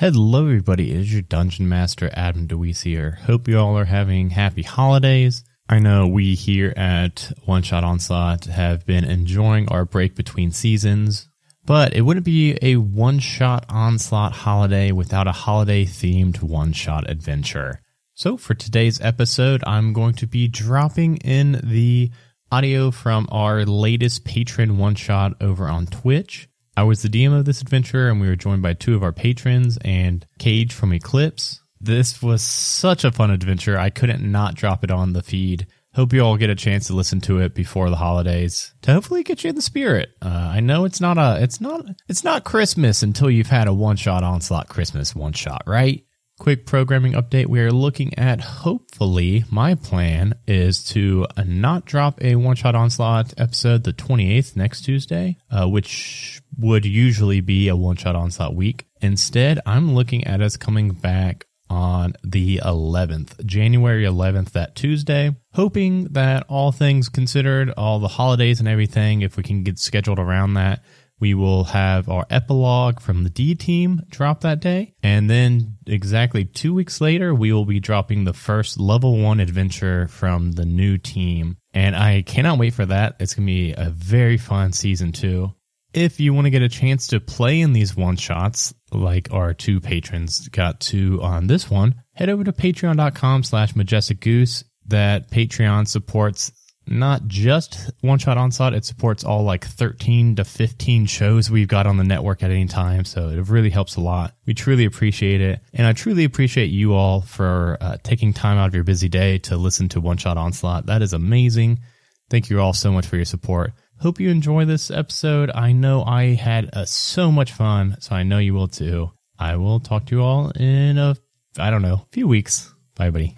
Hello, everybody. It is your Dungeon Master, Adam DeWeese here. Hope you all are having happy holidays. I know we here at One Shot Onslaught have been enjoying our break between seasons, but it wouldn't be a One Shot Onslaught holiday without a holiday themed one shot adventure. So, for today's episode, I'm going to be dropping in the audio from our latest patron one shot over on Twitch. I was the DM of this adventure, and we were joined by two of our patrons and Cage from Eclipse. This was such a fun adventure. I couldn't not drop it on the feed. Hope you all get a chance to listen to it before the holidays to hopefully get you in the spirit. Uh, I know it's not a, it's not, it's not Christmas until you've had a one shot onslaught Christmas one shot, right? Quick programming update. We are looking at hopefully my plan is to not drop a one shot onslaught episode the 28th next Tuesday, uh, which would usually be a one shot onslaught week. Instead, I'm looking at us coming back on the 11th, January 11th, that Tuesday, hoping that all things considered, all the holidays and everything, if we can get scheduled around that, we will have our epilogue from the D team drop that day. And then exactly two weeks later, we will be dropping the first level one adventure from the new team. And I cannot wait for that. It's going to be a very fun season two. If you want to get a chance to play in these one shots, like our two patrons got to on this one, head over to patreon.com slash majestic goose. That Patreon supports not just One Shot Onslaught, it supports all like 13 to 15 shows we've got on the network at any time. So it really helps a lot. We truly appreciate it. And I truly appreciate you all for uh, taking time out of your busy day to listen to One Shot Onslaught. That is amazing. Thank you all so much for your support. Hope you enjoy this episode. I know I had uh, so much fun, so I know you will too. I will talk to you all in a, I don't know, few weeks. Bye, buddy.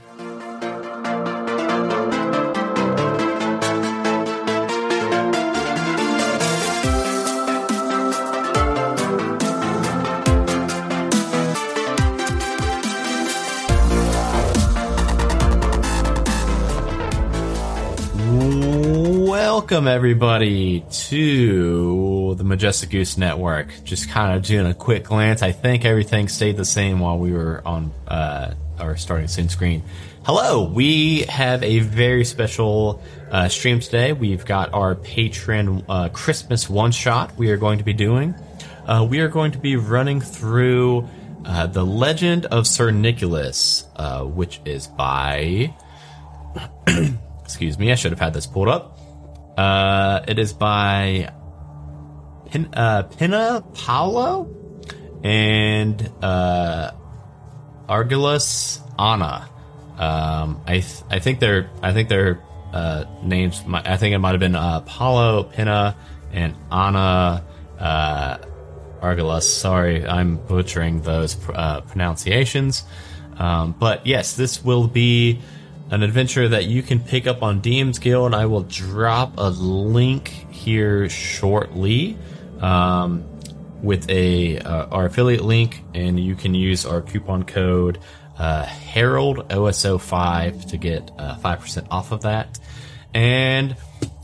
Welcome, everybody, to the Majestic Goose Network. Just kind of doing a quick glance. I think everything stayed the same while we were on uh, our starting scene screen. Hello, we have a very special uh, stream today. We've got our patron uh, Christmas one shot we are going to be doing. Uh, we are going to be running through uh, The Legend of Sir Nicholas, uh, which is by. excuse me, I should have had this pulled up. Uh, it is by Pin, uh, Pina Paulo and uh, Argilus Anna. Um, I th- I think their I think their uh, names. I think it might have been uh, Paulo Pina and Anna uh, Argilus. Sorry, I'm butchering those uh, pronunciations. Um, but yes, this will be an adventure that you can pick up on DM's Guild. I will drop a link here shortly um, with a uh, our affiliate link, and you can use our coupon code uh, Harold OSO5 to get uh, five percent off of that. And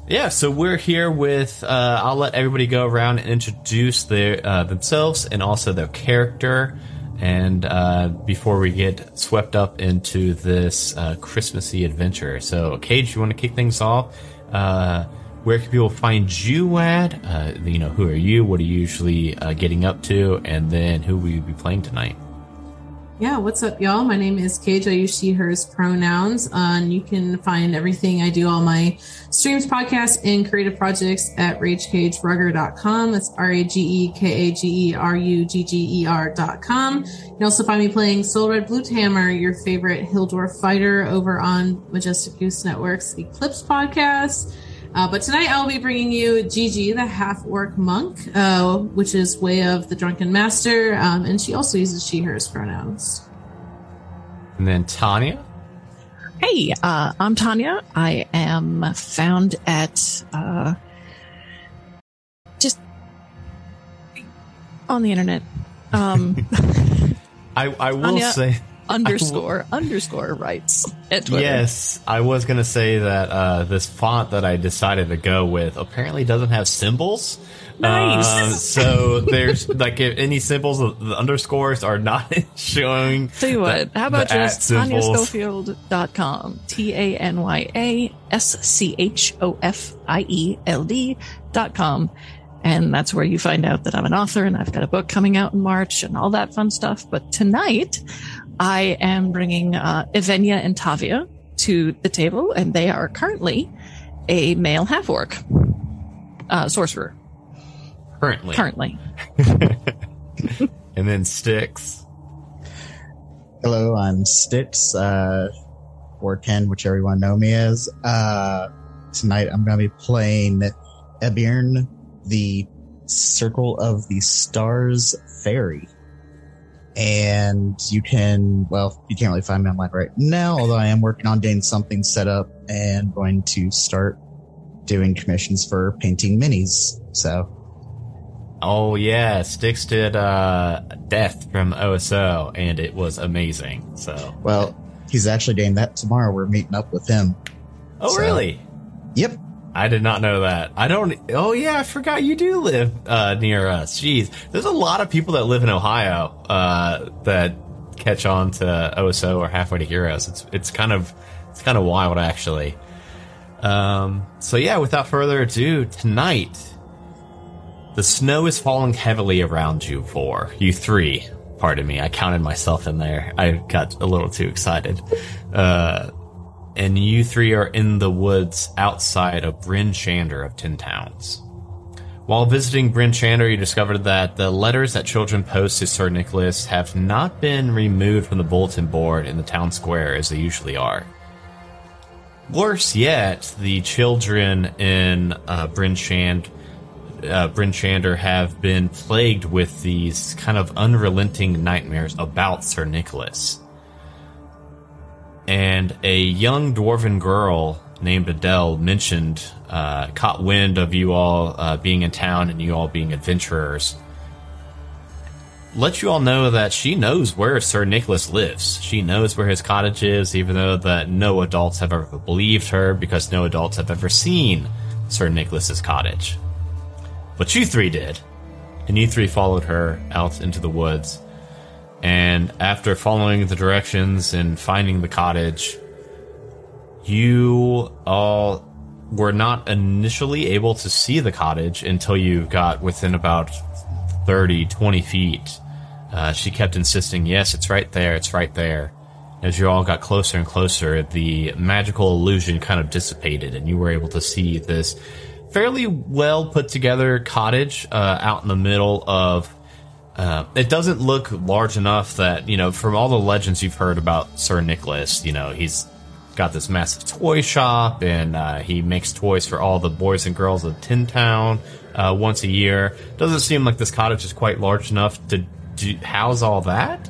yeah, so we're here with. Uh, I'll let everybody go around and introduce their uh, themselves and also their character. And uh, before we get swept up into this uh, Christmassy adventure, so Cage, you want to kick things off? Uh, where can people find you at? Uh, you know, who are you? What are you usually uh, getting up to? And then who will you be playing tonight? Yeah, what's up, y'all? My name is Cage. I use she, hers pronouns. Uh, and you can find everything I do, all my streams, podcasts, and creative projects at ragekagerugger.com. That's R A G E K A G E R U G G E R.com. You can also find me playing Soul Red Blue Hammer, your favorite Hill Dwarf fighter, over on Majestic Goose Network's Eclipse podcast. Uh, but tonight I'll be bringing you Gigi, the half orc monk, uh, which is way of the drunken master, um, and she also uses she, hers pronouns. And then Tanya. Hey, uh, I'm Tanya. I am found at uh, just on the internet. Um, I, I will Tanya say. underscore underscore writes at Twitter. Yes, I was going to say that uh, this font that I decided to go with apparently doesn't have symbols. Nice. Um, so there's like if any symbols, the underscores are not showing. Tell you what, the- how about just. TanyaSchofield.com? T A N Y A S C H O F I E L D.com. And that's where you find out that I'm an author and I've got a book coming out in March and all that fun stuff. But tonight, I am bringing uh, Evenia and Tavia to the table, and they are currently a male half orc uh, sorcerer. currently, Currently, and then sticks. Hello, I'm Stix, uh, or Ken, whichever you want to know me as. Uh, tonight I'm going to be playing Ebirn, the Circle of the Stars Fairy. And you can, well, you can't really find me online right now, although I am working on getting something set up and going to start doing commissions for painting minis. So, Oh yeah, Sticks did uh, Death from OSO, and it was amazing. So, well, he's actually getting that tomorrow. We're meeting up with him. oh So- really? Yep. I did not know that. I don't. Oh yeah, I forgot you do live uh, near us. Jeez, there's a lot of people that live in Ohio uh, that catch on to OSO or Halfway to Heroes. It's it's kind of it's kind of wild actually. Um, so yeah, without further ado, tonight the snow is falling heavily around you four, you three. Pardon me, I counted myself in there. I got a little too excited. Uh, and you three are in the woods outside of Bryn Shander of Ten Towns. While visiting Bryn Shander, you discovered that the letters that children post to Sir Nicholas have not been removed from the bulletin board in the town square as they usually are. Worse yet, the children in uh, Bryn Shand, uh, Bryn Shander have been plagued with these kind of unrelenting nightmares about Sir Nicholas and a young dwarven girl named Adele mentioned, uh, caught wind of you all uh, being in town and you all being adventurers. Let you all know that she knows where Sir Nicholas lives. She knows where his cottage is, even though that no adults have ever believed her because no adults have ever seen Sir Nicholas's cottage. But you three did, and you three followed her out into the woods. And after following the directions and finding the cottage, you all were not initially able to see the cottage until you got within about 30, 20 feet. Uh, she kept insisting, yes, it's right there, it's right there. As you all got closer and closer, the magical illusion kind of dissipated, and you were able to see this fairly well put together cottage uh, out in the middle of uh, it doesn't look large enough that you know from all the legends you've heard about Sir Nicholas. You know he's got this massive toy shop and uh, he makes toys for all the boys and girls of Ten Town uh, once a year. Doesn't seem like this cottage is quite large enough to do, house all that,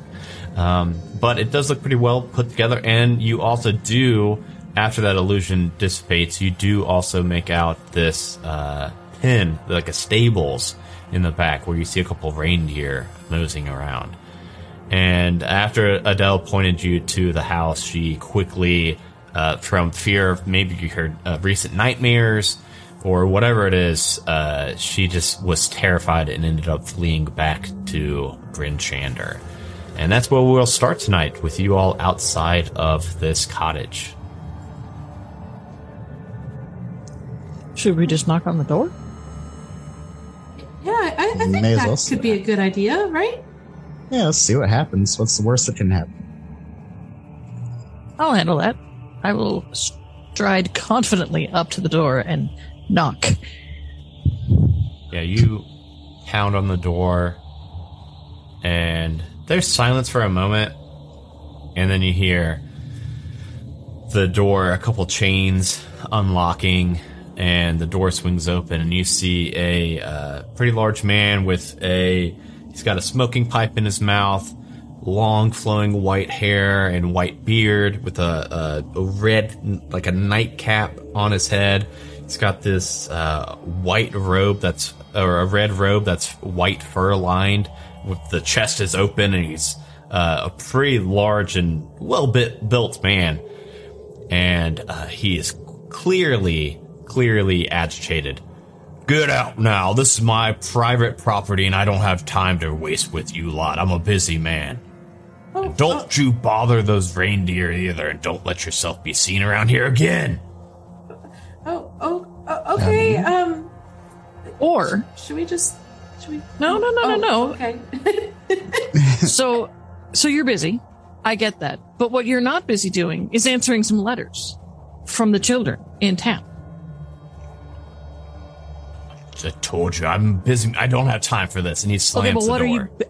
um, but it does look pretty well put together. And you also do, after that illusion dissipates, you do also make out this uh, pin, like a stables in the back where you see a couple reindeer nosing around. And after Adele pointed you to the house, she quickly, uh, from fear of maybe you heard uh, recent nightmares or whatever it is, uh, she just was terrified and ended up fleeing back to Bryn Shander. And that's where we'll start tonight with you all outside of this cottage. should we just knock on the door? Yeah, I, I think May that well could say be a good idea, right? Yeah, let's see what happens. What's the worst that can happen? I'll handle that. I will stride confidently up to the door and knock. Yeah, you pound on the door, and there's silence for a moment, and then you hear the door, a couple chains unlocking, and the door swings open, and you see a uh, pretty large man with a. He's got a smoking pipe in his mouth, long flowing white hair and white beard, with a, a, a red, like a nightcap on his head. He's got this uh, white robe that's, or a red robe that's white fur lined, with the chest is open, and he's uh, a pretty large and well built man and uh, he is clearly, clearly agitated. Get out now. This is my private property, and I don't have time to waste with you lot. I'm a busy man. Oh, And don't you bother those reindeer either, and don't let yourself be seen around here again. Oh, oh, oh okay. Um, Or should we just? Should we? No, no, no, no, Oh, no. Okay. so so you're busy. I get that. But what you're not busy doing is answering some letters from the children in town. I told you, I'm busy. I don't have time for this. And he slams Okay, but the what are door. you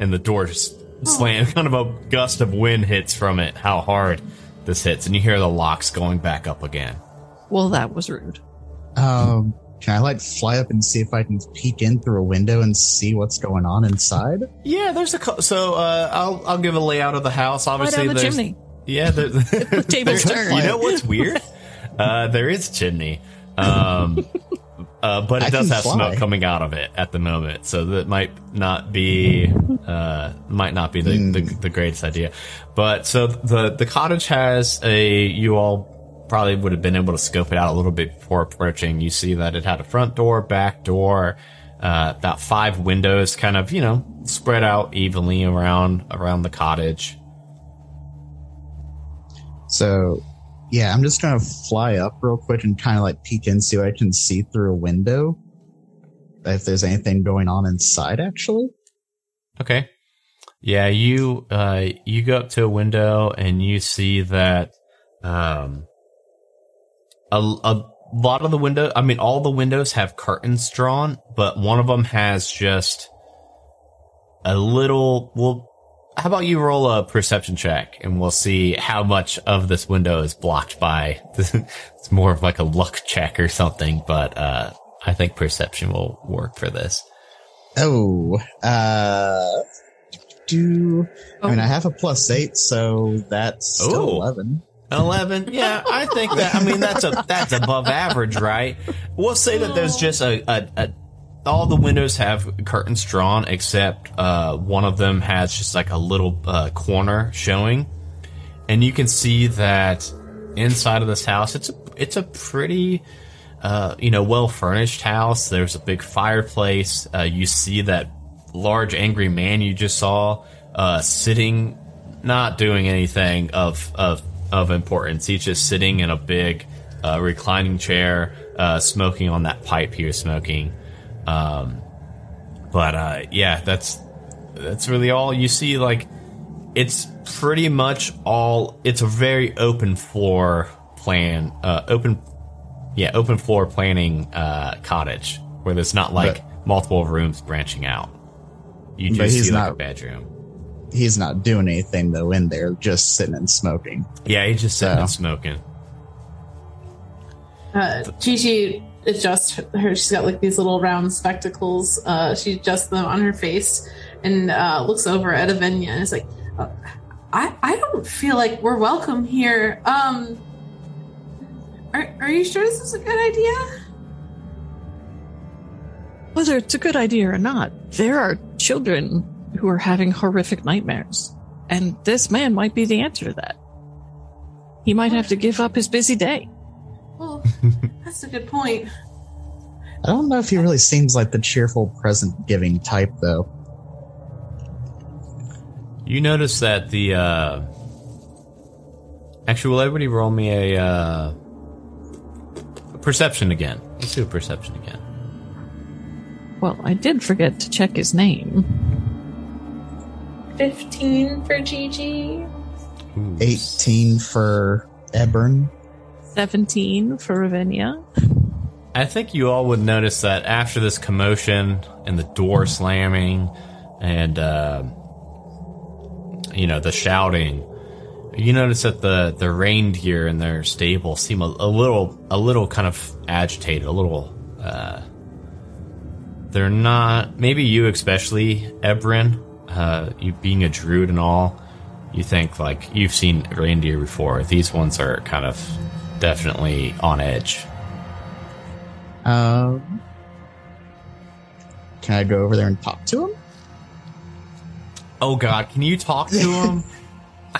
and the door just slams. Kind of a gust of wind hits from it. How hard this hits, and you hear the locks going back up again. Well, that was rude. Um, can I like fly up and see if I can peek in through a window and see what's going on inside? Yeah, there's a so uh, I'll I'll give a layout of the house. Right Obviously, down the there's chimney. yeah. The, The table's turned. You know what's weird? Uh, there is chimney, um, uh, but it I does have fly. smoke coming out of it at the moment, so that might not be uh, might not be the, the the greatest idea. But so the the cottage has a you all probably would have been able to scope it out a little bit before approaching. You see that it had a front door, back door, uh, about five windows, kind of you know spread out evenly around around the cottage. So, yeah, I'm just gonna fly up real quick and kind of like peek in, see what I can see through a window. If there's anything going on inside, actually. Okay. Yeah, you uh you go up to a window and you see that um a a lot of the window I mean all the windows have curtains drawn, but one of them has just a little well how about you roll a perception check and we'll see how much of this window is blocked by it's more of like a luck check or something, but uh I think perception will work for this. Oh, uh, do I mean. I have a plus eight, so that's still Oh. eleven. Eleven, yeah, I think that. I mean, that's a that's above average, right? We'll say that there's just a, a, a all the windows have curtains drawn except uh, one of them has just like a little uh, corner showing, and you can see that inside of this house, it's a it's a pretty uh, you know well furnished house. There's a big fireplace. Uh, you see that large angry man you just saw uh, sitting not doing anything of of of importance. He's just sitting in a big uh, reclining chair, smoking on that pipe he was smoking. Um, but uh, yeah, that's that's really all you see. Like it's pretty much all. It's a very open floor plan. Uh, open, yeah, open floor planning uh, cottage where there's not like multiple rooms branching out. You But just he's see like a bedroom. He's not doing anything though in there, just sitting and smoking. Yeah, he's just sitting So- and smoking. Uh, Gigi adjusts her. She's got like these little round spectacles. Uh, she adjusts them on her face and uh, looks over at Avenya and is like, uh, "I I don't feel like we're welcome here. Um, are are you sure this is a good idea?" Whether it's a good idea or not, there are children who are having horrific nightmares. And this man might be the answer to that. He might have to give up his busy day. Well, that's a good point. I don't know if he really seems like the cheerful present giving type though. You notice that the uh actually will everybody roll me a uh perception again. Let's do a perception again. Well, I did forget to check his name. 15 for Gigi. Ooh. 18 for Ebern. 17 for Ravinia. I think you all would notice that after this commotion and the door slamming and uh, you know the shouting, you notice that the the reindeer in their stable seem a, a little a little kind of agitated, a little. Uh, they're not. Maybe you, especially Ebrin, uh, you being a druid and all, you think like you've seen reindeer before. These ones are kind of definitely on edge. Um, can I go over there and talk to him? Oh God, can you talk to him?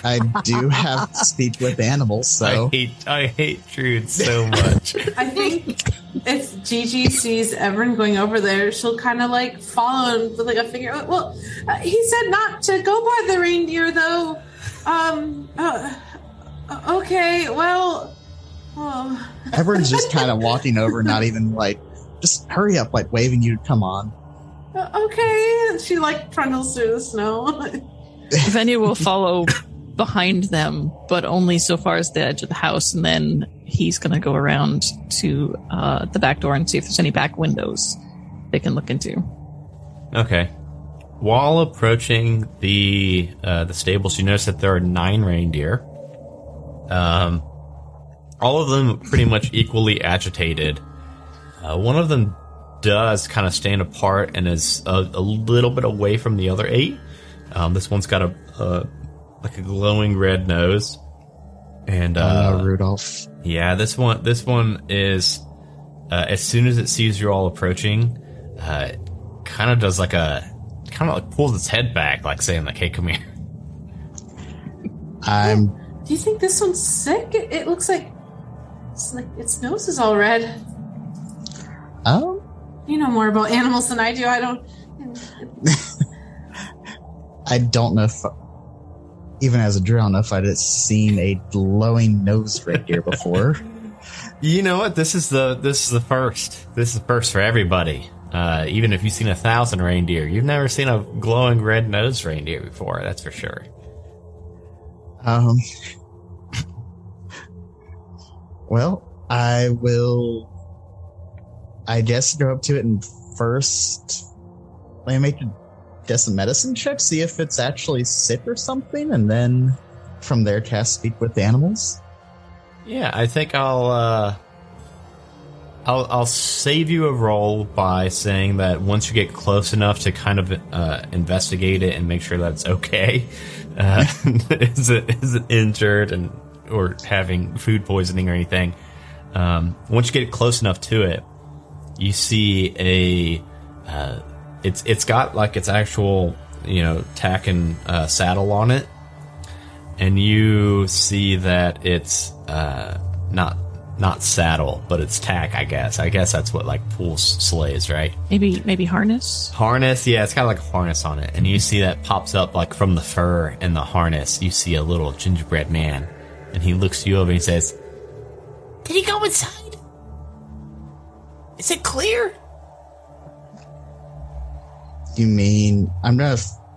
I do have speech with animals, so I hate I hate Trude so much. I think if Gigi sees Everin going over there, she'll kind of like follow him with like a finger. Well, uh, he said not to go by the reindeer, though. Um. Uh, uh, okay. Well. Oh. everyone's just kind of walking over, not even like, just hurry up, like waving you to come on. Uh, okay. And she like trundles through the snow. Venya will follow behind them, but only so far as the edge of the house, and then he's going to go around to uh, the back door and see if there's any back windows they can look into. Okay. While approaching the uh, the stables, you notice that there are nine reindeer. Um, all of them pretty much equally agitated. Uh, one of them does kind of stand apart and is a, a little bit away from the other eight. Um, this one's got a, a like a glowing red nose, and uh, Uh, Rudolph. yeah, this one this one is uh, as soon as it sees you all approaching, uh, kind of does like a kind of like pulls its head back, like saying like, "Hey, come here." I'm Do you think this one's sick? It, it looks like it's like its nose is all red. Oh. You know more about animals than I do. I don't. I don't know if even as a drill, I if I'd seen a glowing nose reindeer before. You know what? This is the this is the first. This is the first for everybody. Uh, even if you've seen a thousand reindeer, you've never seen a glowing red nose reindeer before. That's for sure. Um Well, I will I guess go up to it and first let me make a guess a medicine check, see if it's actually sick or something, and then from there cast speak with the animals. Yeah, I think I'll uh I'll I'll save you a roll by saying that once you get close enough to kind of uh, investigate it and make sure that it's okay, uh, is it is it injured and or having food poisoning or anything. Um, once you get close enough to it, you see a uh, it's it's got like its actual you know tack and uh, saddle on it, and you see that it's uh, not not saddle, but it's tack. I guess. I guess that's what like pulls sleighs, right? Maybe maybe harness. Harness, yeah, it's got like a harness on it, and you see that pops up like from the fur and the harness. You see a little gingerbread man, and he looks you over and he says, "Did he go inside? Is it clear?" You mean I'm gonna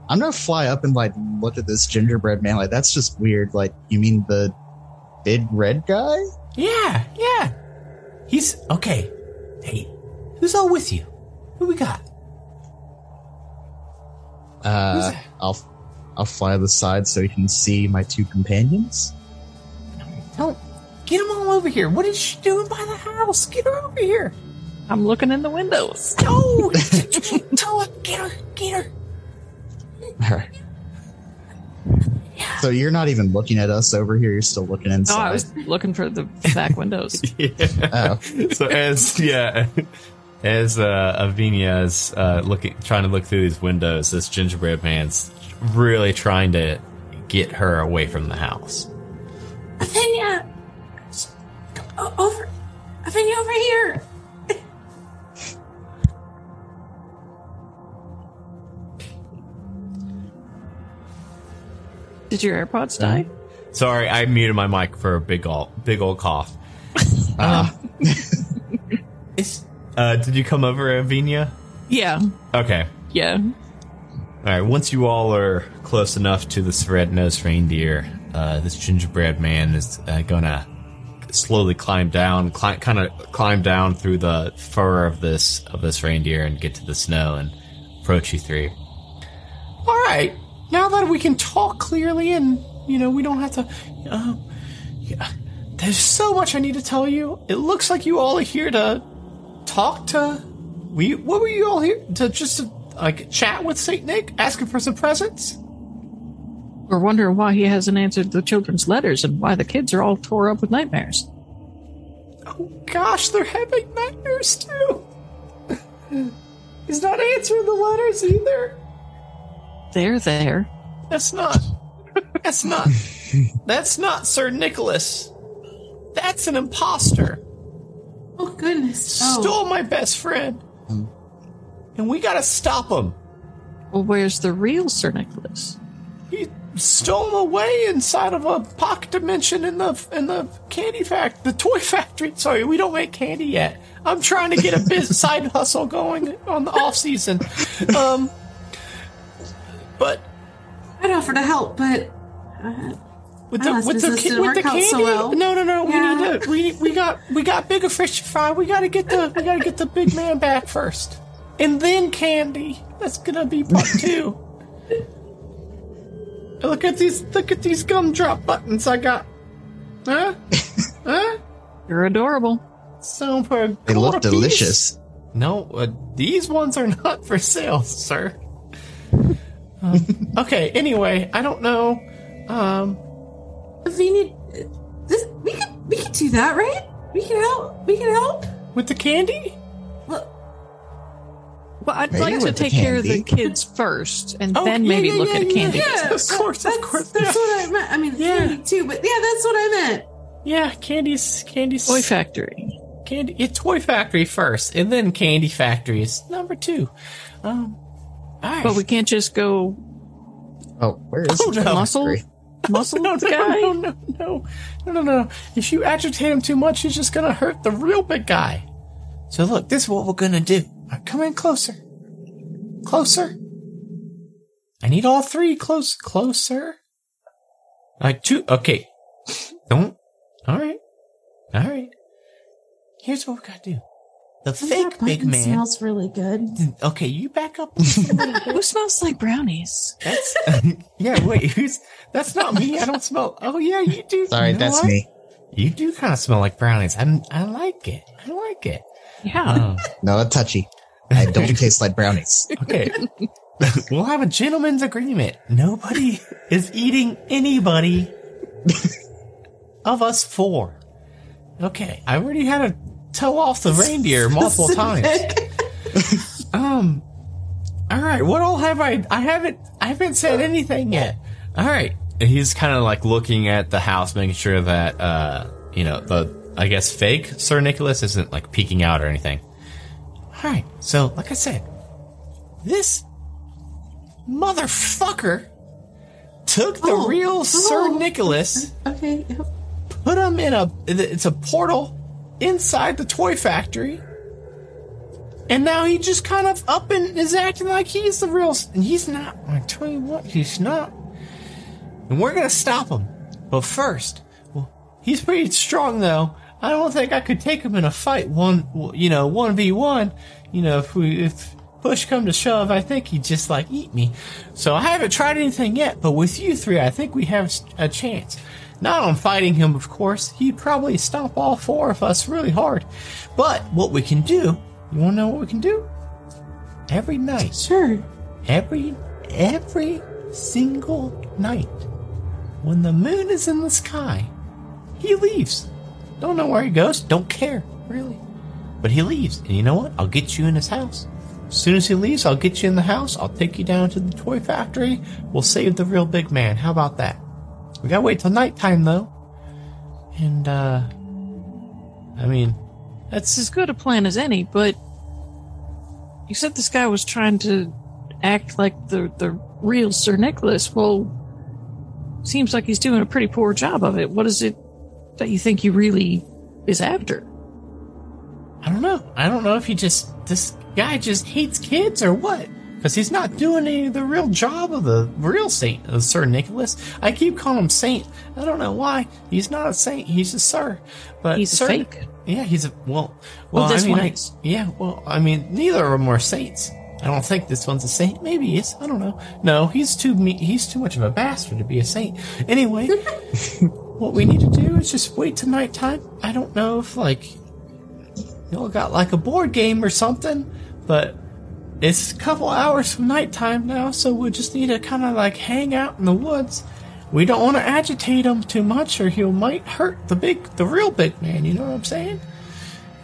I'm gonna fly up and like look at this gingerbread man? Like that's just weird. Like you mean the big red guy? Yeah, yeah. He's okay. Hey, who's all with you? Who we got? Uh, I'll I'll fly to the side so you can see my two companions. Don't get him all over here. What is she doing by the house? Get her over here. I'm looking in the windows. No, tell her, get her, get her. All right. So you're not even looking at us over here. You're still looking No, inside. I was looking for the back windows. Oh. so as yeah, as uh, Avinia is uh, looking, trying to look through these windows, this gingerbread man's really trying to get her away from the house. Athenia! Over. Athenia, over here! Did your AirPods die? Sorry, I muted my mic for a big old big old cough. Uh, Is, uh, did you come over, Avinia? Yeah, Okay. yeah. All right. Once you all are close enough to this red-nosed reindeer, uh, this gingerbread man is uh, gonna slowly climb down, climb, kind of climb down through the fur of this of this reindeer and get to the snow and approach you three. All right. Now that we can talk clearly and you know we don't have to. Uh, yeah, there's so much I need to tell you. It looks like you all are here to talk to. We what were you all here to just to, like chat with Saint Nick, asking for some presents? We're wondering why he hasn't answered the children's letters and why the kids are all tore up with nightmares. Oh gosh, they're having nightmares too. He's not answering the letters either. They're there. That's not. That's not. That's not Sir Nicholas. That's an imposter. Oh goodness! Oh. Stole my best friend. And we gotta stop him. Well, where's the real Sir Nicholas? He stole him away inside of a pocket dimension in the in the candy fact, the toy factory. Sorry, we don't make candy yet. I'm trying to get a biz side hustle going on the off season. Um, but I'd offer to help, but uh, with the last with the business ki- with the out candy, so well. no, no, no. Yeah. We need to. We we got we got bigger fish to fry. We got to get the we got to get the big man back first, and then candy. That's gonna be part two. look at these look at these gumdrop buttons I got. Huh? huh? You're adorable. So for a They look quarter piece? delicious. No, uh, these ones are not for sale, sir. Um, okay. Anyway, I don't know. Um, if we need this, we could we could do that, right? We can help. We can help. with the candy. Well, Well, I'd Maybe like to with the take care of the kids first, and Oh, then yeah, maybe yeah, look yeah, at a yeah, candy. yeah. business. Of course, of course, That's yeah. what I meant. I mean, Yeah. candy too, but yeah, that's what I meant. Yeah, candy's candy's Toy factory. candy. Yeah, toy factory first, and then candy factory is number two. Um, all right. But we can't just go Oh, where is Oh, the no. muscle, muscle no, no, guy. no, no, no, no, no, no. If you agitate him too much, he's just gonna hurt the real big guy. So look, this is what we're gonna do. Now, come in closer, closer. I need all three close, closer. Like two. Okay. Don't. All right. All right. Here's what we gotta do. The fake That big man. smells really good. Okay, you back up. Who smells like brownies? That's yeah. Wait, who's? That's not me. I don't smell. Oh yeah, you do. Sorry, You know that's what? me. You do kind of smell like brownies. I I like it. I like it. Yeah. Oh, No, that's touchy. I don't taste like brownies. okay. we'll have a gentleman's agreement. Nobody is eating anybody of us four. Okay, I already had to toe off the reindeer multiple times. Um. All right. What all have I? I haven't. I haven't said anything yet. All right. He's kind of like looking at the house, making sure that uh, you know, the I guess fake Sir Nicholas isn't like peeking out or anything. All right. So, like I said, this motherfucker took the Oh, real oh. Sir oh. Nicholas Okay. yep. put him in a it's a portal inside the toy factory and now he just kind of up and is acting like he's the real and he's not i tell you what he's not and we're gonna stop him but first well he's pretty strong though i don't think i could take him in a fight one you know 1v1 you know if we if push come to shove i think he'd just like eat me so i haven't tried anything yet but with you three i think we have a chance not on fighting him, of course. He'd probably stomp all four of us really hard. But what we can do, you want to know what we can do? Every night, Sure. every, every single night, when the moon is in the sky, he leaves. Don't know where he goes, don't care, really. But he leaves. And you know what? I'll get you in his house. As soon as he leaves, I'll get you in the house. I'll take you down to the toy factory. We'll save the real big man. How about that? We gotta wait till nighttime though. And uh I mean That's as good a plan as any, but you said this guy was trying to act like the, the real Sir Nicholas. Well, seems like he's doing a pretty poor job of it. What is it that you think he really is after? I don't know. I don't know if he just this guy just hates kids or what. Because he's not doing any of the real job of the real saint of Sir Nicholas. I keep calling him saint. I don't know why. He's not a saint. He's a sir. But He's a fake. Yeah, he's a well. Well, this I mean, one is. yeah. Well, I mean, neither of them are saints. I don't think this one's a saint. Maybe he is. I don't know. No, he's too me- he's too much of a bastard to be a saint. Anyway, what we need to do is just wait till nighttime. I don't know if like y'all got like a board game or something, but it's a couple hours from nighttime now, so we just need to kind of like hang out in the woods. We don't want to agitate him too much, or he might hurt the big, the real big man. You know what I'm saying?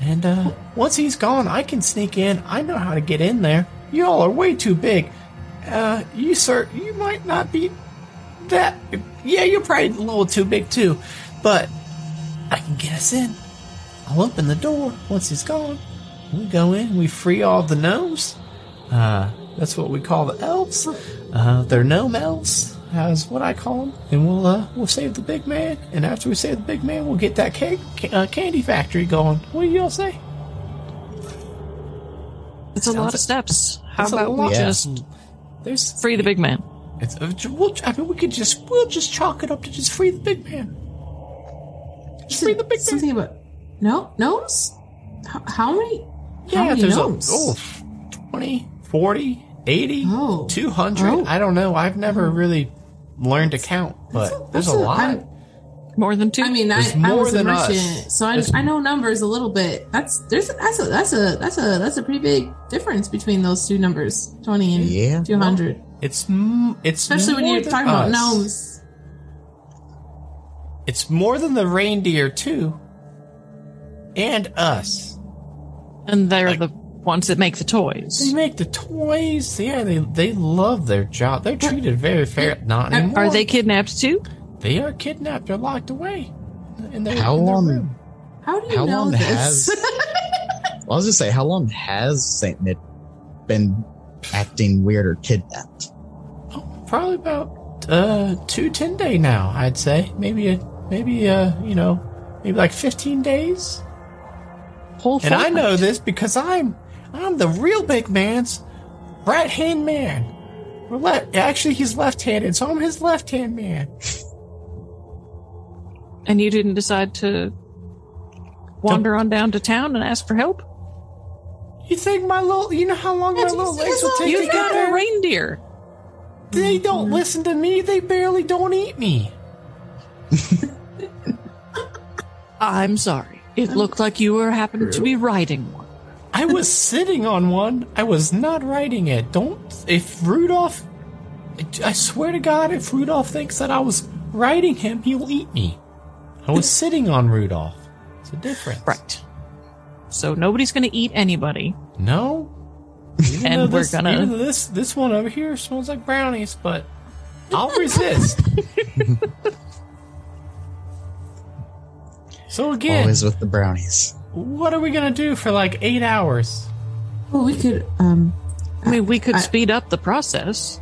And uh, once he's gone, I can sneak in. I know how to get in there. You all are way too big. Uh, you sir, you might not be that yeah, you're probably a little too big too, but I can get us in. I'll open the door once he's gone. We go in, we free all the gnomes. Uh, that's what we call the elves. Uh, they're gnome elves, as what I call them, and we'll uh, we'll save the big man. And after we save the big man, we'll get that cake, uh, candy factory going. What do y'all say? It's a Sounds lot of steps. How about we lot. just There's free the big man? It's, uh, we'll, I mean, we could just we'll just chalk it up to just free the big man. Just free the big man. Something about no gnomes. How, how many? how Yeah, many there's gnomes? a oh, 20, 40, 80, Oh. 200. Oh. I don't know. I've never really learned to count, but That's a- there's a a- lot. I'm- More than two? I mean, I, There's I more was a than us. so I, I know numbers a little bit. That's there's that's a that's a that's a that's a pretty big difference between those two numbers, twenty and Yeah. two hundred. It's it's Especially when more you're than talking about us. gnomes. It's more than the reindeer too, and us. and they're the ones that make the toys. They make the toys. Yeah, they they love their job. They're treated very fair. Not anymore. Are they kidnapped too? They are kidnapped. They're locked away. In their, How in their long- room. How do you How know long this? has- Well, I was just say, how long has Saint Nick been acting weird or kidnapped? Probably about uh two ten day now. I'd say maybe a maybe uh you know maybe like fifteen days. Whole And I know this because I'm I'm the real big man's right hand man. Or le- actually, he's left handed, so I'm his left hand man. And you didn't decide to wander on down to town and ask for help? You think my little you know how long my little legs will take to You've get got there? a reindeer. They don't mm-hmm. listen to me. They barely don't eat me. I'm sorry. It looked like you were happened to be riding one. I was sitting on one. I was not riding it. Don't. If Rudolph. I swear to God, if Rudolph thinks that I was riding him, he'll eat me. I was sitting on Rudolph. It's a difference. Right. So nobody's going to eat anybody. No. Even And though we're this, gonna- even this this one over here smells like brownies, but I'll resist. so again, Always with the brownies. what are we gonna do for like eight hours? well, we could. Um, I mean, we could I- speed up the process.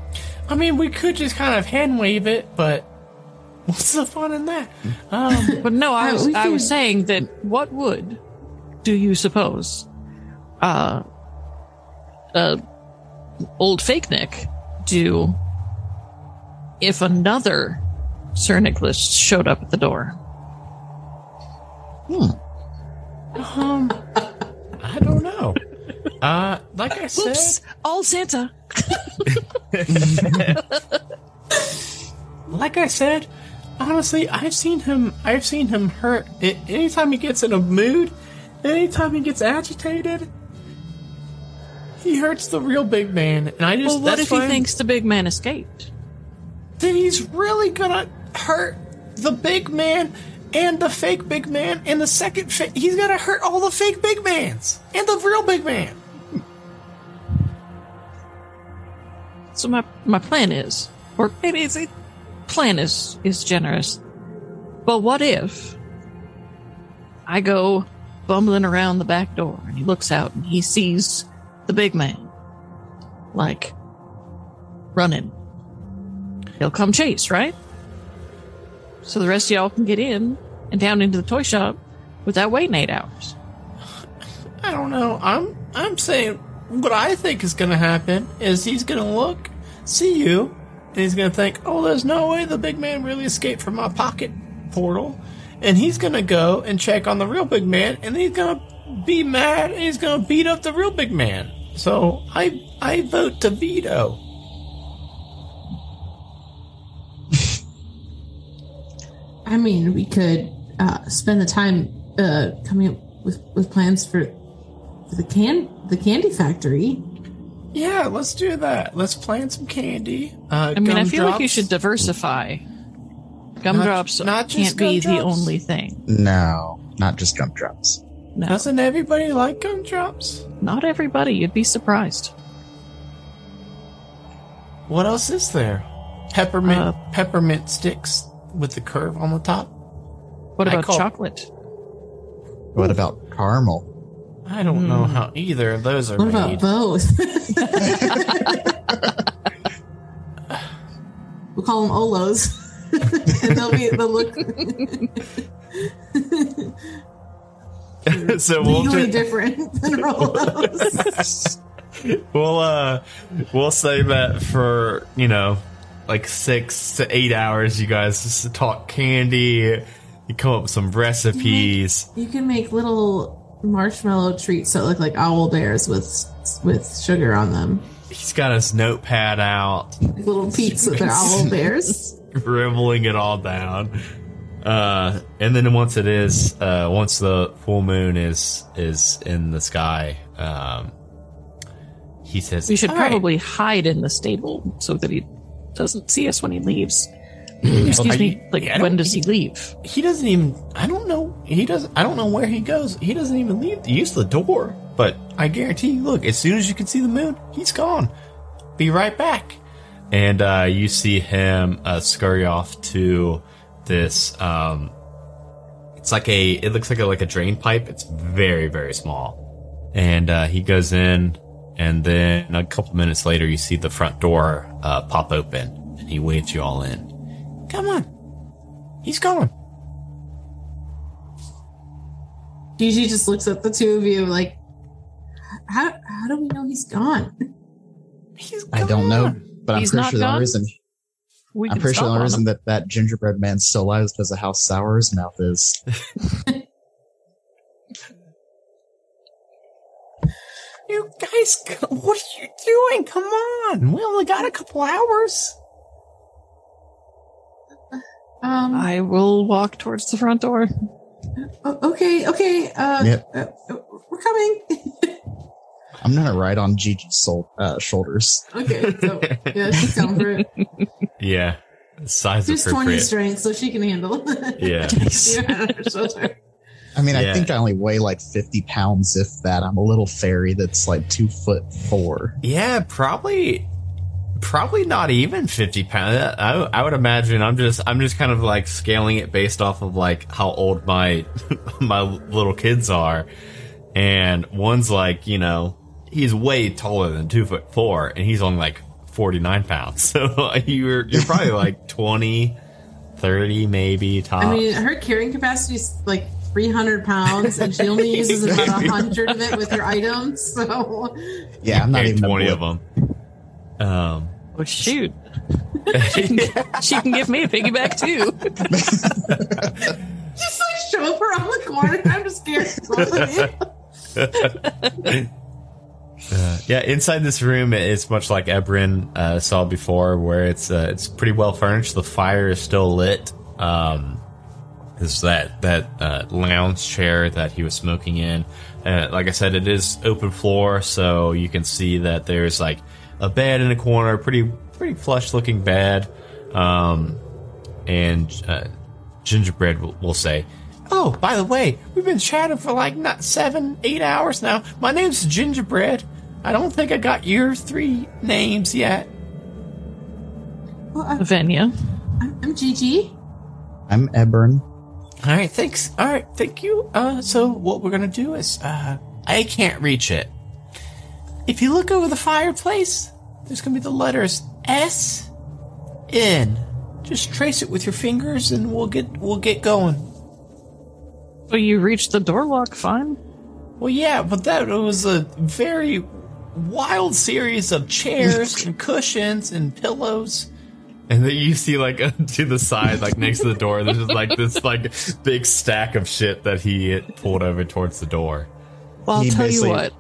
I mean, we could just kind of hand wave it, but what's the fun in that? Um, But no, I Uh, was we I was saying that what would do you suppose uh uh old fake Nick do if another Sir Nicholas showed up at the door? um, I don't know. Uh, like I said, Oops, all Santa. like I said, honestly, I've seen him. I've seen him hurt. I anytime he gets in a mood, anytime he gets agitated, he hurts the real big man. And I just Well, what that's if he I'm- thinks the big man escaped? then he's really gonna hurt the big man and the fake big man and the second. Fa- he's gonna hurt all the fake big mans and the real big man. So my my plan is, or maybe it's a plan is is generous, but what if I go bumbling around the back door and he looks out and he sees the big man, like running. He'll come chase, right? So the rest of y'all can get in and down into the toy shop without waiting eight hours. I don't know. I'm I'm saying what I think is going to happen is he's going to look, see you, and he's going to think, "Oh, there's no way the big man really escaped from my pocket portal," and he's going to go and check on the real big man, and he's going to be mad, and he's going to beat up the real big man. So I I vote to veto. I mean, we could uh, spend the time uh, coming up with, with plans for for the can the candy factory. Yeah, let's do that. Let's plan some candy. Uh, I mean, I feel like you should diversify. Gumdrops not just can't be the only thing. No, not just gumdrops. No, Doesn't everybody like gumdrops? not everybody. You'd be surprised. What else is there? peppermint Uh, peppermint sticks with the curve on the top. What about call- chocolate? What about caramel? I don't know Hmm. how either of those are What about made. both? we'll call them Olos. and they'll be they'll look so we'll ju- different than Rolos. we'll uh we'll say that for you know like six to eight hours you guys just talk candy you come up with some recipes you can make little marshmallow treats that look like owl bears with with sugar on them. he's got his notepad out little with their owl bears. scribbling it all down uh and then once it is uh once the full moon is is in the sky um he says We should "All right." probably hide in the stable so that he doesn't see us when he leaves. Excuse me. Like, when does he leave? he doesn't even i don't know he doesn't i don't know where he goes he doesn't even leave use the door but i guarantee you look as soon as you can see the moon he's gone be right back and uh, you see him uh, scurry off to this um it's like a it looks like a like a drain pipe it's very very small and uh, he goes in and then a couple minutes later you see the front door uh, pop open and he waves you all in come on he's gone Gigi just looks at the two of you like, how how do we know he's gone? He's I don't know, gone. but I'm He's pretty not sure the only gone? Reason We I'm pretty sure the only reason that that gingerbread man's still alive is because of how sour his mouth is. You guys, what are you doing? Come on. We only got a couple hours. Um, I will walk towards the front door. okay, okay. Uh, Yep. uh, uh, we're coming. I'm gonna ride on Gigi's soul, uh, shoulders. okay, so yeah, she's down for it. Yeah. Size She's 20 strength, so she can handle it. Yeah. yeah, on her shoulder. I mean, Yeah. I think I only weigh like 50 pounds, if that. I'm a little fairy that's like two foot four. Yeah, probably, probably not even 50 pounds. I, I would imagine I'm just, I'm just kind of like scaling it based off of like how old my, my little kids are. And one's like, you know, he's way taller than two foot four and he's only like 49 pounds. So you're, you're probably like 20, 30 maybe top. I mean, her carrying capacity is like 300 pounds, and she only uses about 100 of it with her items. So, Yeah, I'm not even 20 of them. Um, Oh shoot! she can give me a piggyback too. just like show up around the corner. I'm just scared. Uh, yeah, inside this room, it's much like Ebrin uh, saw before, where it's uh, it's pretty well furnished. The fire is still lit. Um, there's that that uh, lounge chair that he was smoking in. Uh, like I said, it is open floor, so you can see that there's like a bed in a corner, pretty pretty flush looking bed, um, and gingerbread will, will say. Oh, by the way, we've been chatting for like not seven, eight hours now. My name's Gingerbread. I don't think I got your three names yet. well, I'm, Venya. I'm Gigi. I'm Ebern. All right, thanks. All right, thank you. Uh, so what we're gonna do is, uh, I can't reach it. If you look over the fireplace, there's gonna be the letters S N. Just trace it with your fingers, and we'll get we'll get going. So you reached the door lock fine. Well, yeah, but that was a very wild series of chairs and cushions and pillows. And then you see, like, to the side, like next to the door, there's just like this, like, big stack of shit that he had pulled over towards the door. Well, I'll He tell you what.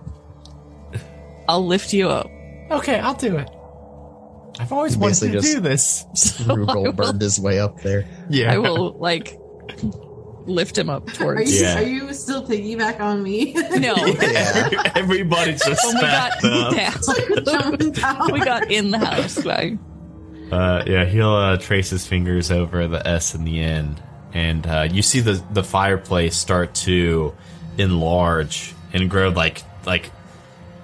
I'll lift you up. Okay, I'll do it. I've always wanted to just- do this. So Rube I will, his way up there. Yeah. I will like lift him up Are towards. you, Yeah. are you still piggyback on me? No. Yeah. Everybody's just When we got down, down. we got in the house. Like, Uh, yeah, he'll uh, trace his fingers over the S and the N, and uh, you see the the fireplace start to enlarge and grow like like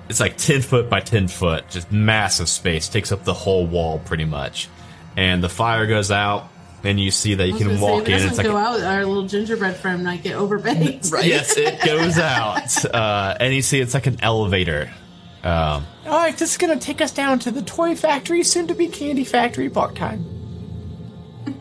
it's like ten foot by ten foot, just massive space, takes up the whole wall pretty much. and the fire goes out, and you see that you can gonna say, walk if it in. doesn't It's like go a- out, our little gingerbread friend might get overbaked. yes, it goes out, uh, and you see it's like an elevator. Um, All right, this is gonna take us down to the toy factory, soon to be candy factory part time.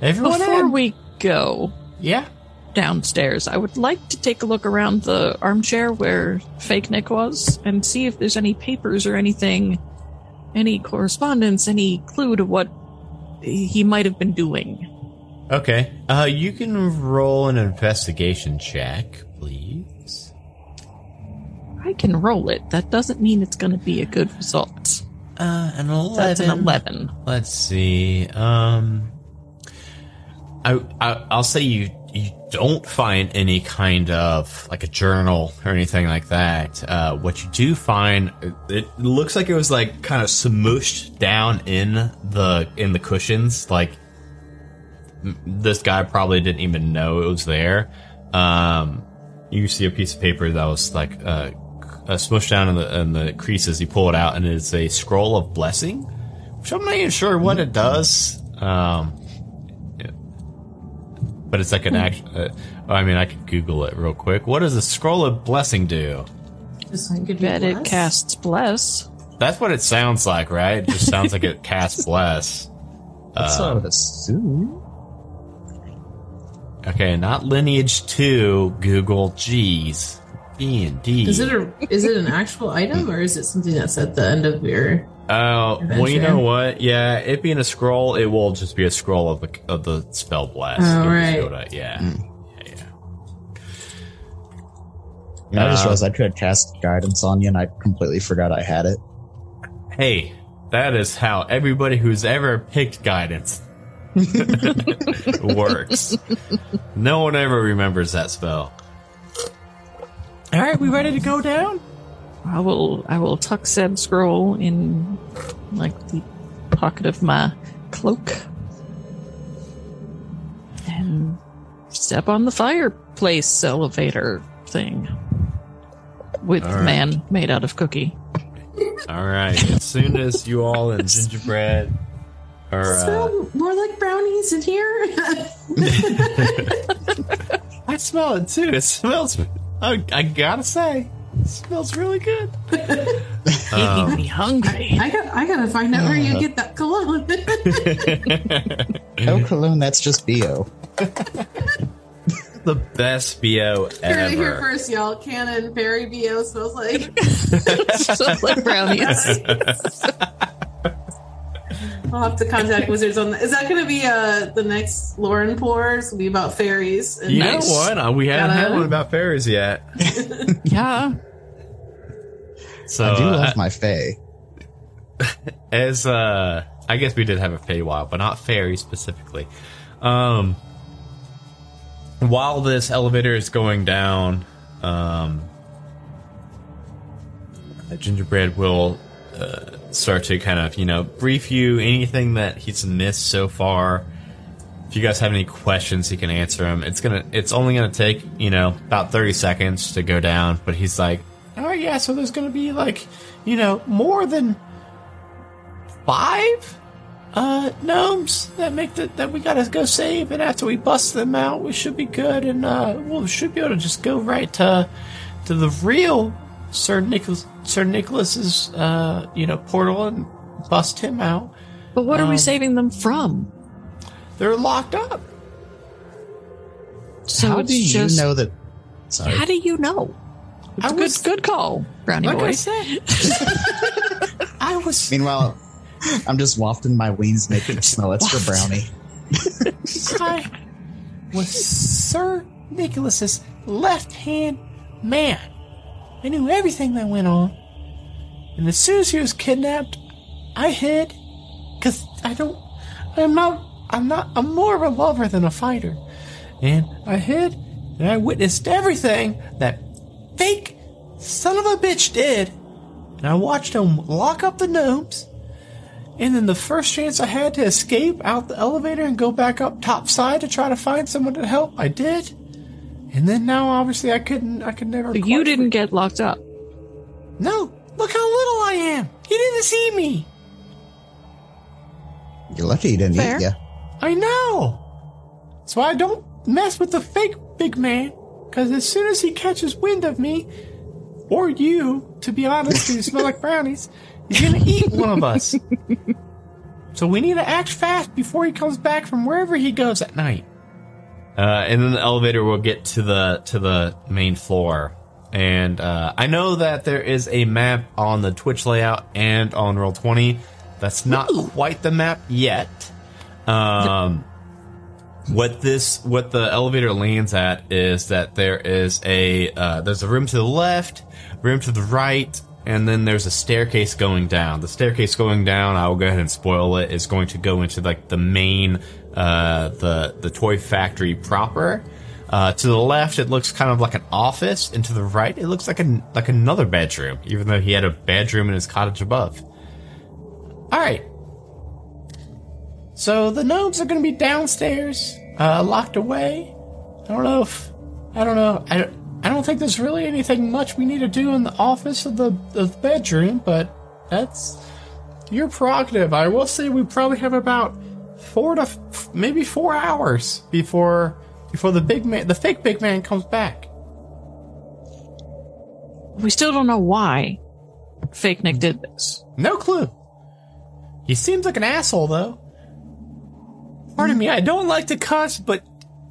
Everyone Before in? we go yeah. downstairs, I would like to take a look around the armchair where fake Nick was and see if there's any papers or anything, any correspondence, any clue to what he might have been doing. okay, uh, you can roll an investigation check, please. I can roll it. That doesn't mean it's going to be a good result. Uh, an eleven. That's an 11. Let's see. Um, I, I I'll say you you don't find any kind of like a journal or anything like that. Uh, what you do find, it looks like it was like kind of smooshed down in the in the cushions. Like this guy probably didn't even know it was there. Um, you see a piece of paper that was like uh, uh, smushed down in the in the creases. You pull it out, and it's a scroll of blessing, which I'm not even sure what it does. Um. But it's like an act. Uh, I mean, I could Google it real quick. What does a scroll of blessing do? Just like good Bet it casts bless. That's what it sounds like, right? It just sounds like it casts bless. That's what I would assume. Okay, not lineage two. Google. Geez, B and D. Is it a is it an actual item or is it something that's at the end of your? Oh, well, you know what? Yeah, it being a scroll, it will just be a scroll of the of the spell blast. Oh, You'll right. to- yeah, yeah, yeah. I just Uh, realized I could have cast guidance on you, and I completely forgot I had it. Hey, that is how everybody who's ever picked guidance works. no one ever remembers that spell. All right, we ready to go down? I will I will tuck said scroll in like the pocket of my cloak and step on the fireplace elevator thing with All right. man made out of cookie. All right. As soon as you all in gingerbread are uh, Smell more like brownies in here. I smell it too. It smells. I, I gotta say, it smells really good. Making me hungry. I got I gotta find out where you get that cologne. No cologne, that's just BO. The best bo Heard it here ever. first, y'all. Canon Berry BO smells like. Smells like brownies. I'll have to contact wizards on that. Is that going to be uh the next Lauren pours? Will be about fairies. And You Nice. know what? Uh, We haven't had Gotta- one about fairies yet. yeah. So I do uh, love my Fae. as uh I guess we did have a Feywild, but not fairy specifically. Um while this elevator is going down, um Gingerbread will uh, start to kind of, you know, brief you anything that he's missed so far. If you guys have any questions, he can answer them. It's gonna, it's only gonna take, you know, about thirty seconds to go down. But he's like, Oh yeah, so there's gonna be like, you know, more than five uh gnomes that make the that we gotta go save, and after we bust them out, we should be good, and uh, we should be able to just go right to to the real Sir Nicholas Sir Nicholas's uh you know portal and bust him out. But what are we Um, saving them from? They're locked up. So How it's do you just know that? Sorry. how do you know? It's I a good was- good call, Brownie Like boy. I said, I was Meanwhile, I'm just wafting my wings, making it smell extra brownie. I was Sir Nicholas's left hand man. I knew everything that went on. And as soon as he was kidnapped, I hid. Cause I don't, I'm not, I'm not, I'm more of a lover than a fighter. And I hid, and I witnessed everything that fake son of a bitch did. And I watched him lock up the gnomes. And then the first chance I had to escape out the elevator and go back up top side to try to find someone to help, I did. And then now, obviously, I couldn't. I could never. But you didn't get locked up. No, look how little I am. He didn't see me. You're lucky he didn't Fair. eat you. I know. That's why I don't mess with the fake big man. Because as soon as he catches wind of me, or you, to be honest, you smell like brownies, he's gonna eat one of us. So we need to act fast before he comes back from wherever he goes at night. Uh, and then the elevator will get to the to the main floor. And uh, I know that there is a map on the Twitch layout and on Roll Twenty. That's not quite the map yet. Um, what this what the elevator lands at is that there is a uh, there's a room to the left, room to the right, and then there's a staircase going down. The staircase going down, I will go ahead and spoil it, is going to go into like the main uh, the the toy factory proper. Uh, to the left, it looks kind of like an office, and to the right, it looks like an like another bedroom, even though he had a bedroom in his cottage above. All right. So the gnomes are going to be downstairs, uh, locked away. I don't know if I don't know. I don't, I don't think there's really anything much we need to do in the office of the, of the bedroom, but that's your prerogative. I will say we probably have about four to f- maybe four hours before before the big man, the fake big man, comes back. We still don't know why Fake Nick did this. No clue. He seems like an asshole, though. Pardon me, I don't like to cuss, but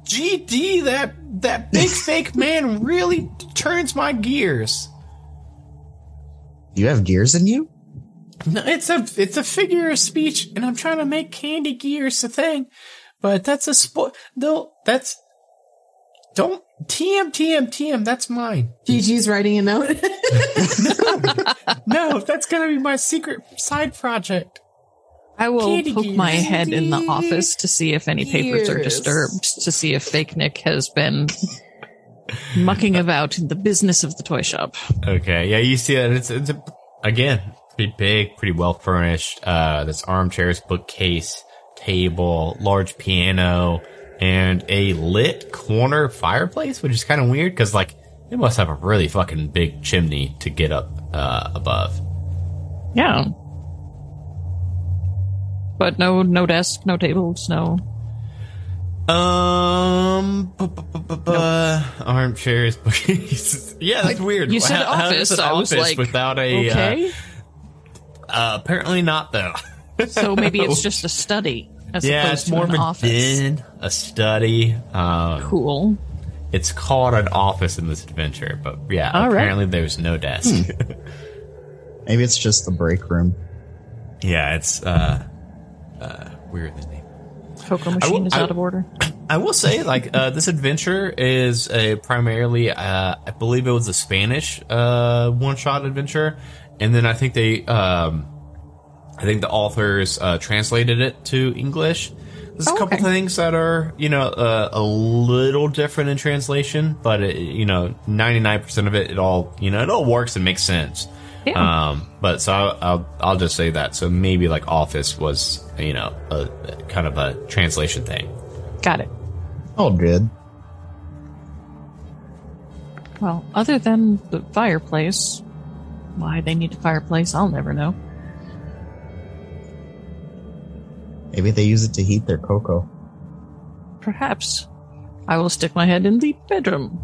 GD, that that big fake man really turns my gears. You have gears in you? No, it's a it's a figure of speech, and I'm trying to make candy gears a thing, but that's a spo- No, that's don't TM TM TM. That's mine. Gigi's writing a note. No, that's gonna be my secret side project. I will Candy poke my head in the office to see if any papers are disturbed, to see if Fake Nick has been mucking about in the business of the toy shop. Okay, yeah, you see that it's it's a, again pretty big, pretty well furnished. Uh, this armchairs, bookcase, table, large piano, and a lit corner fireplace, which is kind of weird because like it must have a really fucking big chimney to get up uh, above. Yeah. But no, no desk, no tables, no. Um, bu- bu- bu- bu- bu- armchairs, bookcases. yeah, that's weird. You said How- how office. is an I was office like, without a. uh, Okay, uh, apparently not though. so maybe it's just a study as yeah, opposed it's to more an of a office. den, a study. Um, Cool. It's called an office in this adventure, but yeah, All right. apparently there's no desk. Maybe it's just the break room. yeah, it's uh, uh, weird the name. Cocoa machine will- is I- out of order. I will say, like, uh, this adventure is a primarily, uh, I believe it was a Spanish uh, one-shot adventure, and then I think they, um, I think the authors uh, translated it to English. There's a couple Okay. things that are, you know, uh, a little different in translation, but it, you know, 99% of it, it all, you know, it all works and makes sense. Yeah. Um, but so I'll, I'll, I'll just say that. So maybe like Office was, you know, a, a kind of a translation thing. Got it. All good. Well, other than the fireplace, why they need a fireplace, I'll never know. Maybe they use it to heat their cocoa. Perhaps I will stick my head in the bedroom.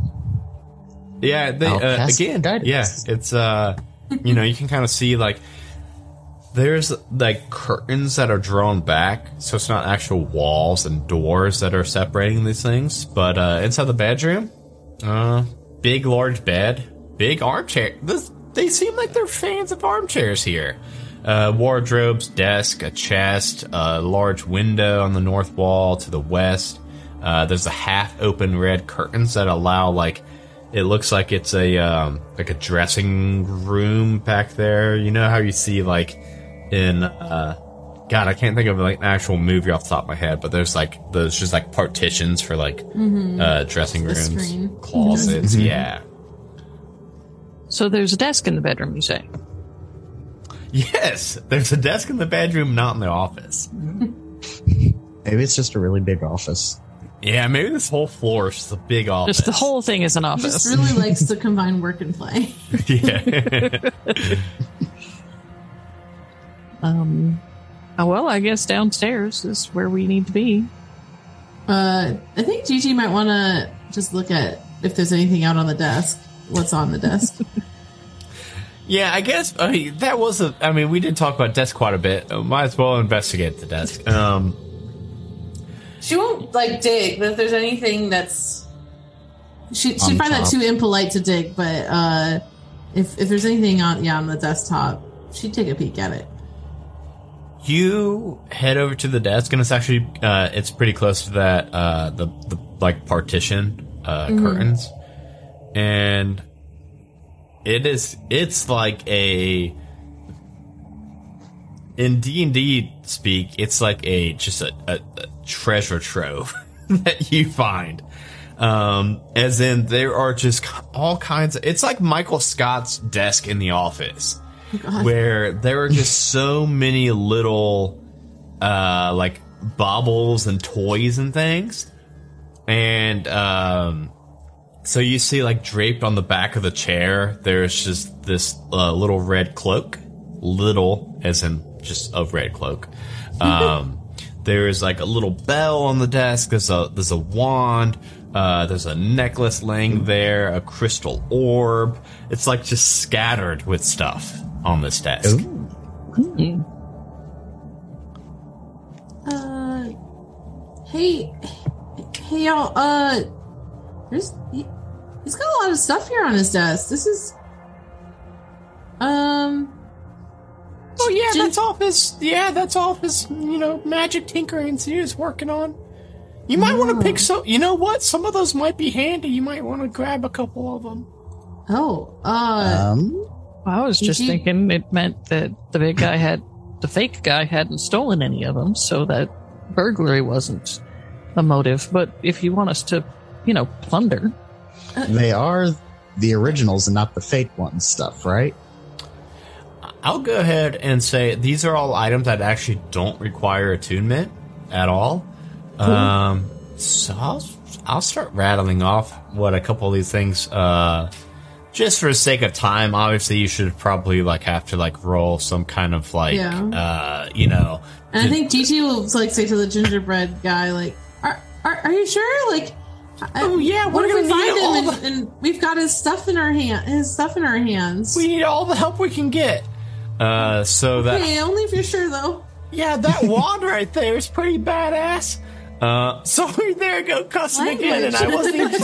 Yeah, they, uh, again, guidance. yeah, it's uh, you know, you can kind of see like there's like curtains that are drawn back, so it's not actual walls and doors that are separating these things. But uh, inside the bedroom, uh, big large bed, big armchair. This, they seem like they're fans of armchairs here. Uh, wardrobes, desk, a chest, a large window on the north wall to the west. Uh, there's a half open red curtains that allow like it looks like it's a um, like a dressing room back there. You know how you see like in uh, God, I can't think of like an actual movie off the top of my head, but there's like there's just like partitions for like uh, dressing The rooms, screen. closets. Yeah. So there's a desk in the bedroom, you say? Yes, there's a desk in the bedroom, not in the office. Maybe it's just a really big office. Yeah, maybe this whole floor is just a big office. Just the whole thing is an office. just really likes to combine work and play. yeah. Um, Oh, well, I guess downstairs is where we need to be. Uh, I think Gigi might want to just look at if there's anything out on the desk. What's on the desk? Yeah, I guess I mean, that was a. I mean, we did talk about desk quite a bit. Uh, might as well investigate the desk. Um, she won't like dig, but if there's anything that's she On she'd find that too impolite to dig. But uh, if if there's anything on yeah on the desktop, she'd take a peek at it. you head over to the desk, and it's actually uh, it's pretty close to that uh, the the like partition uh, curtains, and it is it's like a in D and D speak, it's like a just a, a, a treasure trove that you find. Um, as in there are just all kinds of. It's like Michael Scott's desk in the office, where there are just so many little, uh, like baubles and toys and things, and um, so you see like draped on the back of the chair, there's just this uh, little red cloak, little as in just a red cloak. Um, there is like a little bell on the desk. There's a there's a wand. Uh, there's a necklace laying there, a crystal orb. It's like just scattered with stuff on this desk. Uh, hey, hey y'all. Uh, there's he, he's got a lot of stuff here on his desk. This is um. Oh yeah, Jin- that's all his. Yeah, that's all his. You know, magic tinkerings he was working on. You might want to pick some. You know what? Some of those might be handy. You might want to grab a couple of them. Oh, uh, Um, I was just thinking it meant that the big guy had, the fake guy hadn't stolen any of them, so that burglary wasn't a motive. But if you want us to, you know, plunder, they are the originals and not the fake ones stuff, right? I'll go ahead and say these are all items that actually don't require attunement at all. Um, so I'll, I'll start rattling off what a couple of these things, uh, just for the sake of time. Obviously, you should probably like have to like roll some kind of like, Yeah. uh, you know, and I think Gigi will like say to the gingerbread guy, like, "Are are, are you sure? Like, Oh, yeah, we're we gonna need find all him and, and we've got his stuff in our hand, his stuff in our hands? We need all the help we can get. uh, so that okay, only if you're sure though. Yeah, that wand right there is pretty badass. Uh, Sorry, there I go cussing again, and I wasn't even.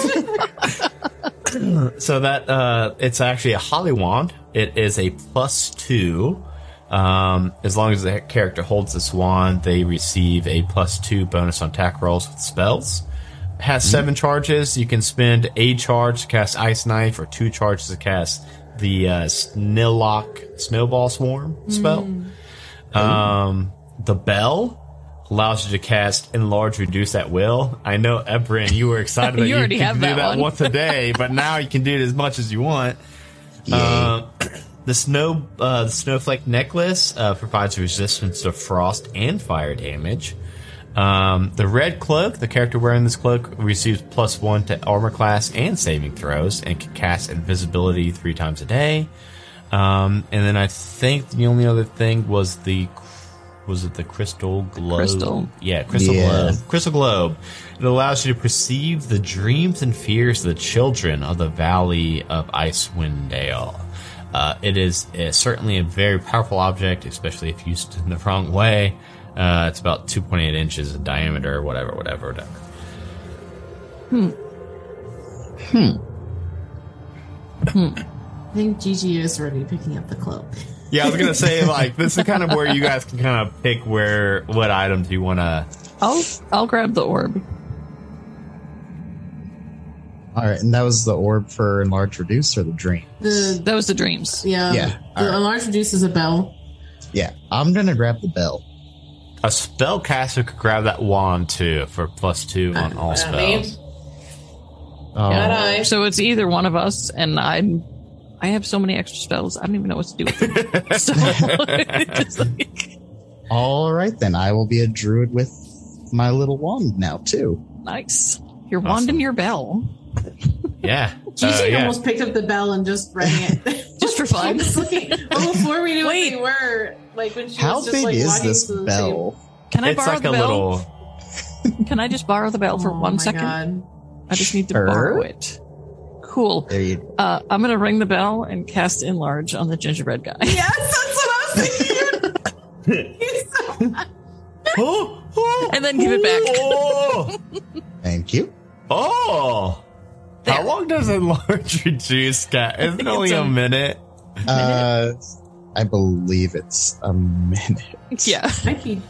so that uh, it's actually a holly wand. It is a plus two. Um, as long as the character holds this wand, they receive a plus two bonus on attack rolls with spells. Has seven charges. You can spend a charge to cast Ice Knife, or two charges to cast the uh, Snilloc Snowball Swarm spell. Um, the bell allows you to cast enlarge reduce at will. I know Ebrin, you were excited that You you, already could have do that that one. once a day, but now you can do it as much as you want. Um, the snow, uh, the snowflake necklace uh, provides resistance to frost and fire damage. Um, the red cloak, the character wearing this cloak receives plus one to armor class and saving throws, and can cast invisibility three times a day. Um, and then I think the only other thing was the was it the crystal globe? Crystal. Yeah, crystal Yeah. globe. Crystal globe. It allows you to perceive the dreams and fears of the children of the Valley of Icewind Dale. Uh, it is uh, certainly a very powerful object, especially if used in the wrong way. Uh, it's about 2.8 inches in diameter, whatever, whatever, whatever. Hmm. Hmm. Hmm. I think Gigi is already picking up the cloak. Yeah, I was gonna say like this is kind of where you guys can kind of pick where what items you want to. I'll I'll grab the orb. All right, and that was the orb for enlarge reduce or the dream. The That was the dreams. yeah, Yeah, The alright. enlarge reduces a bell. Yeah, I'm gonna grab the bell. A spellcaster could grab that wand too for plus two on all Uh, me? spells. Oh, I? So it's either one of us, and I'm. I have so many extra spells. I don't even know what to do with them. so, it's like, all right then. I will be a druid with my little wand now too. nice. Your wand Awesome. and your bell, Yeah, Gigi Uh, yeah. almost picked up the bell and just rang it. just for fun. Just looking well, before we knew Wait. what they were. Like when she How was just big like is walking this to the bell? table. Can I it's borrow like the a bell? little. Can I just borrow the bell for Oh one my second? God. I just need to Sure. borrow it. Cool. There you Uh, I'm gonna ring the bell and cast enlarge on the gingerbread guy. Yes, that's what I was thinking. He's so Oh, oh, And then give it back. Oh, Thank you. oh. How long does enlarge reduce, Cat? Isn't it think only it's a a- minute? Uh, I believe it's a minute. Yeah. Mikey.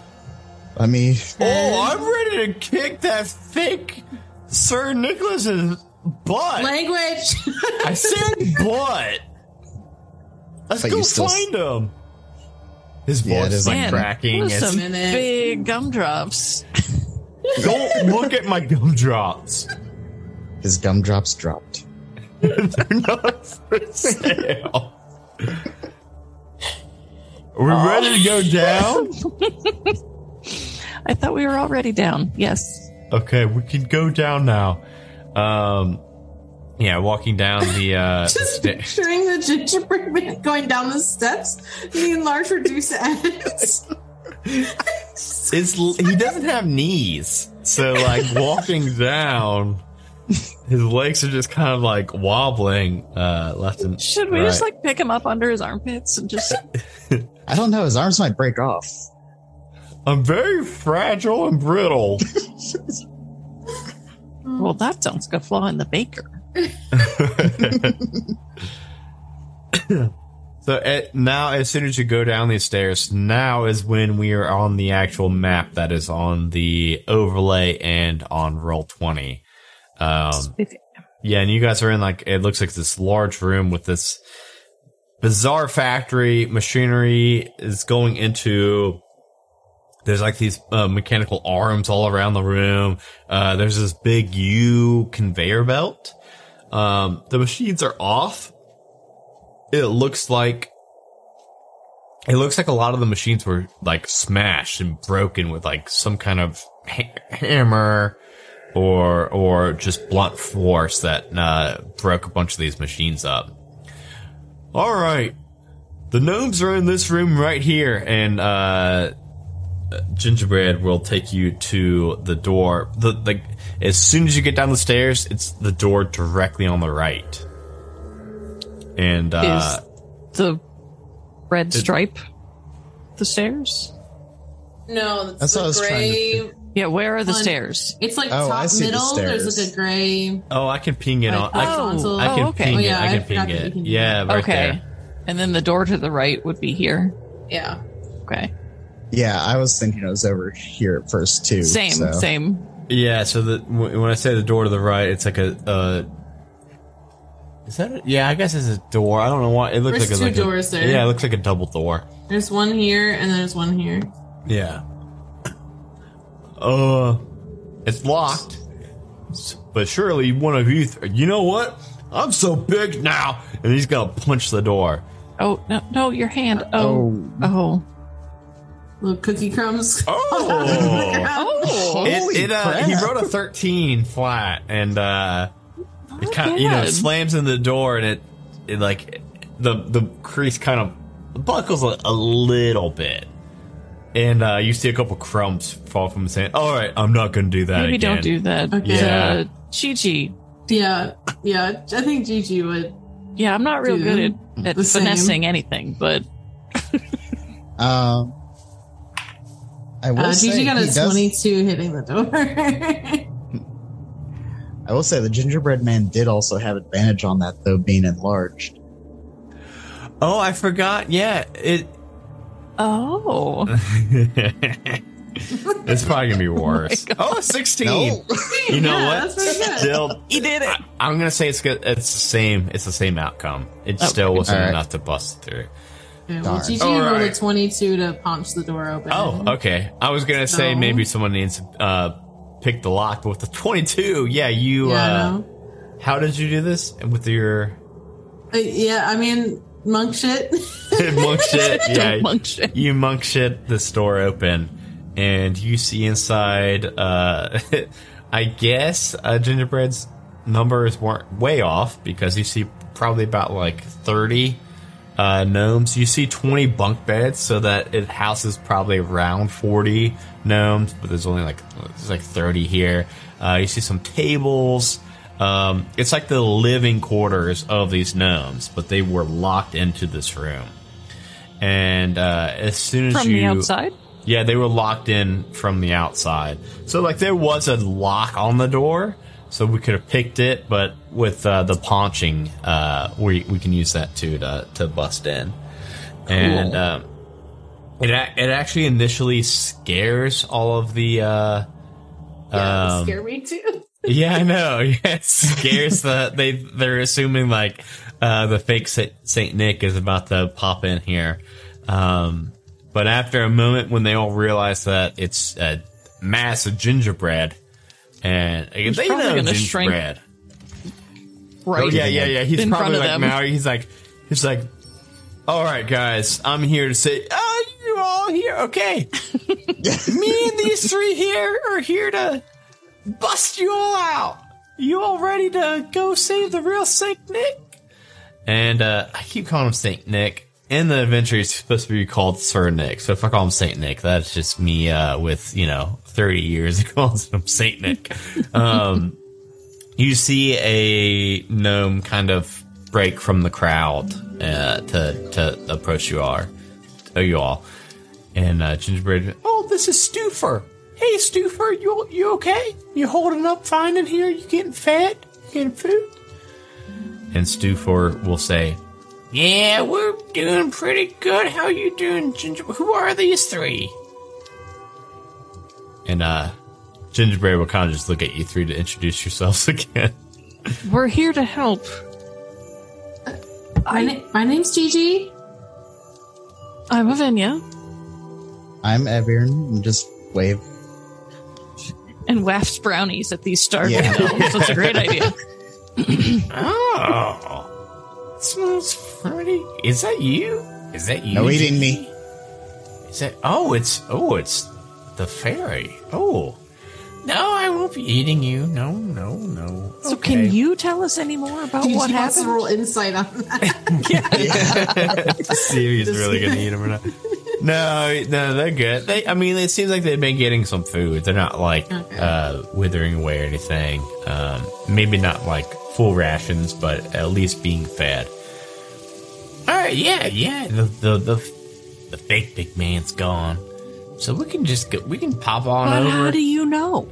Let me. Oh, I'm ready to kick that thick Sir Nicholas's butt. Language. I said butt. Let's But go still- find him. His Yeah, voice is is like cracking. those It's- some Minute. big gumdrops. Don't look at my gumdrops. His gumdrops dropped. They're not for sale. Are we ready to go down? I thought we were already down. Yes. Okay, we can go down now. Um, yeah, walking down the uh, Just sta- picturing the gingerbread man going down the steps, the enlarged reduce ends. His, he doesn't have knees, so like walking down, his legs are just kind of like wobbling uh, left and Should we right. just like pick him up under his armpits and just I don't know. His arms might break off. I'm very fragile and brittle. well that sounds like a flaw in the baker. so at, now, as soon as you go down these stairs, now is when we are on the actual map that is on the overlay and on roll twenty. Um, Yeah, and you guys are in like it looks like this large room with this bizarre factory machinery is going into. There's like these uh, mechanical arms all around the room. Uh, there's this big U conveyor belt. Um, the machines are off. It looks like it looks like a lot of the machines were like smashed and broken with like some kind of ha- hammer or or just blunt force that uh, broke a bunch of these machines up. All right, the gnomes are in this room right here, and uh, Gingerbread will take you to the door. The like as soon as you get down the stairs, it's the door directly on the right. And uh, Is the red stripe the stairs? No, that's, That's the was gray. Yeah, where are the One- stairs? It's like Oh, I top see the middle. There's like a gray. oh, I can ping it Like, on. I, oh, Oh, I can oh, okay. ping Oh, it. yeah, I I can forgot ping it. can Yeah, right okay. there. And then the door to the right would be here. Yeah. Okay. Yeah, I was thinking it was over here at first too. Same, so. same. Yeah, so the when I say the door to the right, it's like a. Uh, is that? A, yeah, I guess it's a door. I don't know why it looks There's like a, two like a- doors there. Yeah, it looks like a double door. There's one here and there's one here. Yeah. Uh, it's locked. But surely one of you. Th- you know what? I'm so big now, and he's gonna punch the door. Oh no, no, your hand. Oh, oh, Little cookie crumbs. Oh. oh. Holy it uh, he wrote a 13 flat, and uh, it kind of you know bad. slams in the door, and it it like the the crease kind of buckles a, a little bit, and uh, you see a couple crumbs fall from the sand. All right, I'm not gonna do that Maybe again. don't do that. Okay. Yeah. Uh, Chi-Chi. Yeah. Yeah. I think Gigi would. Yeah, I'm not real good at, at the same. finessing anything, but Um, I will Uh, say Gigi got a does- 22 hitting the door. I will say the gingerbread man did also have advantage on that though, being enlarged. Oh, I forgot. Yeah, it. Oh, it's probably gonna be worse. oh, 16. You know Yeah, what? that's pretty good. Still, he did it. I, am gonna say it's good. It's the same. It's the same outcome. It still wasn't Alright. enough to bust through. Okay, well, Darn. Gigi All rolled a 22 to punch the door open. Oh, okay. I was gonna say maybe someone needs to uh, pick the lock, but with the 22, yeah, you. Yeah, uh, no. How did you do this And with your Uh, yeah, I mean, monk shit. monk shit? Yeah, monk shit. you monk shit this door open, and you see inside. Uh, I guess uh, gingerbread's numbers weren't way off because you see probably about like 30 uh, gnomes. You see 20 bunk beds, so that it houses probably around 40 gnomes, but there's only like there's like 30 here. Uh, you see some tables. Um, it's like the living quarters of these gnomes, but they were locked into this room. And uh, as soon as From you the outside? yeah, they were locked in from the outside. So like there was a lock on the door, so we could have picked it, but with uh, the paunching, uh, we we can use that too to to bust in. And um, it a- it actually initially scares all of the. Uh, Yeah, um, scare me too. Yeah, I know. Yeah, it scares the they. They're assuming like uh, the fake Saint, Saint Nick is about to pop in here. Um, but after a moment, when they all realize that it's a mass of gingerbread, and they probably know gonna shrink gingerbread. Right. Oh yeah, yeah, yeah. He's in probably front of like them. Maui. He's like, he's like, all right, guys, I'm here to say, oh, you're all here, okay? Me and these three here are here to bust you all out. You all ready to go save the real Saint Nick? And uh, I keep calling him Saint Nick. In the adventure, he's supposed to be called Sir Nick. So if I call him Saint Nick, that's just me uh, with you know 30 years of calling him Saint Nick. Um, you see a gnome kind of break from the crowd uh, to to approach you all, uh, you all, and uh, gingerbread. Oh, this is Stuffer. Hey, Stuffer, you you okay? You holding up fine in here? You getting fed? You getting food? And Stuffer will say, "Yeah, we're doing pretty good. How you doing, Ginger? Who are these three? And uh, Gingerbread will kind of just look at you three to introduce yourselves again. We're here to help. My, na- my name's Gigi. I'm Avinia I'm Ebirn. Just wave. And wafts brownies at these starving Yeah. gnomes. That's a great idea. Oh, smells pretty. Is that you? Is that you? No eating me. Is that? Oh, it's oh, it's the fairy. Oh, no, I won't be eating you. No, no, no. So, can you tell us any more about Gigi what wants to happened? roll insight on that. see if he's really gonna eat them or not. No, no, they're good. They, I mean, it seems like they've been getting some food. They're not like Okay. uh, withering away or anything. Um, maybe not like full rations, but at least being fed. All right, yeah, yeah. The the the, the fake big man's gone, so we can just go, we can pop on But over. how do you know?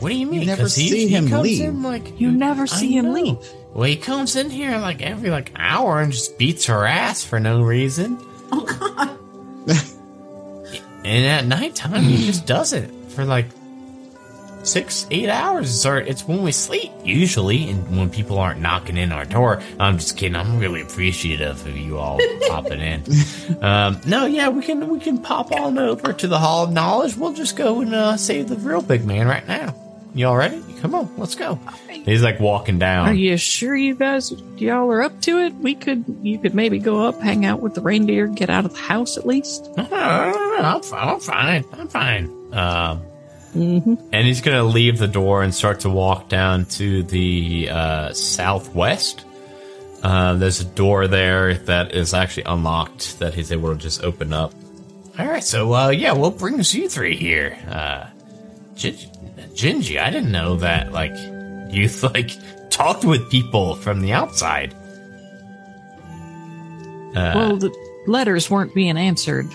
what do you mean? never 'Cause he, see he him comes leave. In like You never I see him know. leave. Well, he comes in here like every like hour and just beats her ass for no reason. Oh god. And at nighttime, he just does it for like six, eight hours. Or it's when we sleep, usually, and when people aren't knocking in our door. I'm just kidding. I'm really appreciative of you all popping in. Um, no, yeah, we can we can pop on over to the Hall of Knowledge. We'll just go and uh, save the real big man right now. You all ready? Come on, let's go. He's like walking down. Are you sure you guys, y'all are up to it? We could, you could maybe go up, hang out with the reindeer, get out of the house at least. I'm fine. I'm fine. I'm fine. Um, Mm-hmm. and he's gonna leave the door and start to walk down to the uh, southwest. Uh, there's a door there that is actually unlocked that he's able to just open up. All right, so uh, yeah, what brings you three here? Uh, Gin- Gingy, I didn't know that. Like, you like talked with people from the outside. Uh, well, the letters weren't being answered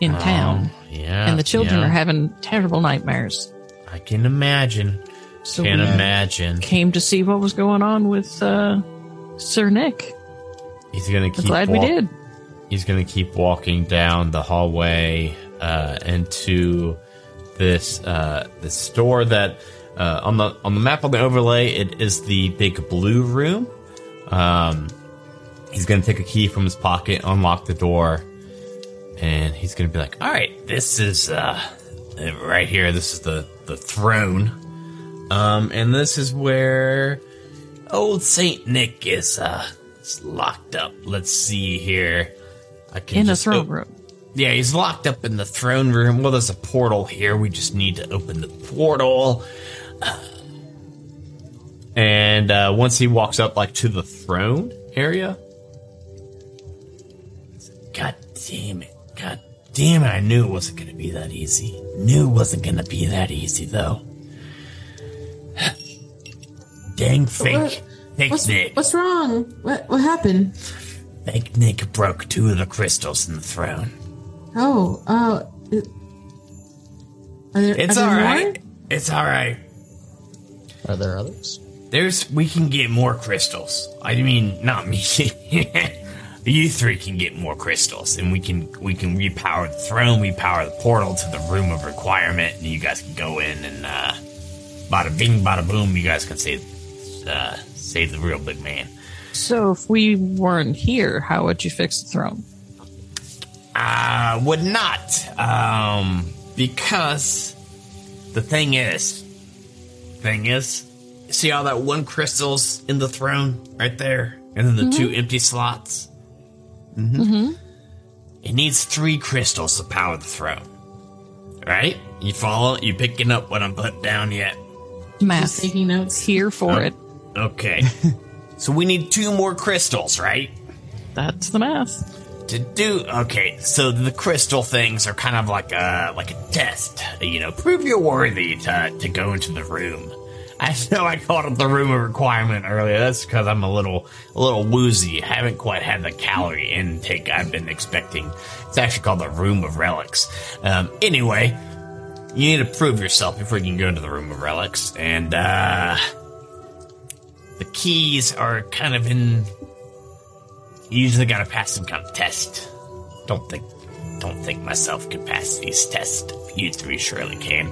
in town, yeah, and the children yeah. are having terrible nightmares. I can imagine. So Can imagine. came to see what was going on with uh, Sir Nick. He's gonna I'm keep. glad we did. He's gonna keep walking down the hallway uh, into this uh, this store that uh, on the on the map on the overlay it is the big blue room. Um, he's gonna take a key from his pocket, unlock the door, and he's gonna be like, "All right, this is uh, right here. This is the the throne, um, and this is where old Saint Nick is uh is locked up. Let's see here. I can In the throne op- room. Yeah, he's locked up in the throne room. Well, there's a portal here. We just need to open the portal. Uh, and uh, once he walks up, like to the throne area, God damn it. God damn it. I knew it wasn't going to be that easy. Knew it wasn't going to be that easy, though. Dang fake. What? Fake What's, Nick. what's wrong? What what happened? Fake Nick broke two of the crystals in the throne. Oh, uh, are there, It's alright. It's alright. Are there others? There's we can get more crystals. I mean, not me. you three can get more crystals, and we can we can repower the throne, repower the portal to the room of requirement, and you guys can go in and uh, bada bing, bada boom. You guys can save uh, save the real big man. So if we weren't here, how would you fix the throne? I would not, um, because the thing is, thing is, see all that one crystal's in the throne right there, and then the two empty slots. Mm-hmm. It needs three crystals to power the throne. Right? You follow? You picking up what I'm putting down yet? Just taking notes. Here for it. Okay. so we need two more crystals, right? That's the math. to do okay so the crystal things are kind of like a like a test you know prove you're worthy to to go into the room i know i called it the room of requirement earlier that's because i'm a little a little woozy I haven't quite had the calorie intake i've been expecting it's actually called the room of relics um anyway you need to prove yourself before you can go into the room of relics and uh the keys are kind of in you usually gotta pass some kind of test. Don't think, don't think myself can pass these tests. You three surely can.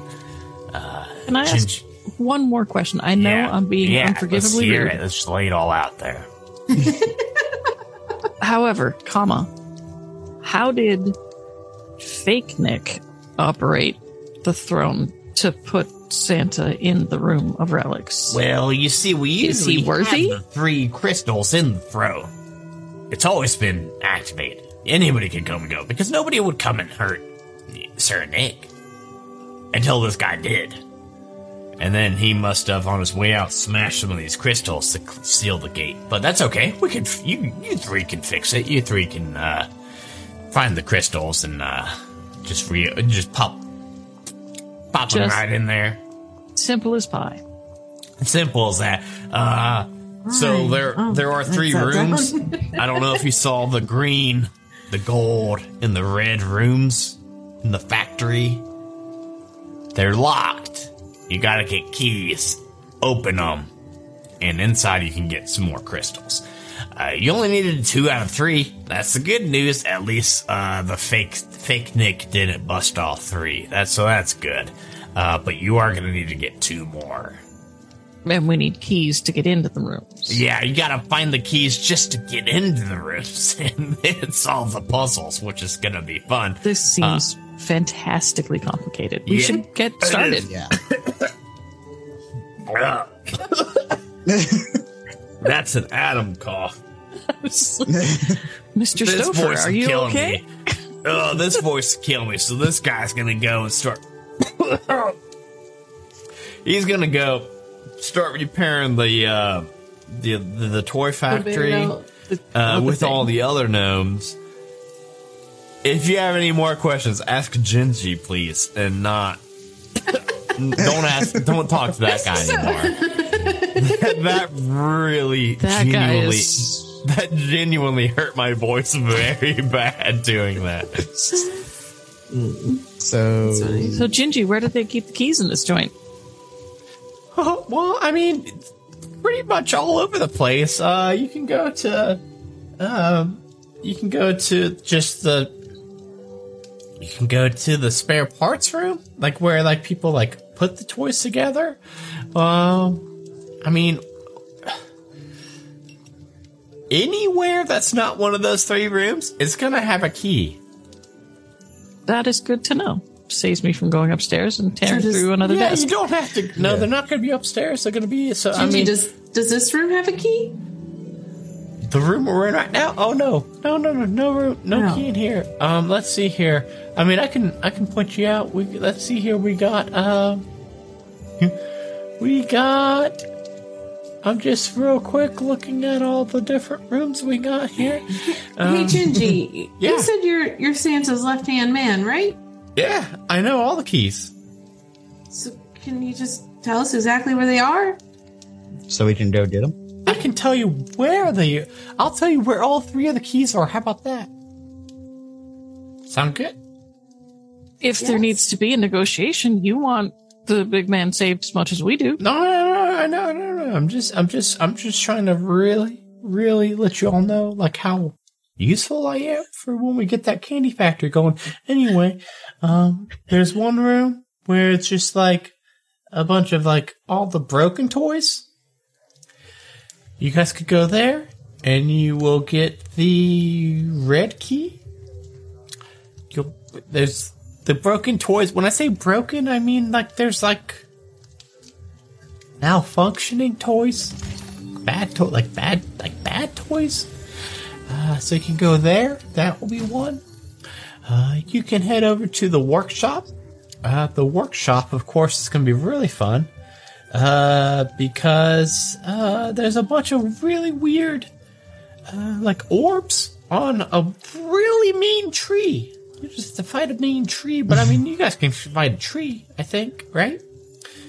Can I ask Ginge- one more question? I know I'm being yeah, let's unforgivably hear rude. it. Let's just lay it all out there. However, comma, how did fake Nick operate the throne to put Santa in the room of relics? Well, you see, we Is he usually worthy? have the three crystals in the throne. It's always been activated. Anybody can come and go because nobody would come and hurt Sir Nick until this guy did. And then he must have, on his way out, smashed some of these crystals to seal the gate. But that's okay. We can, you, you three can fix it. You three can uh, find the crystals and uh, just re- just pop, pop them right in there. Simple as pie. Simple as that. Uh, so there, Oh, there are three rooms. I don't know if you saw the green, the gold, and the red rooms in the factory. They're locked. You gotta get keys, open them, and inside you can get some more crystals. Uh, you only needed two out of three. That's the good news. At least uh, the fake fake Nick didn't bust all three. That's so that's good. Uh, but you are gonna need to get two more. And we need keys to get into the rooms. Yeah, you gotta find the keys just to get into the rooms and then solve the puzzles, which is gonna be fun. This seems fantastically complicated. We Yeah. should get started. is. That's an Adam cough. Mr. This Stouffer, voice are is you killing okay? me. Oh, this voice is killing me. So this guy's gonna go and start. He's gonna go start repairing the uh, the, the the toy factory. The- uh, with thing. all the other gnomes. If you have any more questions, ask Gingy, please, and not. Don't ask. Don't talk to that guy anymore. that really, That guy genuinely, is that genuinely hurt my voice very bad doing that. So So, Gingy, where did they keep the keys in this joint? Oh, well, I mean, pretty much all over the place. Uh, you can go to, um, you can go to just the, you can go to the spare parts room, like where like people like put the toys together. Um, I mean, anywhere that's not one of those three rooms is gonna have a key. That is good to know. Saves me from going upstairs and tearing Sure, just- through another yeah, desk. you don't have to. No, they're not gonna be upstairs. They're gonna be. So I mean, does does this room have a key? The room we're in right now? Oh no, no, no, no, no room, no No. key in here. Um, let's see here. I mean, I can, I can point you out. We let's see here. We got, um, we got, I'm just real quick looking at all the different rooms we got here. hey, Um, Gingy, yeah. you said you're you're Santa's left hand man, right? Yeah, I know all the keys. So can you just tell us exactly where they are? So we can go get them. I can tell you where they. I'll tell you where all three of the keys are. How about that? Sound good? If there needs to be a negotiation, you want the big man saved as much as we do. No, no, no, no, no, no. I'm just, I'm just, I'm just trying to really, really let you all know like how useful I am for when we get that candy factory going. Anyway, um, there's one room where it's just like a bunch of like all the broken toys. You guys could go there and you will get the red key. You'll, there's the broken toys. When I say broken, I mean like there's like malfunctioning toys, bad to like bad like bad toys. Uh, so you can go there. That will be one. Uh, you can head over to the workshop. Uh, the workshop, of course, is going to be really fun uh, because uh, there's a bunch of really weird, uh, like orbs on a really mean tree. You just have to fight a mean tree, but I mean, you guys can fight a tree, I think, right?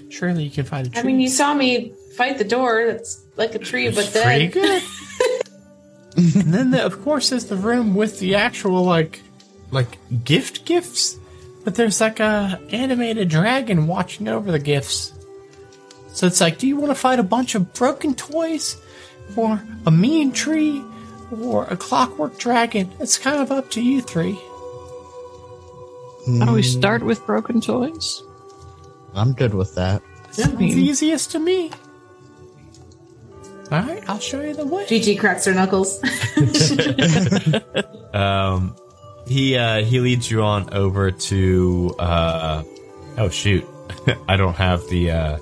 Surely you can fight a tree. I mean, you saw me fight the door. That's like a tree, but pretty good. and then, the, of course, there's the room with the actual like, like gift gifts. But there's like a animated dragon watching over the gifts. So it's like, do you want to fight a bunch of broken toys, or a mean tree, or a clockwork dragon? It's kind of up to you three. How don't we start with broken toys? I'm good with that. Sounds easiest to me. All right, I'll show you the way. GG cracks her knuckles. Um, he uh, he leads you on over to. Uh, oh shoot, I don't have the uh,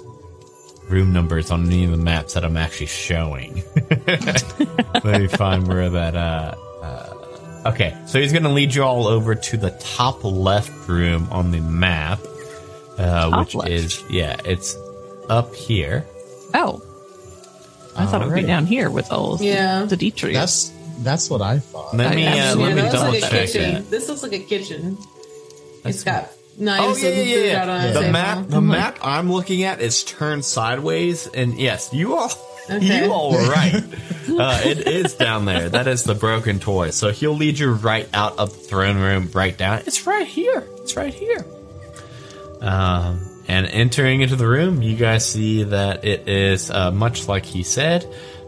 room numbers on any of the maps that I'm actually showing. Let me find where that. Uh, uh, okay, so he's gonna lead you all over to the top left room on the map, uh, Top which left. is yeah, it's up here. Oh. I thought it was right down here with all Yeah. the D trees. That's that's what I thought. Let I- me uh, let me double like check kitchen. that. This looks like a kitchen. That's it's got Oh knives yeah, and yeah, yeah. out on a The map, the I'm like- map I'm looking at is turned sideways, and yes, you all, Okay. you all were right. uh, it is down there. That is the broken toy. So he'll lead you right out of the throne room, right down. It's right here. It's right here. Um, and entering into the room, you guys see that it is uh, much like he said.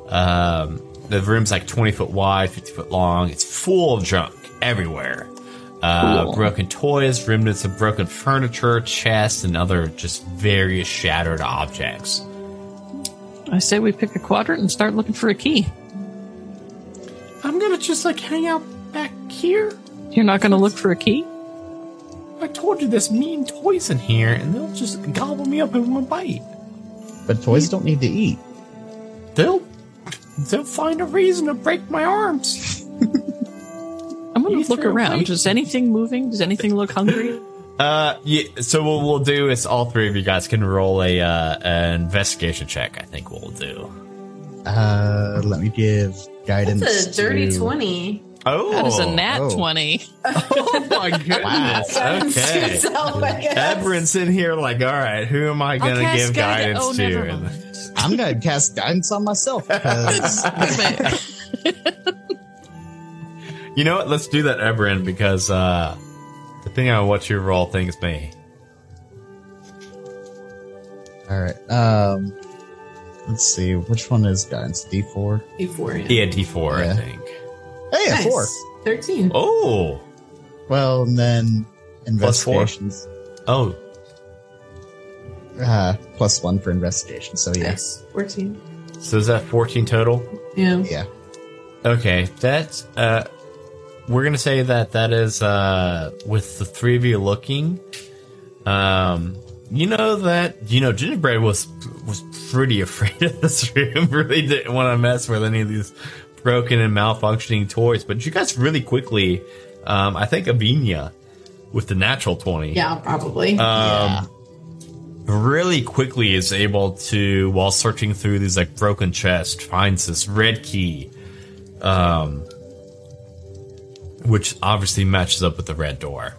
Um, the room's like 20 foot wide, 50 foot long. It's full of junk everywhere. Uh, Cool. broken toys, remnants of broken furniture, chests, and other just various shattered objects. I say we pick a quadrant and start looking for a key. I'm gonna just like hang out back here. You're not going to look for a key? I told you there's mean toys in here, and they'll just gobble me up in one bite. But toys don't need to eat. They'll they'll find a reason to break my arms. I'm going You to look around. away- Is anything moving? Does anything look hungry? Uh, yeah. So what we'll do is all three of you guys can roll a uh, an investigation check. I think we'll do. Uh, let me give guidance. That's a dirty to- 20. Oh, That is a nat oh. 20. Oh my goodness. okay. Yourself, I guess. Ebron's in here like, all right, who am I gonna cast give guide- guidance oh, to? never And- mind. I'm gonna cast guidance on myself because You know what? Let's do that, Ebron, because uh, depending on what you roll, things may. all right. Um, let's see which one is guidance. D four. D4, yeah. Yeah, D four, I think. Hey, Nice. four. 13. Oh, Well, and then Plus four? investigations. oh, Uh, plus one for investigation. So yes, Nice. 14. so is that fourteen total? Yeah. yeah. Okay, that's uh we're gonna say that that is uh with the three of you looking. Um you know that you know Gingerbread was was pretty afraid of this room, really didn't want to mess with any of these broken and malfunctioning toys. But you guys really quickly um I think Avinia with the natural twenty. Yeah, probably. Um really quickly is able to, while searching through these like broken chests, finds this red key, um, which obviously matches up with the red door.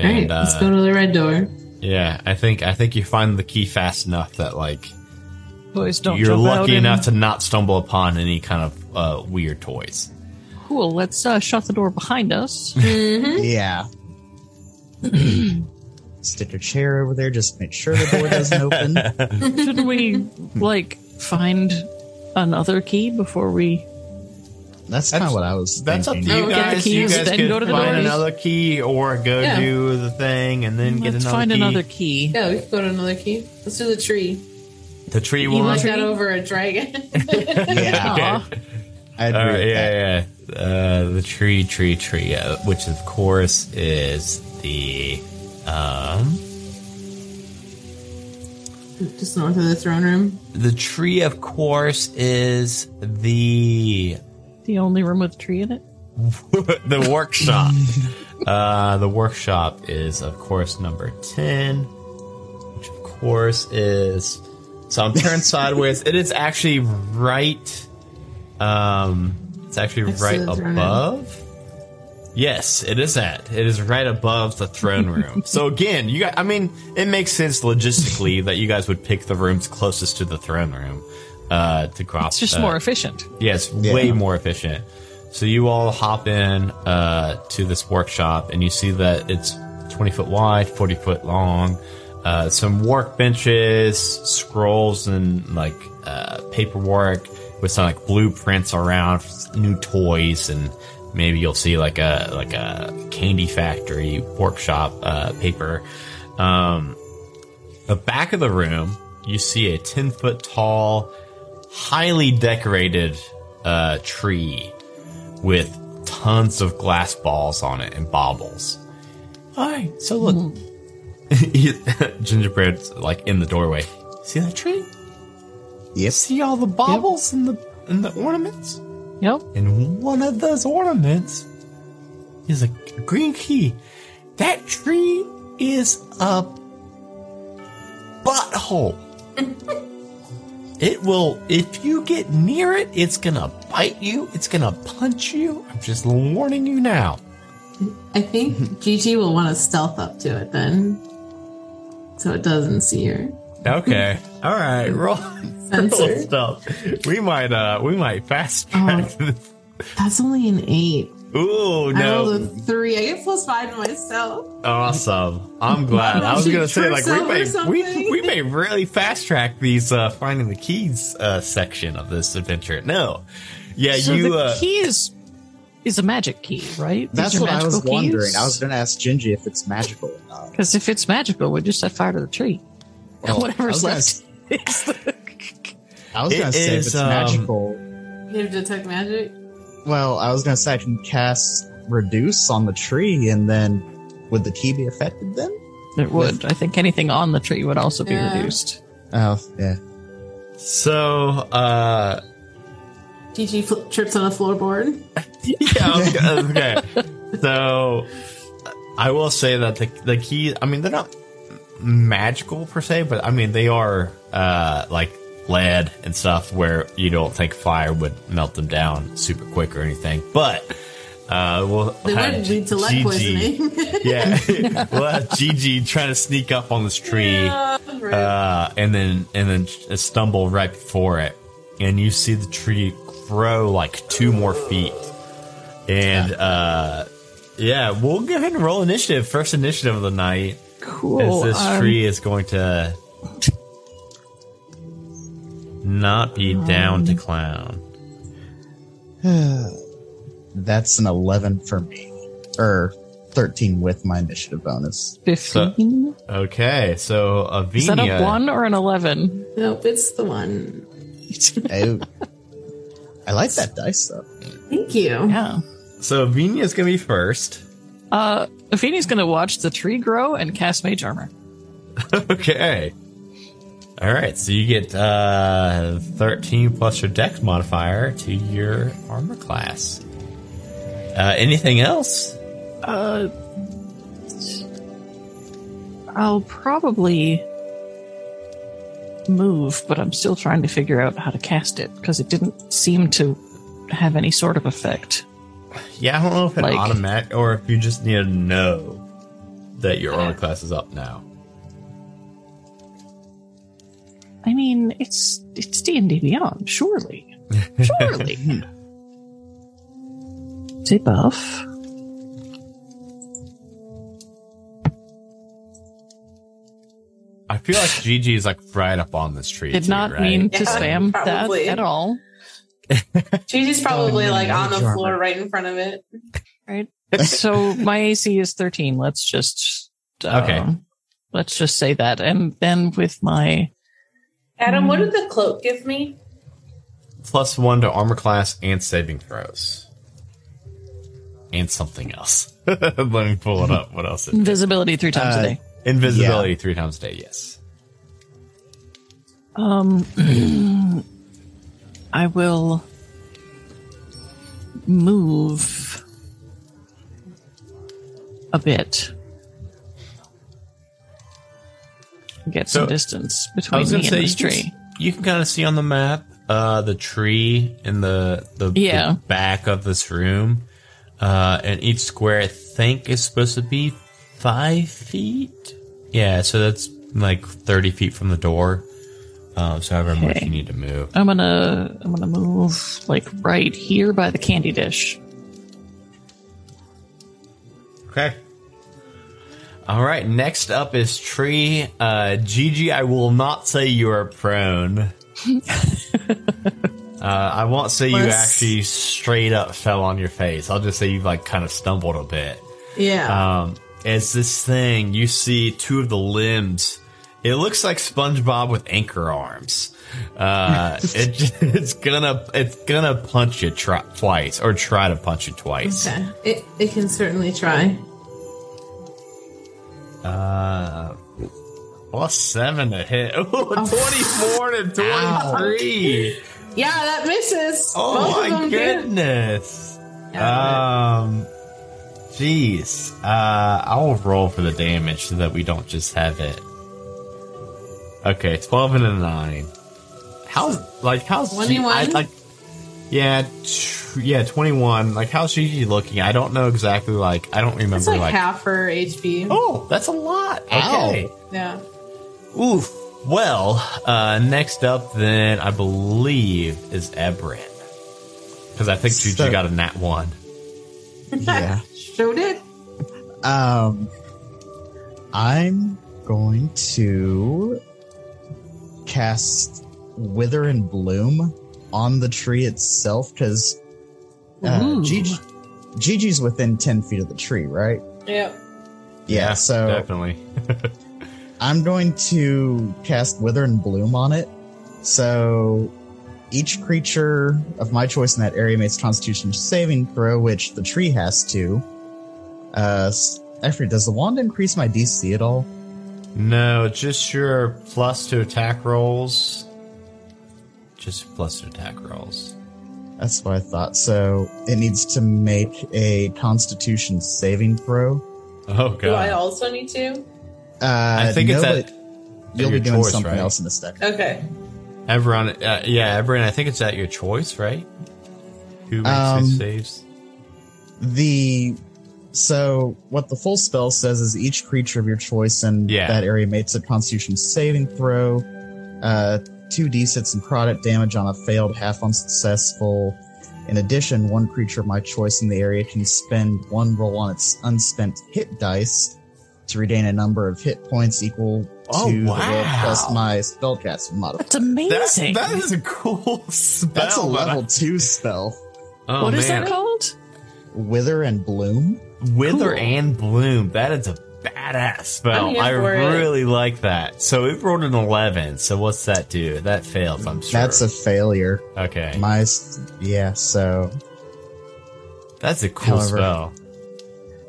All right, let's go to the red door. yeah, I think I think you find the key fast enough that like Boys don't you're lucky enough to not stumble upon any kind of uh, weird toys. Cool. Let's uh, shut the door behind us. Yeah. Stick a chair over there, just make sure the door doesn't open. Shouldn't we like find another key before we? That's kind of what I was That's up to thinking. you Get the guys. You keys, guys then could go to the find doors. another key or go Yeah. do the thing and then get Let's another find key. another key. Yeah, we can go to another key. Let's do the tree. The tree You one. like that over a dragon? Yeah, Aw. I agree All right, with that. yeah, yeah. Uh, the tree, tree, tree, uh, which of course is the um, Just north of the throne room. the tree. Of course, is the The only room with a tree in it. the workshop. uh, the workshop is, of course, number 10, which, of course, is. So I'm turned sideways. It is actually right. Um, it's actually Next right the throne above. Yes, it is that. It is right above the throne room. so again, you got. I mean, it makes sense logistically that you guys would pick the rooms closest to the throne room uh, to cross. It's just uh, more efficient. Yes, Yeah. way more efficient. So you all hop in uh, to this workshop, and you see that it's 20 foot wide, 40 foot long. Uh, some workbenches, scrolls, and like uh, paperwork with some like blueprints around, new toys, and maybe you'll see like a like a candy factory workshop uh, paper. Um, the back of the room, you see a 10 foot tall, highly decorated uh, tree with tons of glass balls on it and baubles. All right, so look, gingerbread's like in the doorway. See that tree? Yep. See all the baubles and the and the ornaments? Yep. And one of those ornaments is a green key. That tree is a butthole. it will, if you get near it, it's gonna bite you. It's gonna punch you. I'm just warning you now. I think GG will want to stealth up to it then. So it doesn't see her. Okay. All right. Roll, Sensor. stuff. We might, uh, we might fast track this. That's only an eight. Ooh, I rolled a no. three. I get plus five to myself. Awesome. I'm glad. I was gonna say like we trips may we, we may really fast track these uh finding the keys uh section of this adventure. No. Yeah, So you the uh key is is a magic key, right? That's what I was wondering. I was going to ask Gingy if it's magical or not. because if it's magical, we just set fire to the tree. Well, I Whatever's was gonna left. s- is the- I was going to say if it's um, magical. You detect magic. Well, I was going to say I can cast reduce on the tree, and then would the key be affected then? it would. I think anything on the tree would also be Yeah. reduced. Oh, yeah. so uh GG fl- trips on a floorboard. yeah, okay. So I will say that the the key I mean they're not magical per se, but I mean they are uh like lead and stuff where you don't think fire would melt them down super quick or anything. But uh we'll They have would lead to lead GG poisoning. Yeah. we'll have Gigi trying to sneak up on this tree Yeah, right. uh, and then and then stumble right before it, and you see the tree grow like two more feet, and uh, yeah, we'll go ahead and roll initiative. First initiative of the night, Cool. as this Um, tree is going to not be down to clown. That's an 11 for me. Or 13 with my initiative bonus. Fifteen. Okay, so Avinia, is that a one or an eleven? nope, it's the one. Oh. I like that dice, though. Thank you. Yeah. so Avinia is going to be first. Uh, Afini's gonna watch the tree grow and cast mage armor. Okay. All right, so you get uh, 13 plus your dex modifier to your armor class. Uh, anything else? Uh, I'll probably move, but I'm still trying to figure out how to cast it because it didn't seem to have any sort of effect. Yeah, I don't know if it Like- automatic or if you just need to know that your armor class is up now. I mean, it's it's D and D Beyond, surely, surely. Is it buff? I feel like Gigi is like right up on this tree. Did too, not right? mean to Yeah, spam probably. that at all. Gigi's probably Oh, like on the armor. floor right in front of it. Right. so my AC is 13. Let's just uh, Okay. Let's just say that, and then with my Adam, what did the cloak give me? Plus one to armor class and saving throws. And something else. Let me pull it up. What else? It invisibility three times Uh, a day. Invisibility three times a day, yes. Um, I will move a bit. Get some So, distance I between was me gonna and say this you tree. you can kind of see on the map uh, the tree in the the, the Yeah. back of this room, uh, and each square I think is supposed to be five feet. Yeah, so that's like thirty feet from the door. Um, so however much Okay. you need to move. I'm gonna I'm gonna move like right here by the candy dish. Okay. All right. Next up is tree. Uh, Gigi, I will not say you are prone. uh, I won't say you actually straight up fell on your face. I'll just say you like kind of stumbled a bit. Yeah. Um, it's this thing. You see two of the limbs. It looks like SpongeBob with anchor arms. Uh, it, it's gonna it's gonna punch you try, twice or try to punch you twice. okay. It it can certainly try. Uh, plus seven to hit. Ooh, 24 to 23. Yeah, that misses. Oh Both my goodness. Yeah, Um, jeez. Uh, I'll roll for the damage so that we don't just have it. Okay, 12 and a 9. How's, like, how's, G- 21? I, like, yeah, tr- yeah, 21. Like, how's Gigi looking? I don't know exactly, like, I don't remember, it's like, like, half her HP. oh, that's a lot. Ow. Okay. Yeah. Oof. Well, uh, next up then, I believe, is Ebrin. Because I think Gigi So- got a nat one. Yeah. Showed it. Um, I'm going to cast Wither and Bloom on the tree itself because uh, Gigi, Gigi's within 10 feet of the tree, right? Yep. Yeah, so definitely. I'm going to cast Wither and Bloom on it. So each creature of my choice in that area makes Constitution saving throw, which the tree has to. Uh, actually, does the wand increase my DC at all? no, just your plus to attack rolls. Just plus to attack rolls. That's what I thought. So it needs to make a Constitution saving throw. Oh god! Do I also need to? Uh, I think it's no, at, but at you'll be doing choice, something right? else in a second. Okay. Everyone, uh, yeah, Ebrin, I think it's at your choice, right? Who makes Um, his saves? The so what the full spell says is each creature of your choice in Yeah. that area makes a Constitution saving throw. Uh, two d6 necrotic damage on a failed, half unsuccessful. In addition, one creature of my choice in the area can spend one roll on its unspent hit dice to regain a number of hit points equal oh, to Oh, the roll wow. plus my spellcasting modifier. That's amazing. that is a cool spell. That's a but I- level two spell. Oh, What is man. that called? Wither and bloom. Wither Cool. and Bloom. That is a badass I'm spell. I for it. really like that. So it rolled an 11. So what's that do? That fails, I'm sure. That's a failure. Okay. My yeah. So That's a cool However- spell.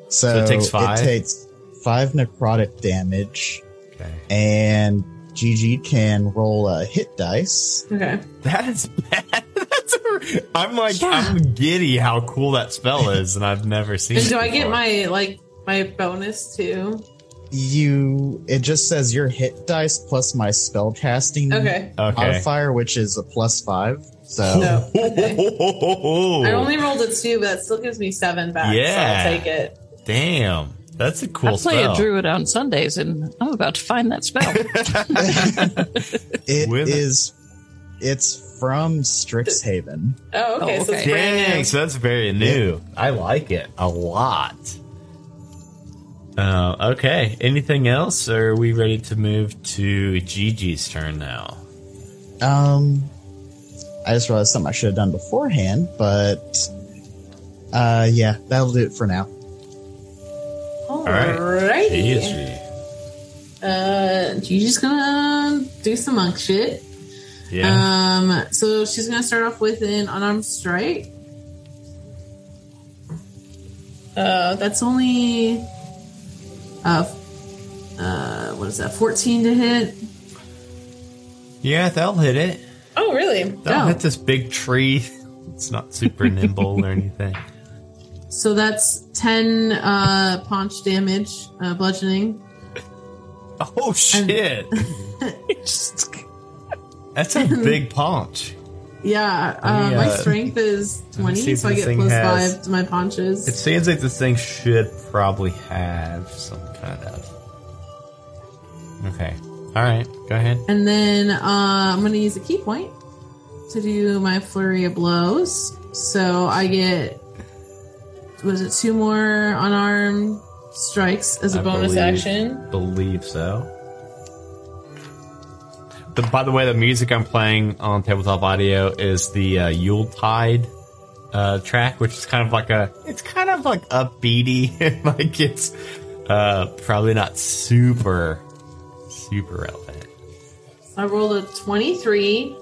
so, So it takes five? It takes five necrotic damage, Okay. and GG can roll a hit dice. Okay. That is bad. That's a, I'm like, Yeah. I'm giddy how cool that spell is, and I've never seen And it do I get my like my bonus too? You. It just says your hit dice plus my spell casting Okay. Okay. modifier, which is a plus five. So No. Okay. I I only rolled a two, but that still gives me seven back. Yeah. So I'll take it. Damn. That's a cool I play spell. a druid on Sundays, and I'm about to find that spell. it With it. is. It's from Strixhaven. Oh, okay. Oh, So it's oh, okay. brand Dang, new. so that's very new. I like it a lot. Uh, okay. Anything else? Or are we ready to move to Gigi's turn now? Um, I just realized something I should have done beforehand, but uh, yeah, that'll do it for now. All right. right. Gigi. Uh, Gigi's gonna do some monk shit. Yeah. Um, so she's gonna start off with an unarmed strike. Uh, that's only uh, uh, what is that? Fourteen to hit. yeah, they'll hit it. Oh, really? They'll Oh. hit this big tree. It's not super nimble or anything. So that's ten uh, paunch damage, uh, bludgeoning. Oh, shit. Just- That's a big punch. Yeah, uh, me, my uh, strength is twenty, so I get plus has- five to my paunches. It seems like this thing should probably have some Okay. All right. Go ahead. And then uh, I'm going to use a ki point to do my flurry of blows. So I get, was it two more unarmed strikes as a I bonus believe- action? Believe so. The, by the way, the music I'm playing on tabletop audio is the uh, Yuletide uh, track, which is kind of like a. It's kind of like upbeaty, like it's uh, probably not super, super relevant. I rolled a 23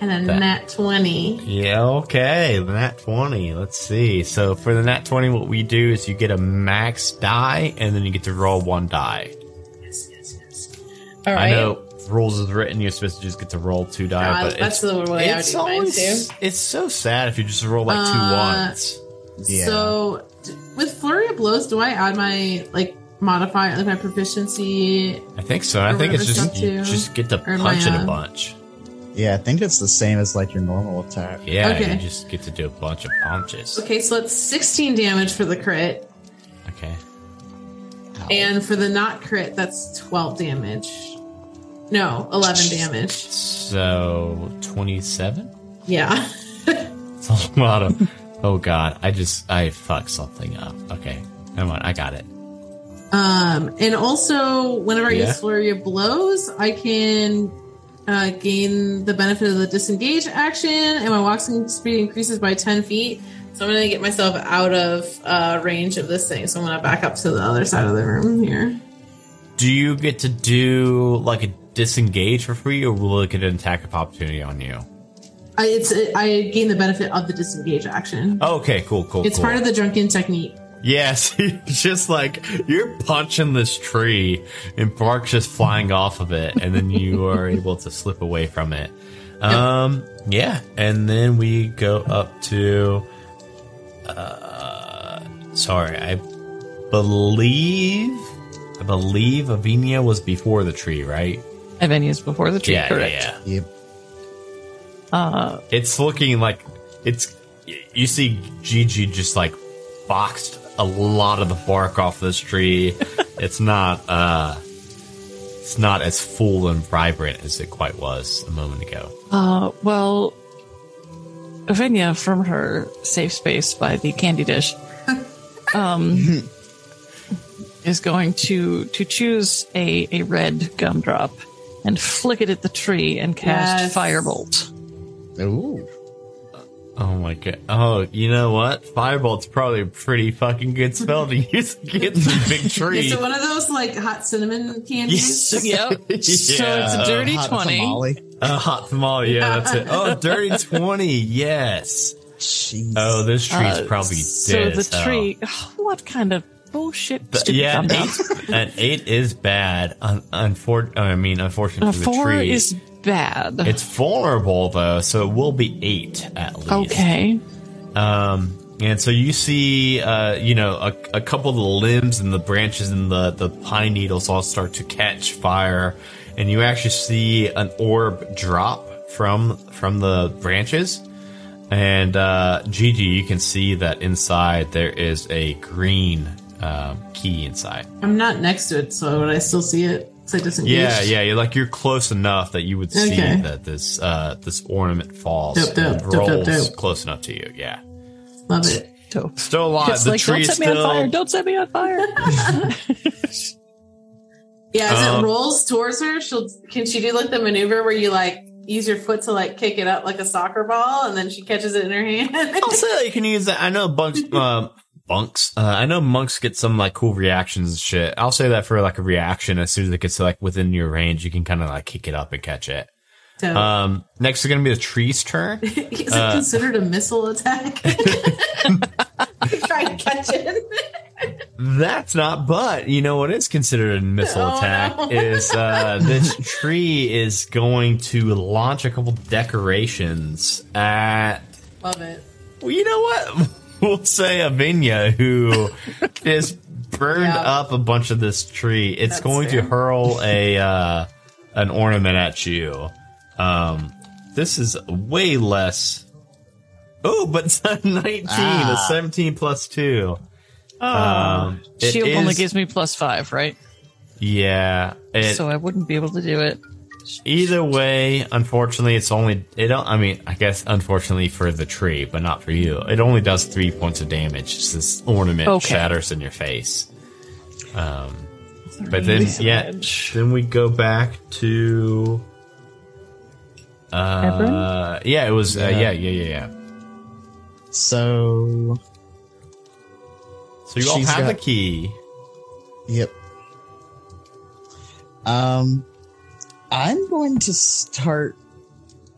and a That- nat 20. Yeah, okay. The nat 20. Let's see. So for the nat 20, what we do is you get a max die, and then you get to roll one die. Yes, yes, yes. All right. I know rules is written, you're supposed to just get to roll two die, No, but that's it's, the way it's always, it's so sad if you just roll like two Uh, ones. Yeah. So with flurry of blows, do I add my like modifier, like my proficiency? I think so. I think it's just you just get to Or punch it a uh, bunch. Yeah, I think it's the same as like your normal attack. Yeah, okay. you just get to do a bunch of punches. Okay, so that's 16 damage for the crit. Okay. And for the not crit, that's 12 damage. No, 11 damage. So twenty-seven. Yeah. It's a lot of. Oh god, I just I fucked something up. Okay, never mind. I got it. Um, and also, whenever I Yeah. use Flurry of Blows, I can uh, gain the benefit of the disengage action, and my walking speed increases by 10 feet. So I'm going to get myself out of uh, range of this thing. So I'm going to back up to the other side of the room here. Do you get to do like a disengage for free, or will it get an attack of opportunity on you? I, it's I gain the benefit of the disengage action. Okay, cool, cool. it's cool. part of the drunken technique. Yes, just like you're punching this tree and bark's just flying off of it, and then you are able to slip away from it. Um, yeah, and then we go up to. Uh, sorry, I believe, I believe Avinia was before the tree, right? Evenia's before the tree, yeah, correct. yeah, yeah. Yep. Uh, It's looking like it's. You see Gigi just like boxed a lot of the bark off this tree. it's not. uh It's not as full and vibrant as it quite was a moment ago. uh, well, Evenia from her safe space by the candy dish, um, is going to to choose a a red gumdrop and flick it at the tree and cast Yes. firebolt. Ooh. Oh my god! Oh, you know what? Firebolt's probably a pretty fucking good spell to use against a big tree. Is it one of those like hot cinnamon candies? Yes. Yep. So it's a dirty Hot twenty. tamale. A hot tamale, yeah, that's it. Oh, dirty twenty, yes. Jeez. Oh, this tree's Uh, probably so dead. So the as hell. tree. What kind of bullshit? But stupid yeah, gumdrop? eight, an eight is bad. Un- unfor- I mean, unfortunately A for the tree, is bad. it's vulnerable though, so it will be eight at least. okay. Um, and so you see, uh, you know, a, a couple of the limbs and the branches and the, the pine needles all start to catch fire, and you actually see an orb drop from from the branches. And uh, Gigi, you can see that inside there is a green um, key inside. I'm not next to it, so would I still see it? It's like disengaged. Yeah, yeah, you're like you're close enough that you would see Okay. that this uh, this ornament falls Dope, dope, and dope, dope, rolls dope. close enough to you. Yeah, Love it. Dope. still alive. It's the like, don't tree set me still. on fire! Don't set me on fire! Yeah, as Um, it rolls towards her, she'll can she do like the maneuver where you like use your foot to like kick it up like a soccer ball, and then she catches it in her hand. I'll say that you can use that. I know bunks, uh, bunks. Uh, I know monks get some like cool reactions and shit. I'll say that for like a reaction. As soon as it gets like within your range, you can kind of like kick it up and catch it. So, Um, next is gonna be the tree's turn. is it uh, considered a missile attack? Try to catch it. That's not, but you know what is considered a missile Oh, attack no. is uh, this tree is going to launch a couple decorations at. Love it. Well, you know what? We'll say Avinia, who just burned Yeah. up a bunch of this tree. It's That's going to hurl a uh, an ornament at you. Um, this is way less. Oh, but it's a 19, Ah. a 17 plus 2. Oh, Um, it shield only gives me plus five, right? Yeah. It, so I wouldn't be able to do it. Either way, unfortunately, it's only it. Don't, I mean, I guess unfortunately for the tree, but not for you. It only does three points of damage. Just this ornament Okay. shatters in your face. Um, but then Three yeah, then we go back to. Uh, yeah, it was. Uh, Yeah. yeah, yeah, yeah, yeah. So, So you all She's have the key. yep. Um, I'm going to start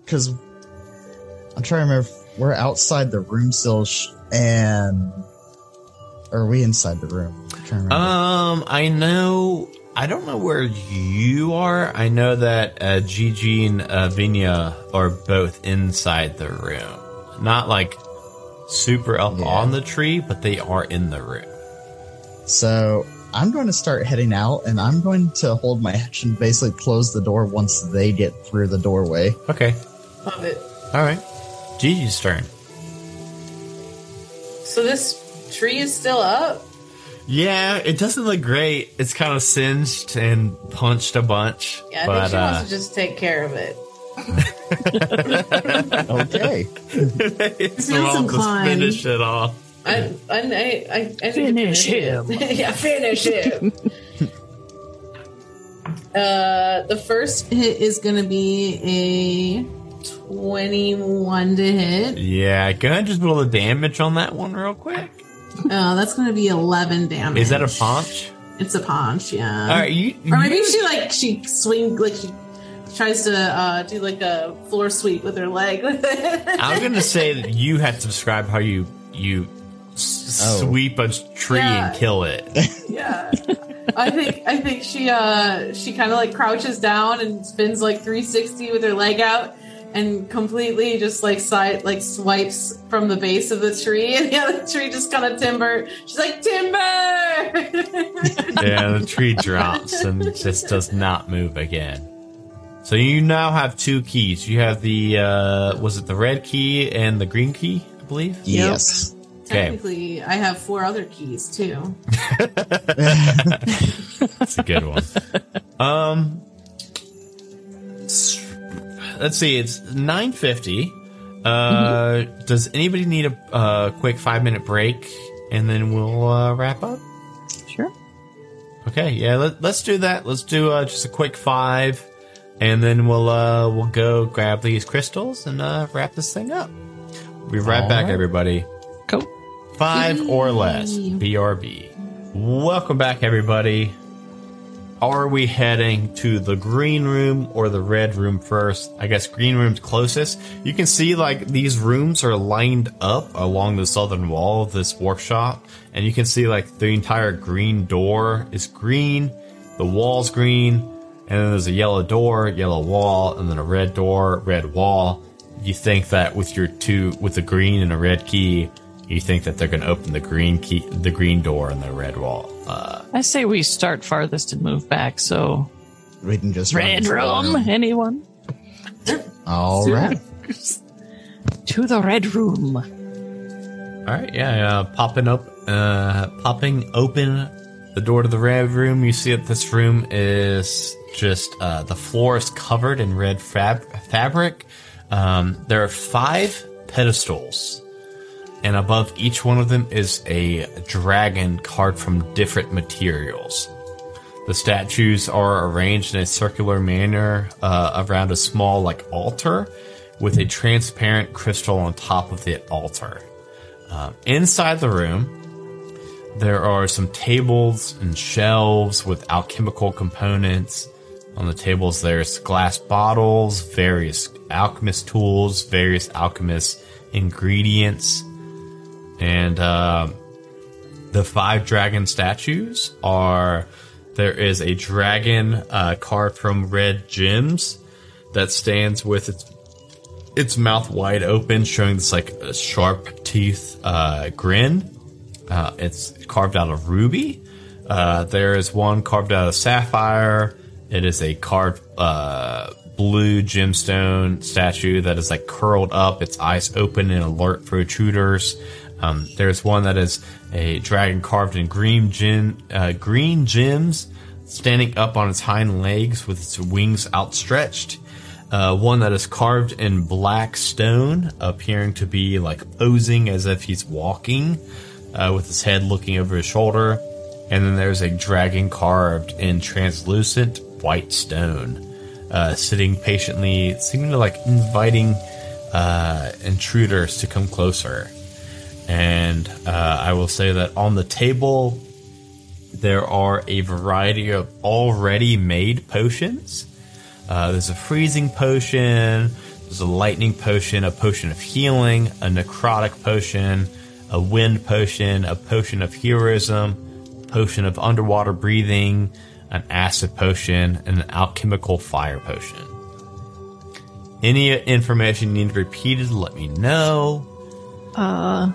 because I'm trying to remember. if We're outside the room still, sh- and or are we inside the room? I'm trying to remember. Um, I know. I don't know where you are. I know that uh, Gigi and uh, Vinya are both inside the room. Not like super up Yeah. on the tree, but they are in the room. So I'm going to start heading out, and I'm going to hold my action, basically close the door once they get through the doorway. Okay. Love it. All right. Gigi's turn. So this tree is still up. Yeah, it doesn't look great. It's kind of singed and punched a bunch. Yeah, I but think she uh, wants to just take care of it. Okay. it's Feels all just inclined. finish it off. I, I, I, I, I need to Finish it. him. yeah, finish him. uh, the first hit is going to be a 21 to hit. Yeah, go ahead and just roll the damage on that one real quick. Uh, that's going to be 11 damage. Is that a punch? It's a punch, yeah. All right, you. Or maybe you- she like she swing like she tries to uh, do like a floor sweep with her leg. I'm gonna say that you have to describe how you you s- Oh. sweep a tree Yeah. and kill it. yeah. I think I think she uh she kind of like crouches down and spins like 360 with her leg out and completely just like side like swipes from the base of the tree and the other tree just kind of timber. She's like timber. yeah, the tree drops and just does not move again. So you now have two keys. You have the uh was it the red key and the green key, I believe? Yes. Okay. Technically, I have four other keys too. That's a good one. um, let's see. It's nine fifty. Uh, does anybody need a uh, quick five minute break, and then we'll uh, wrap up? Sure. Okay, yeah. Let, let's do that. Let's do uh, just a quick five, and then we'll uh, we'll go grab these crystals and uh, wrap this thing up. We'll be right All back, right. everybody. Five or less. BRB. Welcome back, everybody. Are we heading to the green room or the red room first? I guess green room's closest. You can see like these rooms are lined up along the southern wall of this workshop, and you can see like the entire green door is green, the wall's green, and then there's a yellow door, yellow wall, and then a red door, red wall. You think that with your two, with a green and a red key, you think that they're going to open the green key, the green door in the red wall. Uh, I say we start farthest and move back. So, We can just red this room, anyone? All right. To the red room. All right, yeah, uh, popping up, uh, popping open the door to the red room. You see that this room is just uh, the floor is covered in red fab- fabric. Um, there are five pedestals, and above each one of them is a dragon carved from different materials. The statues are arranged in a circular manner uh, around a small, like altar, with a transparent crystal on top of the altar. Um, inside the room, there are some tables and shelves with alchemical components. On the tables, there's glass bottles, various alchemist tools, various alchemist ingredients, and uh, the five dragon statues are. There is a dragon uh, carved from red gems that stands with its its mouth wide open, showing this like sharp teeth uh, grin. Uh, it's carved out of ruby. Uh, there is one carved out of sapphire. It is a carved uh, blue gemstone statue that is like curled up, its eyes open and alert for intruders. Um, there's one that is a dragon carved in green uh, green gems, standing up on its hind legs with its wings outstretched. Uh, one that is carved in black stone, appearing to be like posing as if he's walking, uh, with his head looking over his shoulder. And then there's a dragon carved in translucent white stone, uh, sitting patiently, seeming to like inviting uh, intruders to come closer. And uh, I will say that on the table, there are a variety of already made potions. Uh, there's a freezing potion, there's a lightning potion, a potion of healing, a necrotic potion, a wind potion, a potion of heroism, potion of underwater breathing, an acid potion, and an alchemical fire potion. Any information you need repeated, let me know. Uh,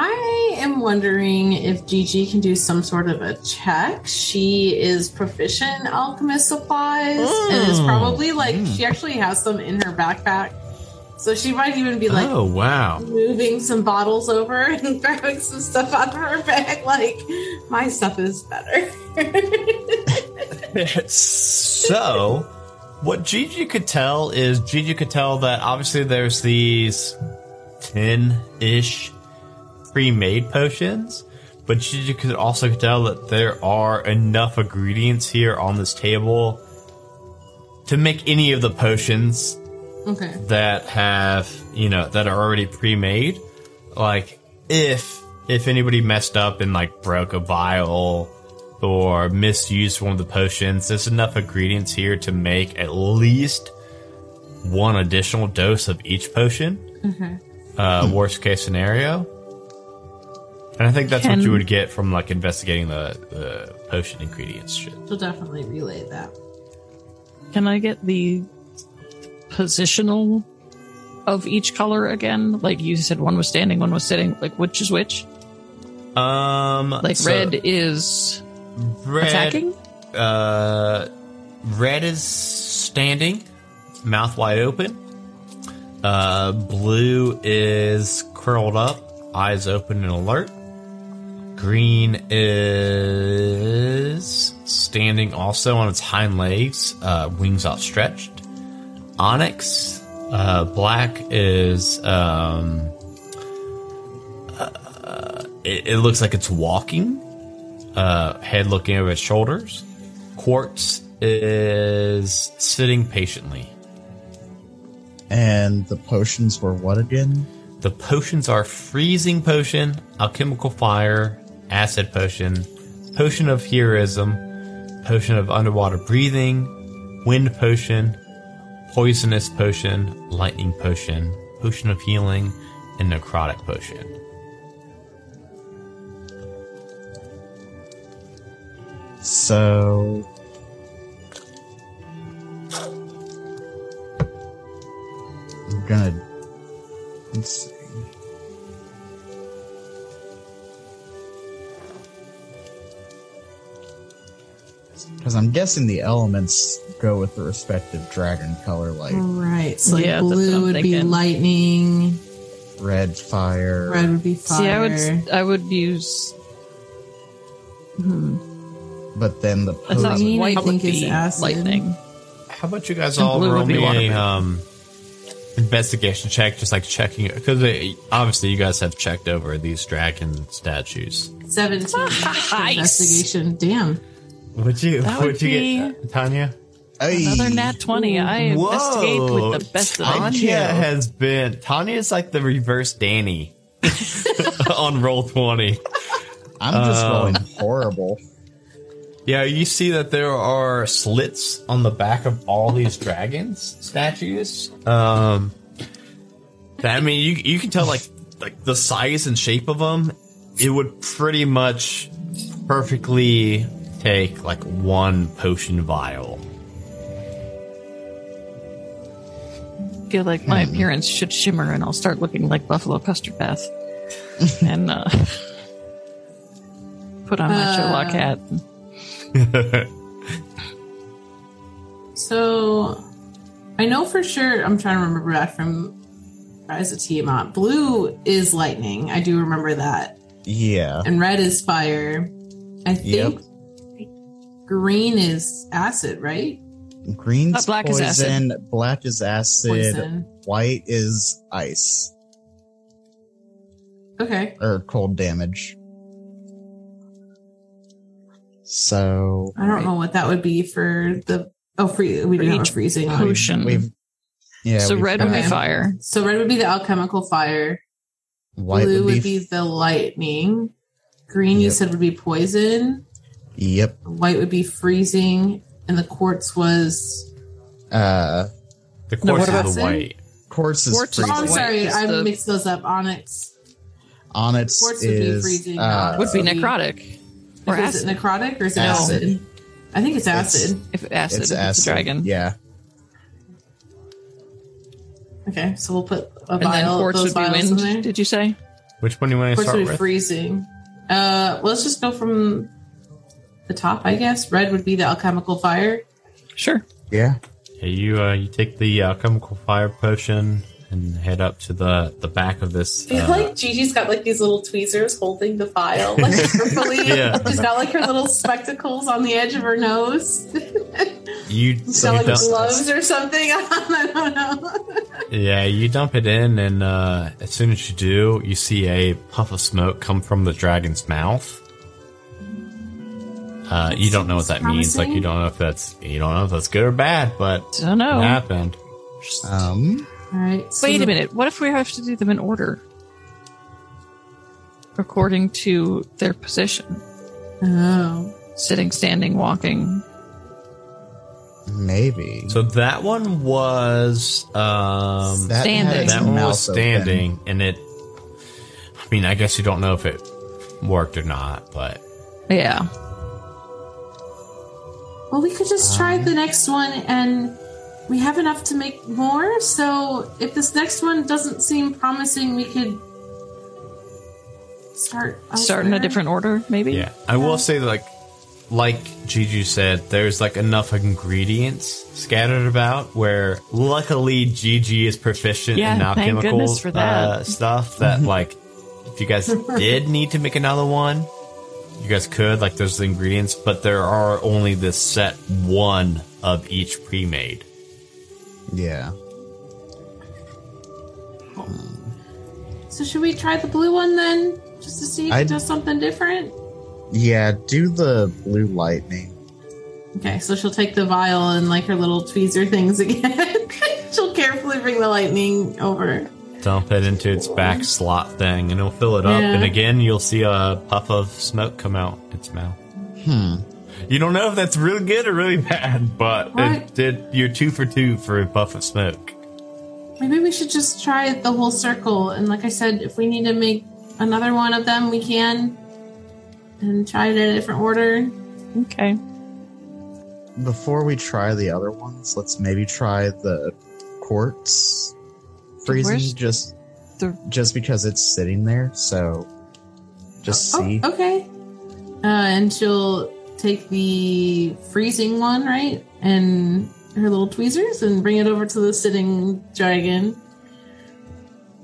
I am wondering if Gigi can do some sort of a check. She is proficient in alchemist supplies and is hmm. probably like hmm. she actually has some in her backpack. So she might even be like oh wow! moving some bottles over and grabbing some stuff out of her bag. Like my stuff is better. so, what Gigi could tell is Gigi could tell that obviously there's these 10 ish pre made potions, but you could also tell that there are enough ingredients here on this table to make any of the potions okay. that have you know that are already pre-made. Like if if anybody messed up and like broke a vial or misused one of the potions there's enough ingredients here to make at least one additional dose of each potion. Uh worst case scenario and i think that's what you would get from like investigating the, the potion ingredients shit She'll definitely relay that. can I get the positional of each color again? Like you said, one was standing, one was sitting. Like which is which? um Like so red is red- attacking. Uh, red is standing, mouth wide open. Uh, blue is curled up, eyes open and alert. Green is standing also on its hind legs, uh, wings outstretched. Onyx, uh, black is, um, uh, it, it looks like it's walking uh, head looking over its shoulders. Quartz is sitting patiently. And the potions were what again? The potions are freezing potion, alchemical fire, acid potion, potion of heroism, potion of underwater breathing, wind potion, poisonous potion, lightning potion, potion of healing, and necrotic potion. So. I'm gonna. Let's see. Because I'm guessing the elements go with the respective dragon color, like Right. So like Yeah, blue I'm would be lightning, red fire. red would be fire. See, I would I would use. Hmm. But then the I thought pose Green, I white think, would is be acid. lightning. How about you guys And all roll me water a um, investigation check, just like checking because obviously you guys have checked over these dragon statues. 17 Nice. investigation. Damn. Would you? That would would you get, uh, Tanya? Hey, Another nat twenty. I investigate Whoa. with the best that I Tanya can. has been. Tanya is like the reverse Danny on roll twenty. I'm just Uh, rolling horrible. Yeah, you see that there are slits on the back of all these dragons statues. Um, that- I mean, you you can tell like like the size and shape of them. It would pretty much perfectly take like one potion vial. I feel like my Hmm. appearance should shimmer, and I'll start looking like Buffalo Custard Bath, and uh, put on my Uh, Sherlock hat. So I know for sure, I'm trying to remember that from Rise of Tiamat. Blue is lightning. I do remember that. Yeah. And red is fire. I think green is acid, right? Green's Uh, black is poison, acid. black is acid, Poison. white is ice Okay. or cold damage. So I don't know what that would be for the. Oh, free. We For do have a each freezing one. potion. we've yeah. so we've red would be Okay. fire. So red would be the alchemical fire. White Blue would would be, be the lightning. Green, you Yep. said, would be poison. Yep. White would be freezing. And the quartz was. Uh, The No, quartz what about is the white. quartz is Quartz is Oh, I'm freezing. sorry. I the- mixed those up. Onyx. Onyx Quartz would be freezing. uh, Would be necrotic or is acid. it necrotic or is it Acid. acid? I think it's acid. if acid, it's if acid. it's a dragon. Yeah. okay, so we'll put a And then vial. quartz those would be vials in there. wind. Did you say? Which one do you want to Quartz start would be with? freezing. Uh, let's just go from the top, I guess. Red would be the alchemical fire. Sure. Yeah. Yeah, you uh, you take the alchemical fire potion and head up to the the back of this. I feel uh, like Gigi's got like these little tweezers holding the file like carefully. Yeah. She's got like her little spectacles on the edge of her nose. you, She's you got like dump, gloves or something. I don't know. yeah, you dump it in, and uh, as soon as you do, you see a puff of smoke come from the dragon's mouth. Uh, you don't know what that means. Like you don't know if that's you don't know if that's good or bad, but Don't know. it happened. Um. All right. so Wait the- a minute. What if we have to do them in order? According to their position. Oh. Sitting, standing, walking. Maybe. So that one was um, That Standing. had its that one mouth was open. standing, and it. I mean, I guess you don't know if it worked or not, but Yeah. Well, we could just try the next one, and we have enough to make more. So if this next one doesn't seem promising, we could start Start in a different order, maybe? Yeah, I will say like, like Juju said, there's like enough ingredients scattered about where luckily Gigi is proficient Yeah, in thank alchemical goodness for that. Uh, stuff that like, if you guys did need to make another one, you guys could like there's the ingredients, but there are only this set one of each pre-made. Yeah. Hmm. So should we try the blue one then, just to see if I'd- it does something different? Yeah. Do the blue lightning. Okay, so she'll take the vial and like her little tweezer things again. she'll carefully bring the lightning over. Dump it into its back slot thing, and it'll fill it up. Yeah. And again, you'll see a puff of smoke come out its mouth. Hmm. You don't know if that's really good or really bad, but What? it did. You're two for two for a puff of smoke. Maybe we should just try the whole circle. And like I said, if we need to make another one of them, we can. And try it in a different order. Okay. Before we try the other ones, let's maybe try the quartz freezing Where's just the- just because it's sitting there. So just Oh, see. okay. Uh, and she'll take the freezing one, right? And her little tweezers and bring it over to the sitting dragon.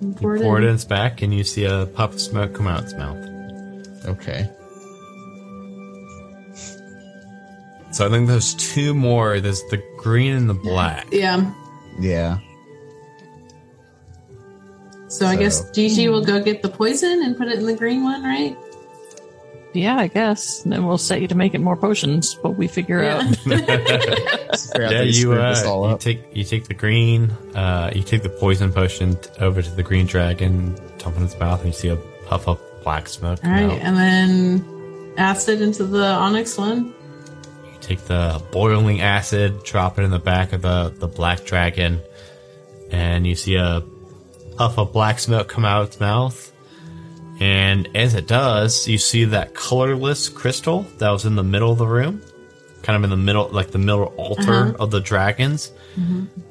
And pour it Pour it in. in its back, and you see a puff of smoke come out its mouth. Okay. So I think there's two more. There's the green and the black. Yeah. Yeah. So, I guess Gigi will go get the poison and put it in the green one, right? Yeah, I guess. And then we'll set you to make it more potions while we figure out. Out Yeah, you uh, you take you take the green, uh, you take the poison potion t- over to the green dragon, dump it in its mouth, and you see a puff of black smoke. All come right. out. And then acid into the onyx one. You take the boiling acid, drop it in the back of the, the black dragon, and you see a puff a black smoke come out of its mouth. And as it does, you see that colorless crystal that was in the middle of the room, kind of in the middle, like the middle altar Uh-huh. of the dragons,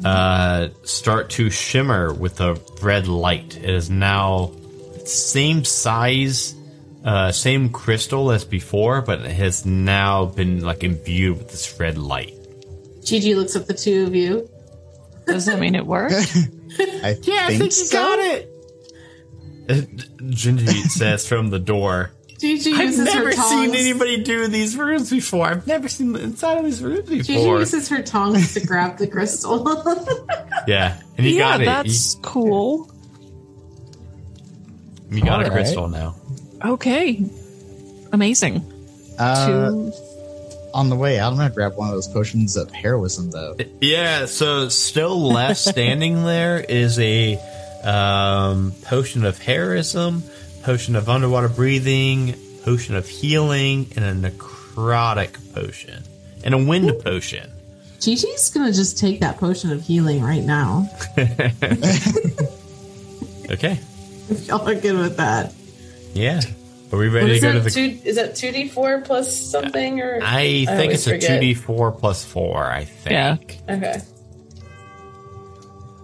uh, start to shimmer with a red light. It is now same size, uh, same crystal as before, but it has now been like imbued with this red light. Gigi looks at the two of you. Does that mean it worked? I think, so. Got it. Gingy says from the door. Gigi I've never her seen anybody do these rooms before. I've never seen the inside of these rooms Gigi before. uses her tongs to grab the crystal. Yeah, and you yeah, got it. that's cool. You, you got a Alright. crystal now. Okay. Amazing. Uh, Two. On the way out, I'm gonna grab one of those potions of heroism, though. Yeah, so still left standing there is a um, potion of heroism, potion of underwater breathing, potion of healing, and a necrotic potion, and a wind potion. Gigi's gonna just take that potion of healing right now. Okay, If y'all are good with that. yeah. Are we ready to is go to that? the? Two, is that two d four plus something or? I think it's a two d four plus four. I think. Yeah. Okay.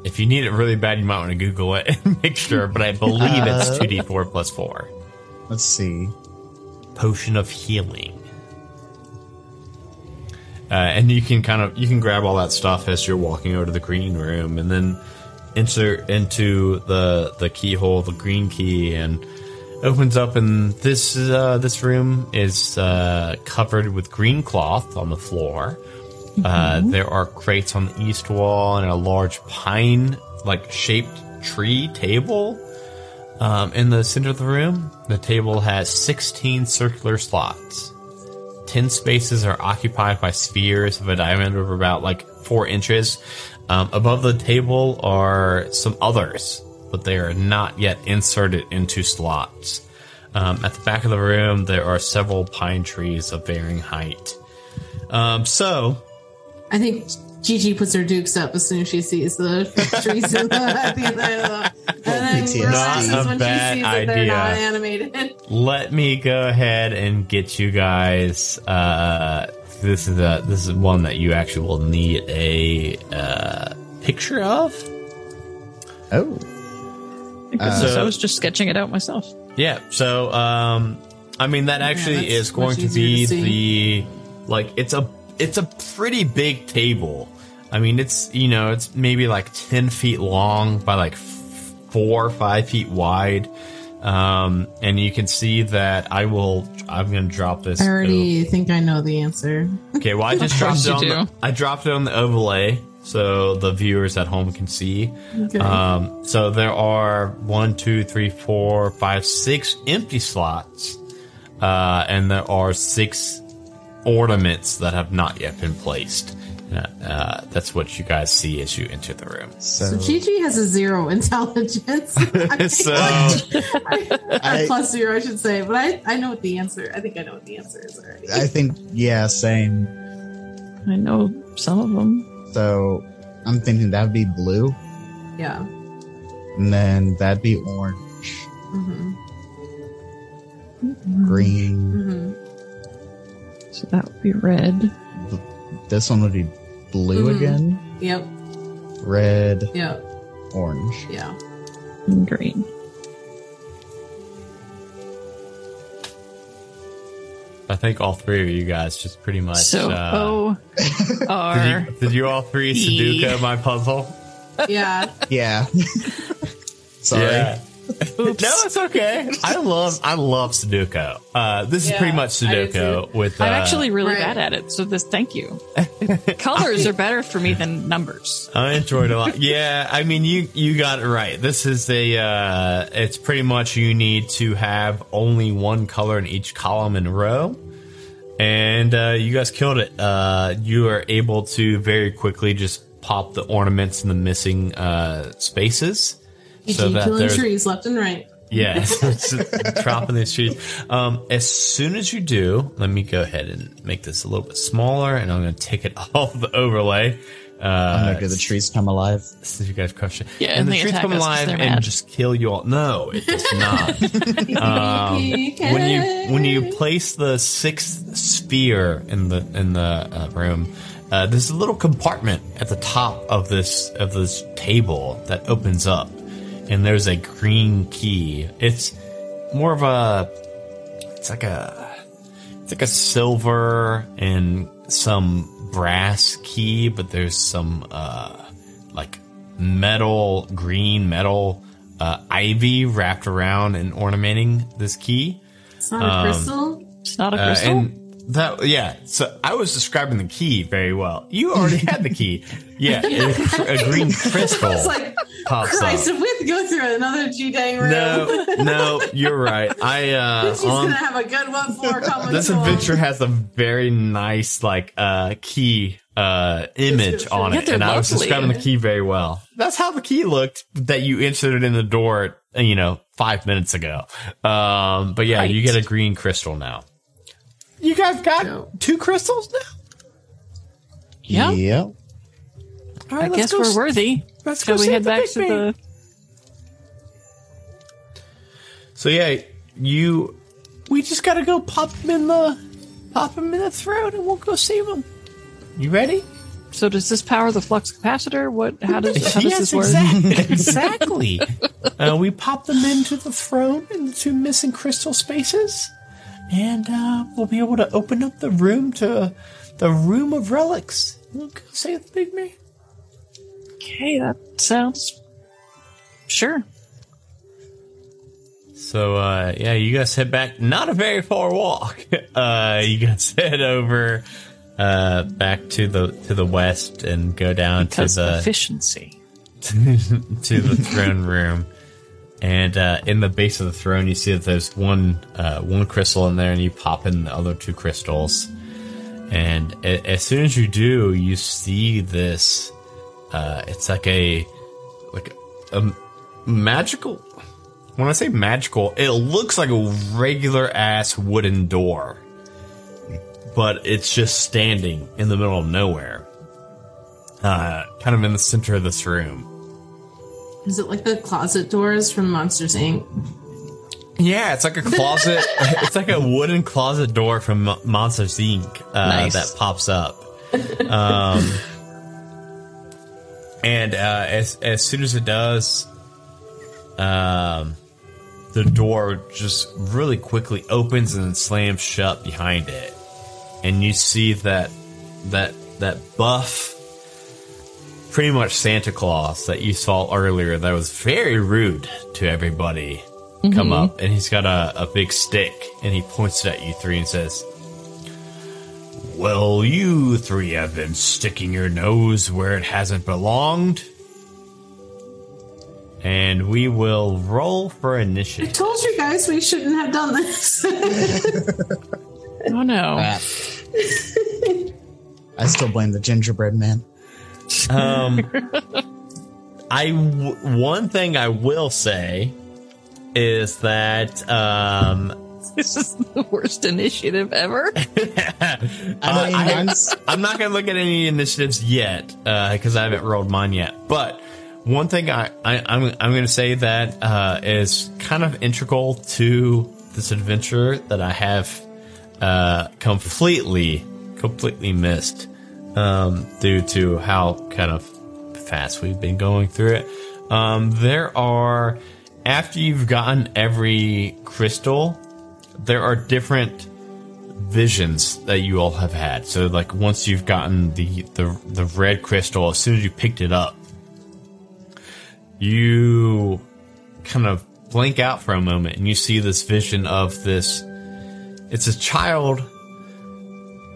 If you need it really bad, you might want to Google it and make sure. But I believe it's Uh. two d four plus four. Let's see. potion of healing. Uh, and you can kind of you can grab all that stuff as you're walking over to the green room, and then insert into the the keyhole the green key, and opens up. And this uh, this room is uh, covered with green cloth on the floor. Uh, there are crates on the east wall and a large pine like shaped tree table um, in the center of the room, the table has 16 circular slots. 10 spaces are occupied by spheres of a diameter of about like 4 inches. Um, above the table are some others, but they are not yet inserted into slots. Um, at the back of the room, there are several pine trees of varying height. Um, so, I think Gigi puts her dukes up as soon as she sees the trees in the, at the end of the and then PTSD. realizes Not a when she bad sees that they're idea. not animated. let me go ahead and get you guys uh this is a this is one that you actually will need a uh picture of Oh, Because Uh, I was just sketching it out myself. yeah so um i mean that actually that's is going to be to the like it's a it's a pretty big table i mean it's you know it's maybe like 10 feet long by like f- four or five feet wide um and you can see that i will i'm gonna drop this I already think I know the answer. Okay, well, I just dropped it you on. The. I dropped it on the overlay so the viewers at home can see. Okay. Um, so there are one, two, three, four, five, six empty slots, uh, and there are six ornaments that have not yet been placed. Uh, uh, that's what you guys see as you enter the room. so, so Gigi has a zero intelligence. I So Or I- plus zero, I should say. But I, I know what the answer. I think I know what the answer is already. I think yeah, same. I know some of them. So I'm thinking that'd be blue, yeah. and then that'd be orange, Mm-hmm. green. Mm-hmm. So that would be red. This one would be blue Mhm. again, Yep. red, Yep. orange. Yeah. and green. I think all three of you guys just pretty much. So uh, O R. did, you, did you all three. Sudoku my puzzle? Yeah. Yeah. Sorry. Yeah. Oops. No, it's okay. I love I love Sudoku. Uh, this is pretty much I Sudoku with. Uh, I'm actually really Right. bad at it, so this thank you. Colors are better for me than numbers. I enjoyed a lot. Yeah, I mean you you got it right. This is a uh, it's pretty much you need to have only one color in each column and row. And uh, you guys killed it. Uh, you are able to very quickly just pop the ornaments in the missing uh, spaces. You So keep that killing trees left and right. Yeah, it's just dropping these trees. Um, as soon as you do, let me go ahead and make this a little bit smaller, and I'm going to take it off the overlay. Uh, I'm gonna do the trees come alive. since you guys crush it. Yeah, and and the trees come alive and mad. just kill you all. No, it does not. um, when you when you place the sixth sphere in the in the uh, room, uh, there's a little compartment at the top of this of this table that opens up, and there's a green key. It's more of a it's like a it's like a silver and some brass key, but there's some uh like metal, green metal uh, ivy wrapped around and ornamenting this key. It's not a crystal. It's not a Uh, crystal. and that, yeah. So I was describing the key very well. You already had the key. Yeah, a, a green crystal It's like, pops Christ, up. If we have to go through another G dang room, No, no, you're right. I uh, she's on gonna have a good one for common this soul. adventure has a very nice like uh key uh image on Yeah, it they're and i was describing the key very well that's how the key looked that you inserted in the door you know five minutes ago um but yeah Right. you get a green crystal now you guys got No. two crystals now yeah. Yep. All I let's guess go we're worthy. let's Shall go we head back to the? So yeah you we just gotta go pop them in the pop them in the throat and we'll go save them you ready So does this power the flux capacitor? What? How does how does yes, this work? exactly. exactly. uh, we pop them into the throne in the two missing crystal spaces, and uh, we'll be able to open up the room to the room of relics. We'll go save the big man. Okay, that sounds sure. So uh, yeah, you guys head back. Not a very far walk. Uh, you guys head over uh, back to the to the west and go down Because to the efficiency. to the throne room, and uh, in the base of the throne, you see that there's one uh, one crystal in there, and you pop in the other two crystals, and a- as soon as you do, you see this. Uh, it's like a like a magical. When I say magical, it looks like a regular ass wooden door, but it's just standing in the middle of nowhere, uh, kind of in the center of this room. Is it like the closet doors from Monsters Inc? Yeah, it's like a closet. it's like a wooden closet door from Mo- Monsters Inc. Uh, Nice. that pops up. Um, and uh, as as soon as it does, um, the door just really quickly opens and slams shut behind it, and you see that that that buff, pretty much Santa Claus that you saw earlier. That was very rude to everybody come mm-hmm. up. And he's got a, a big stick and he points it at you three and says well you three have been sticking your nose where it hasn't belonged and we will roll for initiative. I told you guys we shouldn't have done this. Oh no! Ah. I still blame the gingerbread man. um i w- one thing i will say is that um This is the worst initiative ever. I mean, Uh, I- mine's- I'm not going to look at any initiatives yet because I haven't rolled mine yet. But one thing I, I I'm I'm going to say that uh, is kind of integral to this adventure that I have uh, completely completely missed um, due to how kind of fast we've been going through it. Um, there are after you've gotten every crystal, there are different visions that you all have had. So like once you've gotten the the the red crystal, as soon as you picked it up, you kind of blink out for a moment and you see this vision of this it's a child.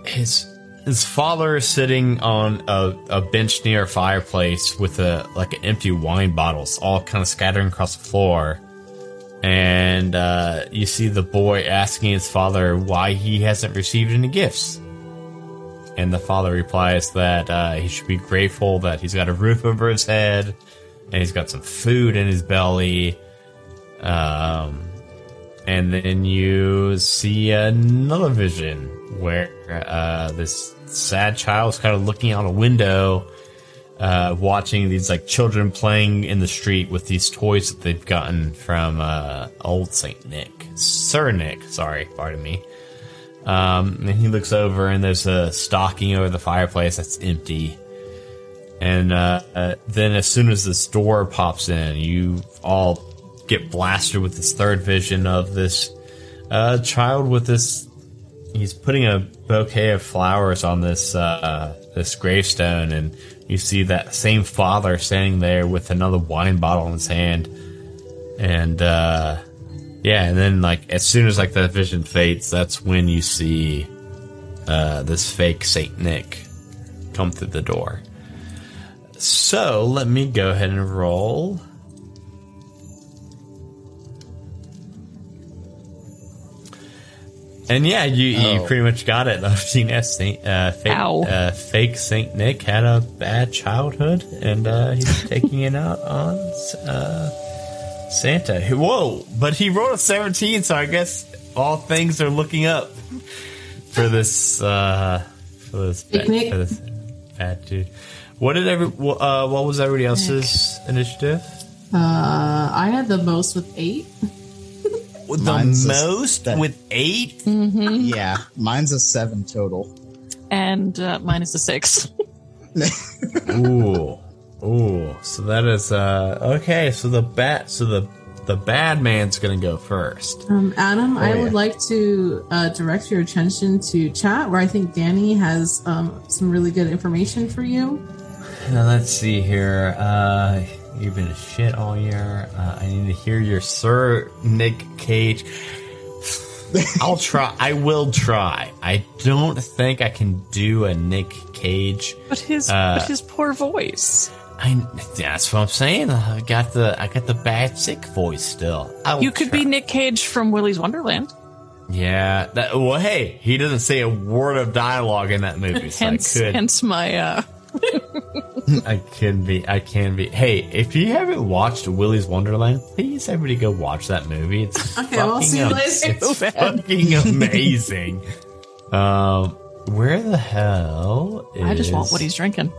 His his father is sitting on a, a bench near a fireplace with a like an empty wine bottles all kind of scattering across the floor. And uh, you see the boy asking his father why he hasn't received any gifts. And the father replies that uh, he should be grateful that he's got a roof over his head and he's got some food in his belly um, and then you see another vision where uh, this sad child is kind of looking out a window, uh, watching these like children playing in the street with these toys that they've gotten from uh, old Saint Nick, Sir Nick. Sorry, pardon me. Um, and he looks over, and there's a stocking over the fireplace that's empty. And uh, uh, then, as soon as this door pops in, you all get blasted with this third vision of this uh, child with this. He's putting a bouquet of flowers on this uh, this gravestone, and you see that same father standing there with another wine bottle in his hand, and uh, yeah, and then like as soon as like that vision fades, that's when you see uh, this fake Saint Nick come through the door. So let me go ahead and roll. And yeah, you, you Oh. pretty much got it. I've seen that Saint, uh, fake, uh, fake Saint Nick had a bad childhood, and uh, he's taking it out on uh, Santa. Whoa! But he rolled a seventeen, so I guess all things are looking up for this uh, for this bad, Nick. for this bad dude. What did every uh, what was everybody else's initiative? Uh, I had the most with eight. The Mine's a- most that- with eight. Yeah, mine's a seven total. And uh, mine is a six. Ooh, ooh. So that is uh okay. So the bat. So the the bad man's gonna go first. Um, Adam, I Oh, yeah. would like to uh, direct your attention to chat, where I think Danny has um, some really good information for you. Now let's see here. Uh, you've been a shit all year. Uh, I need to hear your Sir Nick Cage. I'll try. I will try. I don't think I can do a Nick Cage. But his Uh, but his poor voice. I. That's what I'm saying. I got the. I got the bad sick voice still. You could be. Nick Cage from Willy's Wonderland. Yeah. That, well, hey, he doesn't say a word of dialogue in that movie, so hence I could. hence my uh I can be. I can be. Hey, if you haven't watched Willy's Wonderland, please everybody go watch that movie. It's Okay, we'll fucking see you later. It's So fucking amazing. um, where the hell? Is, I just want what he's drinking.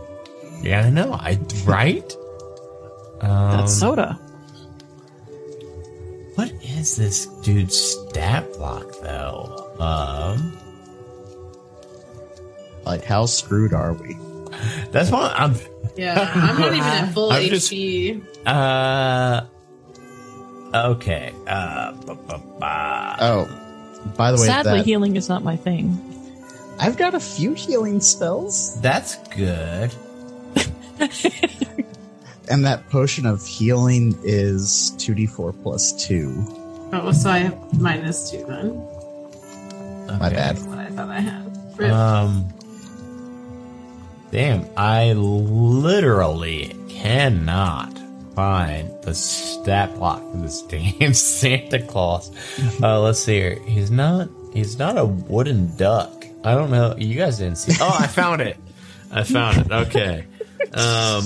Yeah, I know. I right. Um, That's soda. What is this dude's stat block though? Um, Like, how screwed are we? That's what I'm. Yeah, I'm not even at full I'm just- HP. Uh, okay. Uh, ba, ba, ba. Oh, by the way, Sadly, that, healing is not my thing. I've got a few healing spells, that's good. and that potion of healing is 2d4 plus 2. Oh, so I have minus two then. My bad. That's what I thought I had. Rip. Um, damn, I literally cannot find the stat block for this damn Santa Claus. Uh, let's see here. He's not. He's not a wooden duck. I don't know. You guys didn't see. Oh, I found it. I found it. Okay. Um,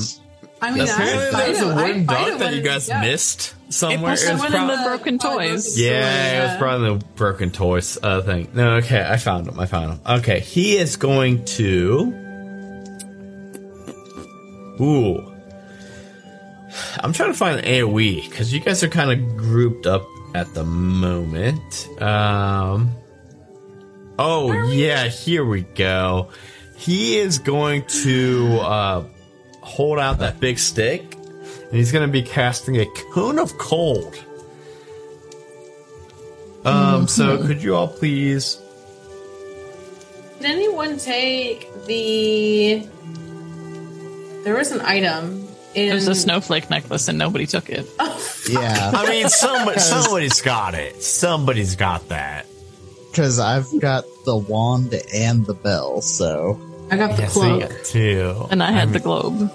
I mean, apparently I, there was a I- wooden I- I duck know that you guys yeah. missed somewhere. must have was went in prob- the broken toys. broken Yeah, it was probably the broken toys uh, thing. No, okay, I found him. I found him. Okay, he is going to. Ooh. I'm trying to find an AoE because you guys are kind of grouped up at the moment. Um. Oh yeah, here we go. He is going to uh, hold out that big stick, and he's going to be casting a cone of cold. Um, so could you all please Did anyone take the? There was an item. In... There's a snowflake necklace and nobody took it. Yeah, I mean, somebody, somebody's got it. Somebody's got that. because I've got the wand and the bell. So I got the Yeah, so you cloak. got two. And I had mean, the globe.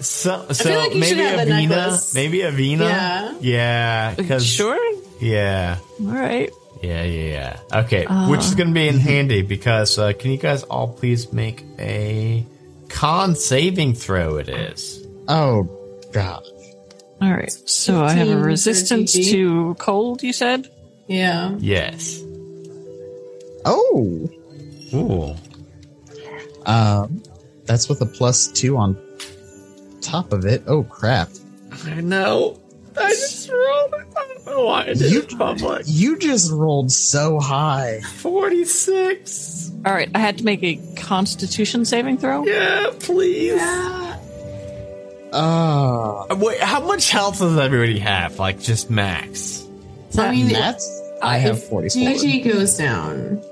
So, so feel like you should maybe have the Avina. necklace. Maybe Avina. Yeah. Yeah. Because Sure. Yeah. All right. Yeah. Yeah. Yeah. Okay. Uh. Which is going to be in handy because uh, can you guys all please make a con saving throw? It is. oh god, All right. So I have a 15 for resistance GG. to cold, you said? Yeah. Yes. oh, Ooh. um, that's with a plus two on top of it. Oh crap! I know. I just rolled it. I don't know why I did You- it public. You just rolled so high. Forty six. All right. I had to make a constitution saving throw. Yeah. Please. Ah, Uh, Wait, how much health does everybody have? Like just max. So I mean, that's I have if forty four. GG goes down.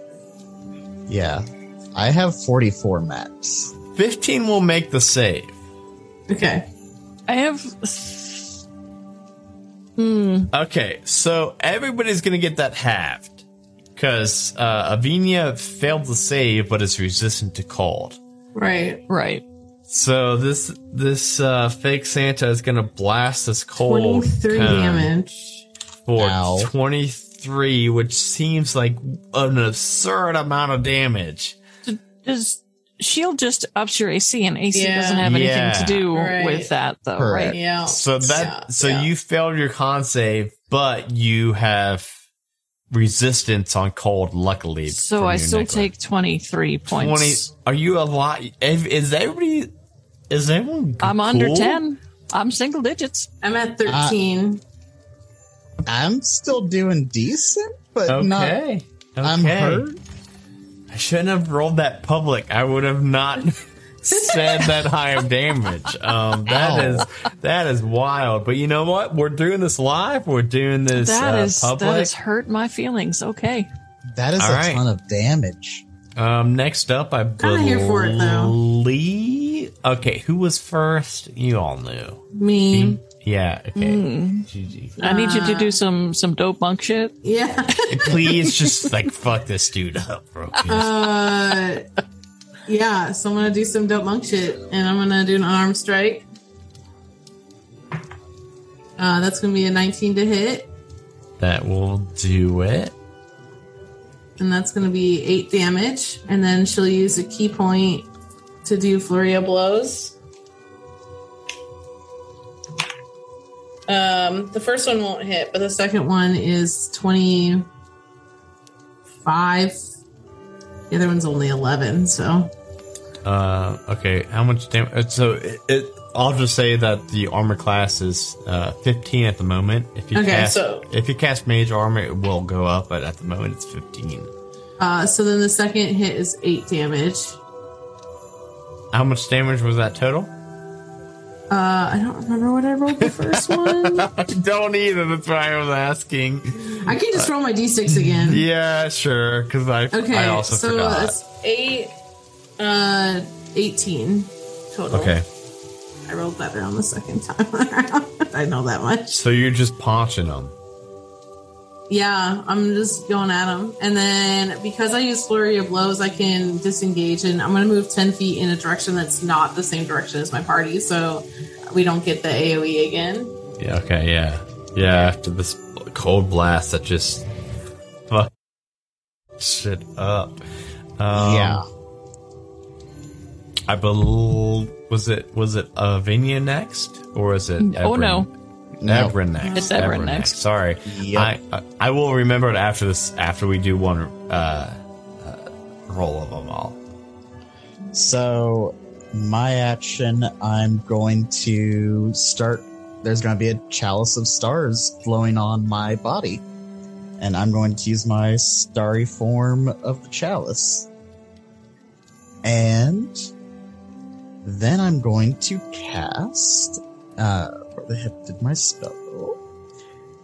Yeah, I have forty four max. 15 will make the save. Okay. I have. Hmm. Okay, so everybody's gonna get that halved. Because uh, Avinia failed to save, but is resistant to cold. Right. Right. So this this uh, fake Santa is gonna blast this cold 23 damage. for Ow. 23, which seems like an absurd amount of damage. Does shield just ups your AC, and AC Yeah. doesn't have anything Yeah. to do Right. with that, though, Correct. right? Yeah. So that Yeah, so yeah. you failed your con save, but you have resistance on cold. Luckily, So I still necklace. take twenty three points. twenty. Are you a lot? Is everybody? Is everyone? I'm under ten. I'm single digits. I'm at 13. Uh, I'm still doing decent, but not. Okay. I'm hurt. I shouldn't have rolled that public. I would have not said that high of damage. Um, that Ow. is that is wild. But you know what? We're doing this live. We're doing this That uh, is public. that has hurt my feelings. Okay. That is All a right. ton of damage. Um, next up, I Kinda here for it, though. believe. Okay, who was first? You all knew. Me. Yeah. Okay. GG. I need you to do some some dope monk shit. Yeah. Please just like fuck this dude up, bro. uh, yeah. So I'm going to do some dope monk shit and I'm going to do an arm strike. Uh, that's going to be a 19 to hit. that will do it. and that's going to be eight damage. And then she'll use a ki point to do flurry of blows. Um, the first one won't hit, but the second one is twenty five. The other one's only eleven, so Uh, okay, how much damage? So it, it, I'll just say that the armor class is uh, 15 at the moment. If you Okay, cast, so- if you cast mage armor, it will go up, but at the moment it's 15. uh, so then the second hit is eight damage. How much damage was that total? Uh, I don't remember what I rolled the first one. I don't either. That's why I was asking. I can just roll my d6 again. Yeah, sure. Because I, Okay, I also so forgot. it's eight, uh, eighteen total. Okay, I rolled better on the second time around. I know that much. so you're just punching them. Yeah, I'm just going at him, and then because I use flurry of blows, I can disengage, and I'm going to move ten feet in a direction that's not the same direction as my party, so we don't get the AOE again. Yeah. Okay. Yeah. Yeah. After this cold blast that just fuck shit up. Um, yeah. I believe was it was it uh, Vinia next or is it? Oh, no. No. Ebrin next. It's Ebrin next. Sorry, Yep. I, I I will remember it after this after we do one uh, uh, roll of them all. So, my action, I'm going to start. There's going to be a chalice of stars flowing on my body. And I'm going to use my starry form of the chalice. And then I'm going to cast. Uh, the heck did my spell?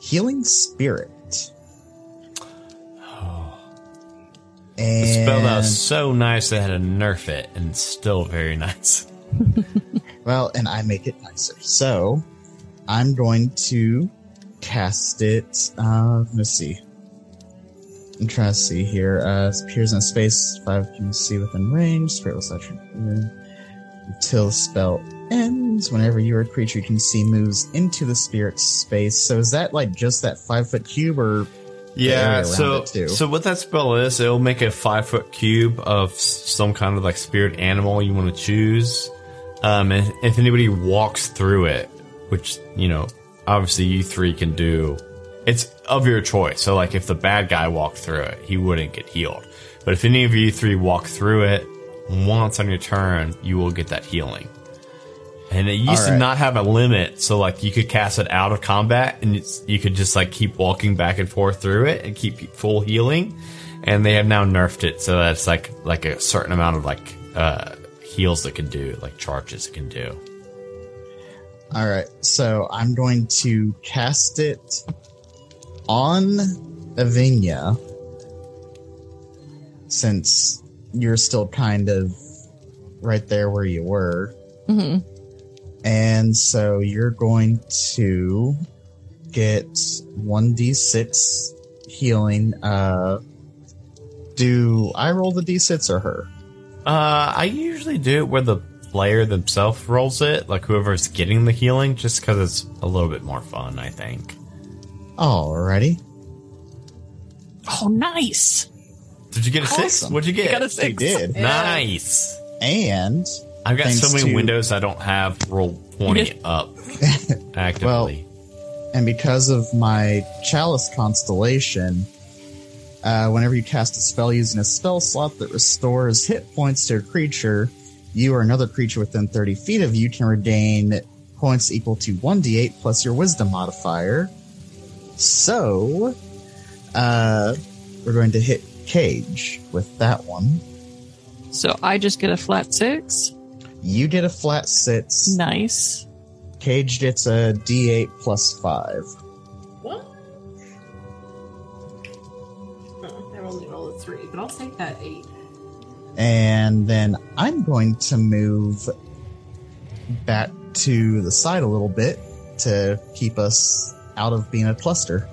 Healing Spirit. The spell that was so nice they had to nerf it, and it's still very nice. well, and I make it nicer. So I'm going to cast it. Uh, let's see. I'm trying to see here. Uh, appears in a space five can see within range. Spirit will you until spell ends. Whenever you or a creature you can see moves into the spirit space. So is that like just that five foot cube, or Yeah, so so what that spell is, it'll make a five foot cube of some kind of like spirit animal you want to choose. Um, and if anybody walks through it, which you know, obviously you three can do, it's of your choice. So like if the bad guy walked through it, he wouldn't get healed. But if any of you three walk through it once on your turn, you will get that healing. And it used to not have a limit, so like you could cast it out of combat, and it's, you could just like keep walking back and forth through it and keep full healing. And they have now nerfed it so that it's like like a certain amount of like uh, heals it can do, like charges it can do. All right, so I'm going to cast it on Avinia since you're still kind of right there where you were. Mhm. And so you're going to get 1d6 healing. Uh, do I roll the d6 or her? Uh, I usually do it where the player themselves rolls it, like whoever's getting the healing, just because it's a little bit more fun. I think. Alrighty. Oh, nice. Did you get a six? Awesome. What'd you get? got a You six. did. Nice. And I've got so many to- windows I don't have roll 20 up actively. Well, and because of my chalice constellation, uh, whenever you cast a spell using a spell slot that restores hit points to a creature, you or another creature within 30 feet of you can regain points equal to 1d8 plus your wisdom modifier. So, uh, we're going to hit Cage with that one. So I just get a flat six. You get a flat six. Nice. Cage gets a d8 plus 5. What? Oh, I only rolled a three, but I'll take that eight. And then I'm going to move back to the side a little bit to keep us out of being a cluster.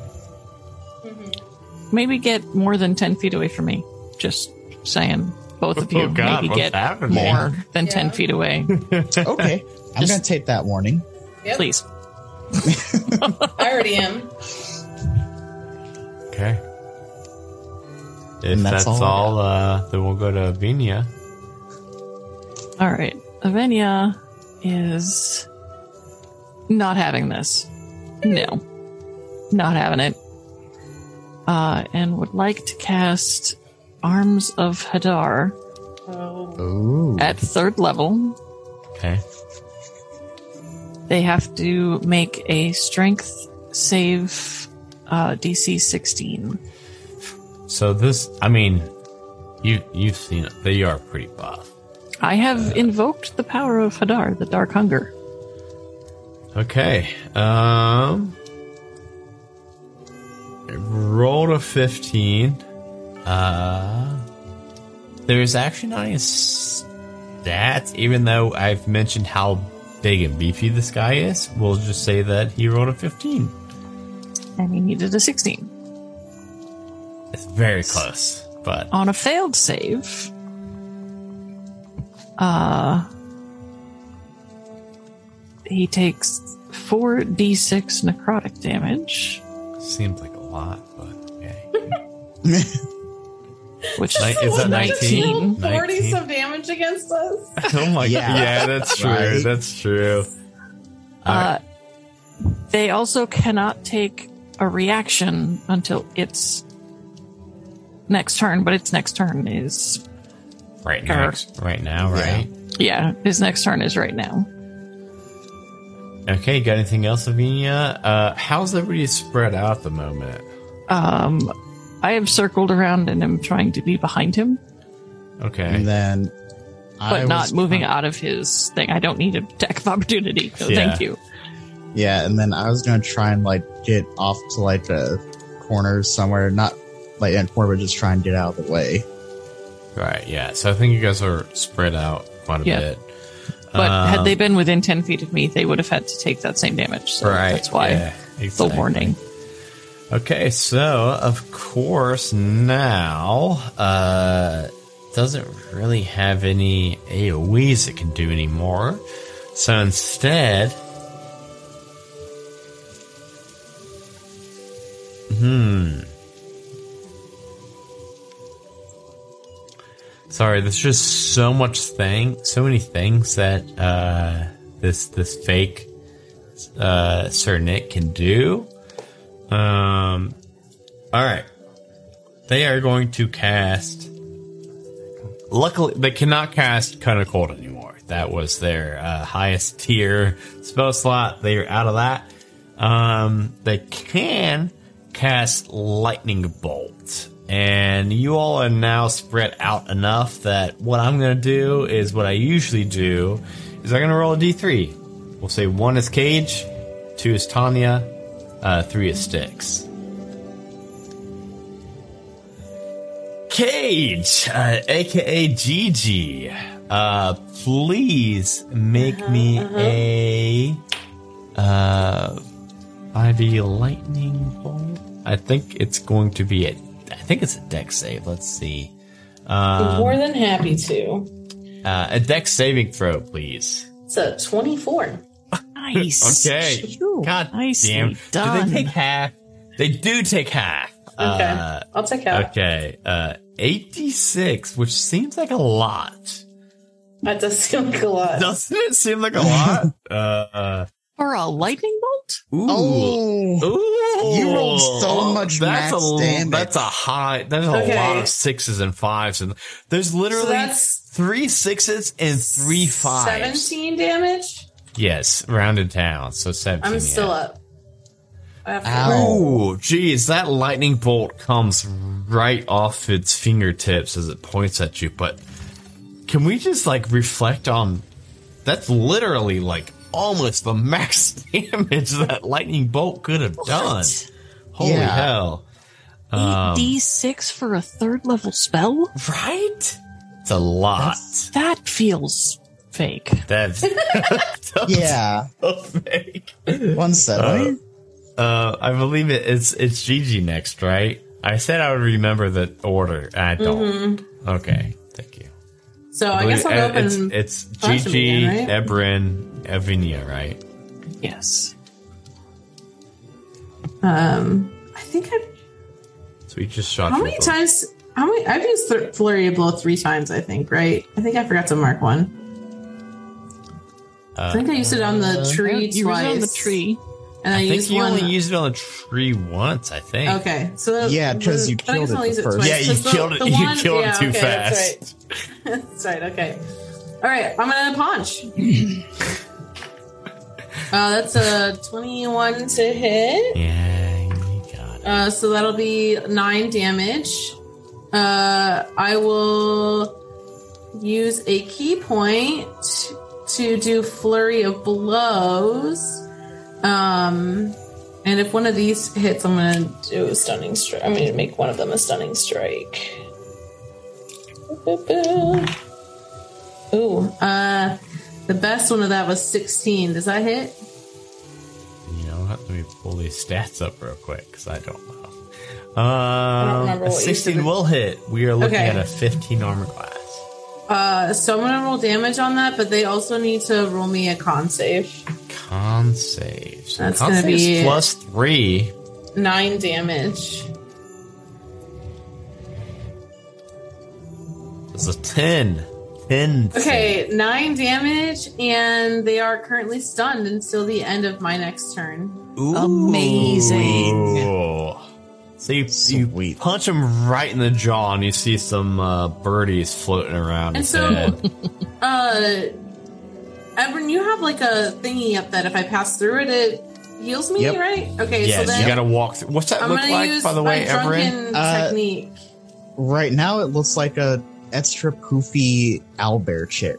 Mm-hmm. Maybe get more than 10 feet away from me. Just saying. Both of you Oh, God, maybe get happening? more than Yeah. 10 feet away, Okay, I'm going to take that warning. Yep. please. I already am. Okay. If And that's, that's all all, uh, then we'll go to Vinia. All right. Avenia is not having this. No. Not having it. Uh, and would like to cast Arms of Hadar Oh. At third level. Okay. They have to make a strength save uh, DC 16. So this, I mean, you you've seen it. They are pretty buff. I have invoked the power of Hadar, the Dark Hunger. Okay. Um. Rolled a fifteen. Uh. There's actually not any stats, even though I've mentioned how big and beefy this guy is. We'll just say that he rolled a fifteen. And he needed a 16. It's very close, but on a failed save, uh, he takes 4d6 necrotic damage, seems like a lot. But okay. which Ni- is that 19? 19. 40 19? some damage against us. Oh my Yeah. god! Yeah, that's true. Right. That's true. Uh, they also cannot take a reaction until its next turn, but its next turn is, Right now, right now, right? yeah, his next turn is right now. Okay, got anything else, Avinia? Uh, how's everybody spread out at the moment? Um, I have circled around and am trying to be behind him. Okay. And then I but not was moving trying- out of his thing. I don't need a attack of opportunity. So Yeah. thank you. Yeah, and then I was going to try and like get off to like a corner somewhere, not like in a corner, but just try and get out of the way. Right, yeah. So I think you guys are spread out quite a Yeah. bit. But Um, had they been within 10 feet of me, they would have had to take that same damage. So right. that's why yeah, the warning. Okay, so of course now uh doesn't really have any AoEs it can do anymore. So instead Hmm. Sorry, there's just so much thing so many things that uh this this fake uh Sir Nick can do. Um. All right. They are going to cast. Luckily, they cannot cast Cone of Cold anymore. That was their uh, highest tier spell slot. They are out of that. Um, they can cast Lightning Bolt. And you all are now spread out enough that what I'm going to do is what I usually do is I'm going to roll a d3. We'll say one is Cage, two is Tanya, uh, three of Sticks. Cage, uh, aka Gigi, uh, please make me a uh, 5e lightning bolt. I think it's going to be a. I think it's a dex save. Let's see. Um, More than happy to. uh, a dex saving throw, please. It's a 24. Nice. Okay. Phew, God nicely damn. done. Do they take half? They do take half. Okay. Uh, I'll take half. okay. Uh, 86, which seems like a lot. That does seem like a lot. Doesn't it seem like a lot? uh, uh, For a lightning bolt? ooh. Oh, Ooh, You rolled so much that's max a, damage. That's a high. There's a lot of sixes and fives, and there's literally So three sixes and three fives. 17 damage. Yes, rounded down. So seventeen. I'm still yeah. up. I have to- Ow. Ooh, geez, that lightning bolt comes right off its fingertips as it points at you. But can we just like reflect on? That's literally like almost the max damage that lightning bolt could have done. Holy Yeah. hell! Um, 8d6 for a third level spell? Right? It's a lot. That feels fake. That's, yeah. so fake. One seven. Uh, I believe it, it's it's Gigi next, right? I said I would remember the order. I don't. Okay, thank you. So I guess I'll go Uh, it's, and. it's Gigi, again, right? Ebrin, Evinia, right? Yes. Um, I think I've. So we just shot. How many boat. times? How many? I've used th- Flurry of Blow three times, I think, right? I think I forgot to mark one. I think I used it on the tree you twice. were on the tree. And I, I think used you one. only used it on the tree once. I think. Okay, so that- Yeah, 'cause then- you then I guess killed it the first- twice, Yeah, you 'cause the- killed it- the you one- killed it too okay, fast. That's right. that's right. Okay. All right, I'm gonna punch. uh, that's a 21 to hit. Yeah, you got it. Uh, so that'll be nine damage. Uh, I will use a ki point to do flurry of blows. Um, and if one of these hits, I'm gonna do a stunning strike. I'm gonna make one of them a stunning strike. Ooh, uh, the best one of that was 16. Does that hit? You know what? Let me pull these stats up real quick because I don't know. Um, a what you 16 will hit. We are looking Okay. at a 15 armor class. Uh, so I'm gonna roll damage on that, but they also need to roll me a con save. Con save. So That's con gonna be- plus three. Nine damage. It's a 10. 10. Okay, nine damage, and they are currently stunned until the end of my next turn. Ooh. Amazing. So you, you punch him right in the jaw, and you see some uh, birdies floating around And his so, head. uh, Ebron, you have like a thingy up that if I pass through it, it heals me, Yep. right? Okay, Yes, so then you gotta walk through. What's that I'm look gonna like, use by the way, my Everin? drunken Uh, technique. Right now, it looks like a extra poofy owlbear chick.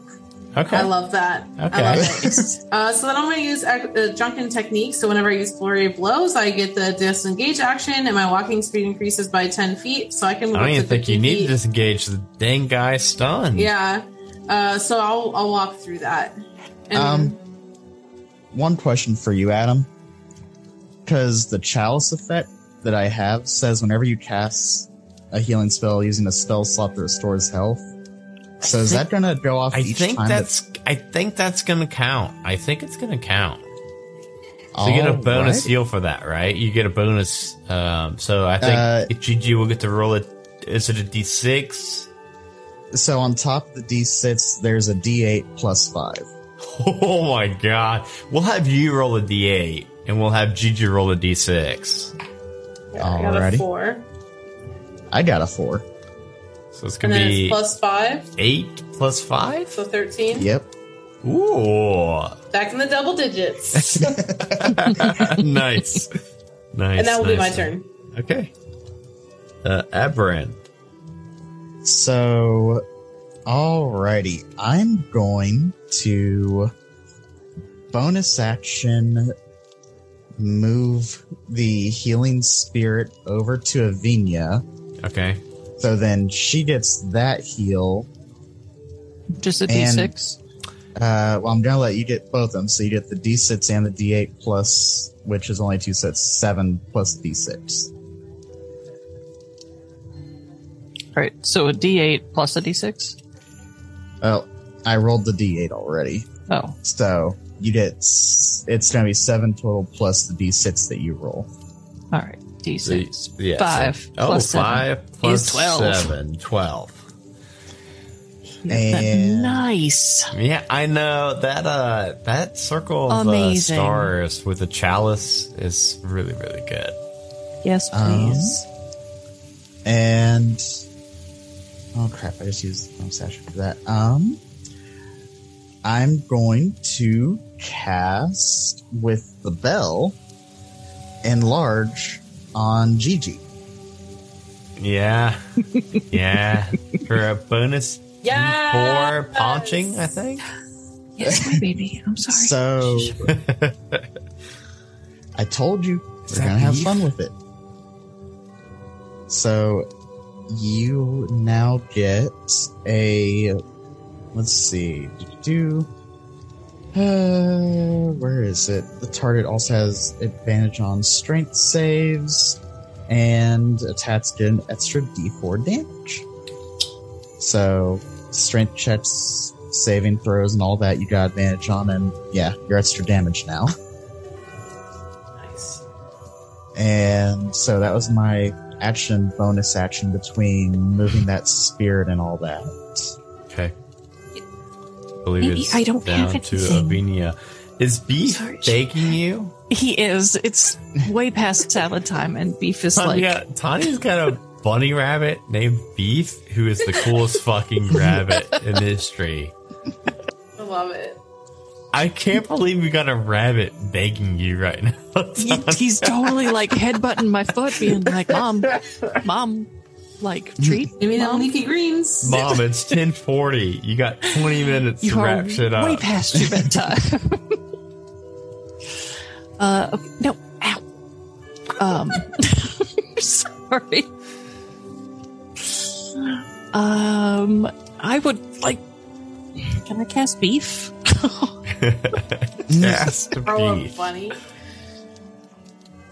Okay. I love that. I Okay. love it. Uh, so then I'm going to use uh, drunken technique. So whenever I use flurry of blows, I get the disengage action, and my walking speed increases by 10 feet. So I can move I don't even think you 15 need to disengage the dang guy stunned. Yeah. Uh, so I'll I'll walk through that. And Um, one question for you, Adam. Because the chalice effect that I have says whenever you cast a healing spell using a spell slot that restores health. So is think- that going to go off I each think time? that's. I think that's gonna count. I think it's gonna count. So you get a bonus right. heal for that, right? You get a bonus. Um, so I think Uh, GG will get to roll it. Is it a D6? So on top of the d6, there's a d8 plus five. Oh my god! We'll have you roll a D8, and we'll have Gigi roll a D6. I got a Alrighty. four. I got a four. So it's gonna then be it's plus five, eight plus five. so 13. Yep. Ooh, Back in the double digits. nice, nice. and that will be my turn. Okay. Uh, Aberrant. So, alrighty. I'm going to bonus action move the healing spirit over to Avinia. Okay. So then she gets that heal. Just a And- D6. Uh, well, I'm gonna let you get both of them. So you get the D6 and the D8 plus, which is only two sets, seven plus D6. All right. So a D8 plus a D6. Oh, I rolled the D8 already. Oh, So you get, it's gonna be seven total plus the D6 that you roll. all right. D6. So, yeah, Five so- oh, plus seven five plus is 12. seven. Twelve. And- nice. Yeah, I know that. Uh, that circle of uh, stars with the chalice is really, really good. Yes, Um, please. And oh crap, I just used the bonus action for that. Um, I'm going to cast with the bell enlarge on Gigi. Yeah, yeah. For a bonus Yes! four ponching, I think. yes, my baby. I'm sorry. So I told you Is we're gonna have fun with it. So you now get a let's see, do uh, where is it? The target also has advantage on strength saves, and attacks get an extra D4 damage. So strength checks, saving throws, and all that you got advantage on, and yeah, you're extra damage now. Nice. And so that was my action bonus action between moving that spirit and all that. Okay. I believe Maybe it's I don't down have to anything. Avinia. Is Beef Sorry. baking you? He is. It's way past salad time, and beef is like. Yeah, Tanya's got a bunny rabbit named Beef, who is the coolest fucking rabbit in history. I love it. I can't believe we got a rabbit begging you right now. He- he's totally like headbutting my foot, being like, "Mom, mom, like treat Give me them mom." leafy greens. Mom, it's 1040. You got 20 minutes to You are wrap shit up. way up. past your bedtime. uh, okay, no, ow. Um, sorry. Um, I would like. Can I cast beef? Yes, to Throw a Beef. bunny.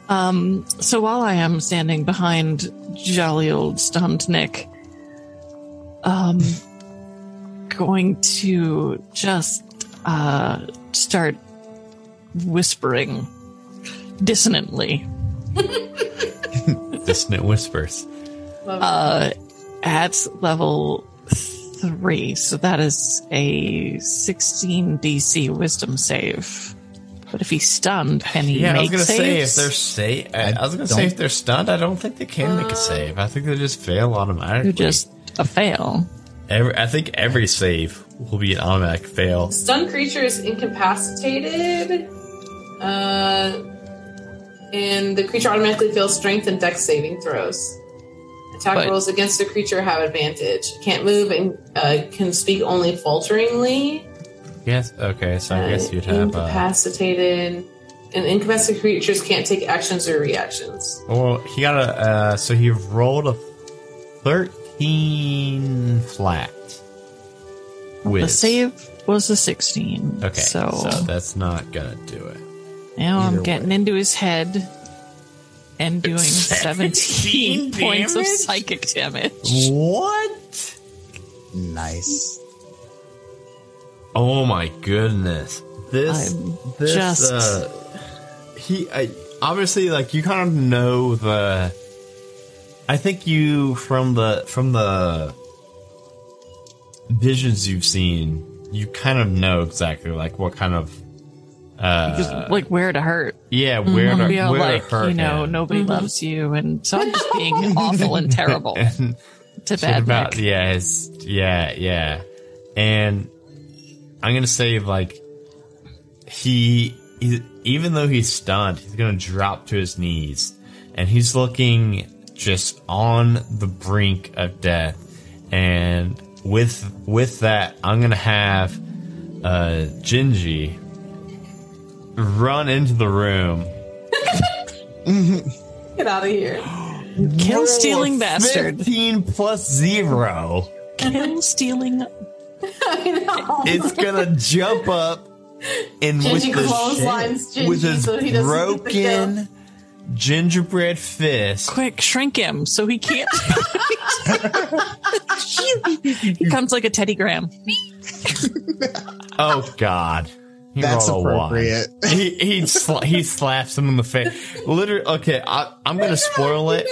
Um, so while I am standing behind jolly old stunned Nick, um, going to just uh, start whispering dissonantly Dissonant whispers. Uh, at level three. So that is a 16 DC Wisdom save. But if he's stunned, can he Yeah, I make was gonna say if saves? they're safe. I, I I was gonna say if they're stunned, I don't think they can make a save. I think they just fail automatically. You're just a fail. Every, I think every save will be an automatic fail. Stunned creature is incapacitated. Uh, and the creature automatically fails strength and dex saving throws. Attack But- rolls against the creature have advantage. Can't move and uh, can speak only falteringly. Guess okay. So I guess you'd have. Uh, incapacitated. and incapacitated creatures can't take actions or reactions. well, he got a. Uh, so he rolled a thirteen flat. The save was a 16. Okay, So, so, that's not gonna do it. now I'm Either getting into his head and doing 17 points of psychic damage. What? Nice. Oh my goodness! This, I'm this, just- uh, he I, obviously like you kind of know the. I think you from the from the visions you've seen, you kind of know exactly like what kind of. Uh, Just, like where to hurt. yeah, where to, Be all where like, to hurt you know, him. nobody loves you. And so I'm just being awful and terrible And to bad about yeah, his, yeah, yeah, and I'm gonna say like he, he, even though he's stunned, he's gonna drop to his knees, and he's looking just on the brink of death, and with with that, I'm gonna have uh Gingy run into the room. Get out of here. Kill stealing bastard. 15 plus zero. Kill stealing. I know. it's gonna jump up and with Gingy the clotheslines Gingy with his so he doesn't get the kill. broken gingerbread fist. Quick, shrink him so he can't. he becomes like a Teddy Graham. Oh God, he That's rolled a one. appropriate. He he sla- he slaps him in the face. Literally, okay. I, I'm gonna spoil it.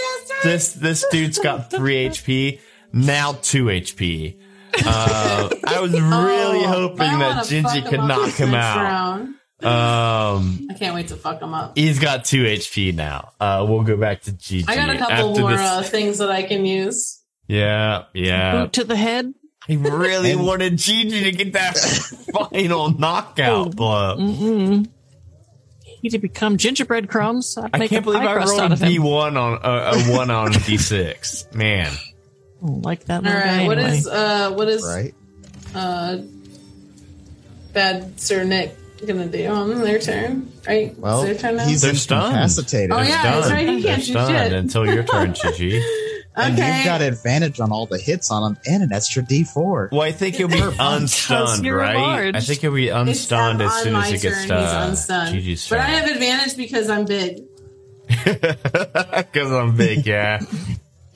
This this dude's got three HP now, two HP. Uh, I was really Oh, hoping that Gingy could him up knock him out. round. Um, I can't wait to fuck him up. he's got two HP now. Uh, we'll go back to GG. I got a couple after more this- uh, things that I can use. Yeah, yeah. Boot to the head. He really And- wanted Gigi to get that final knockout blow. Mm-mm. He to become gingerbread crumbs. I'd I make can't believe I rolled out a. D one on uh, a one on D six. Man, like that. All little guy right, what anyway. is uh what is Right? uh bad Sir Nick gonna do on their turn? Right? Well, it's their turn now. he's They're stunned. incapacitated. Oh, yeah, that's right, he They're can't do stunned shit. until your turn, Gigi. And okay. you've got advantage on all the hits on him and an extra D4. Well, I think he'll be unstunned, right? large. I think he'll be unstunned as soon as my he gets turn, he's uh, unstunned. Gigi's But I have advantage because I'm big. Because I'm big, yeah.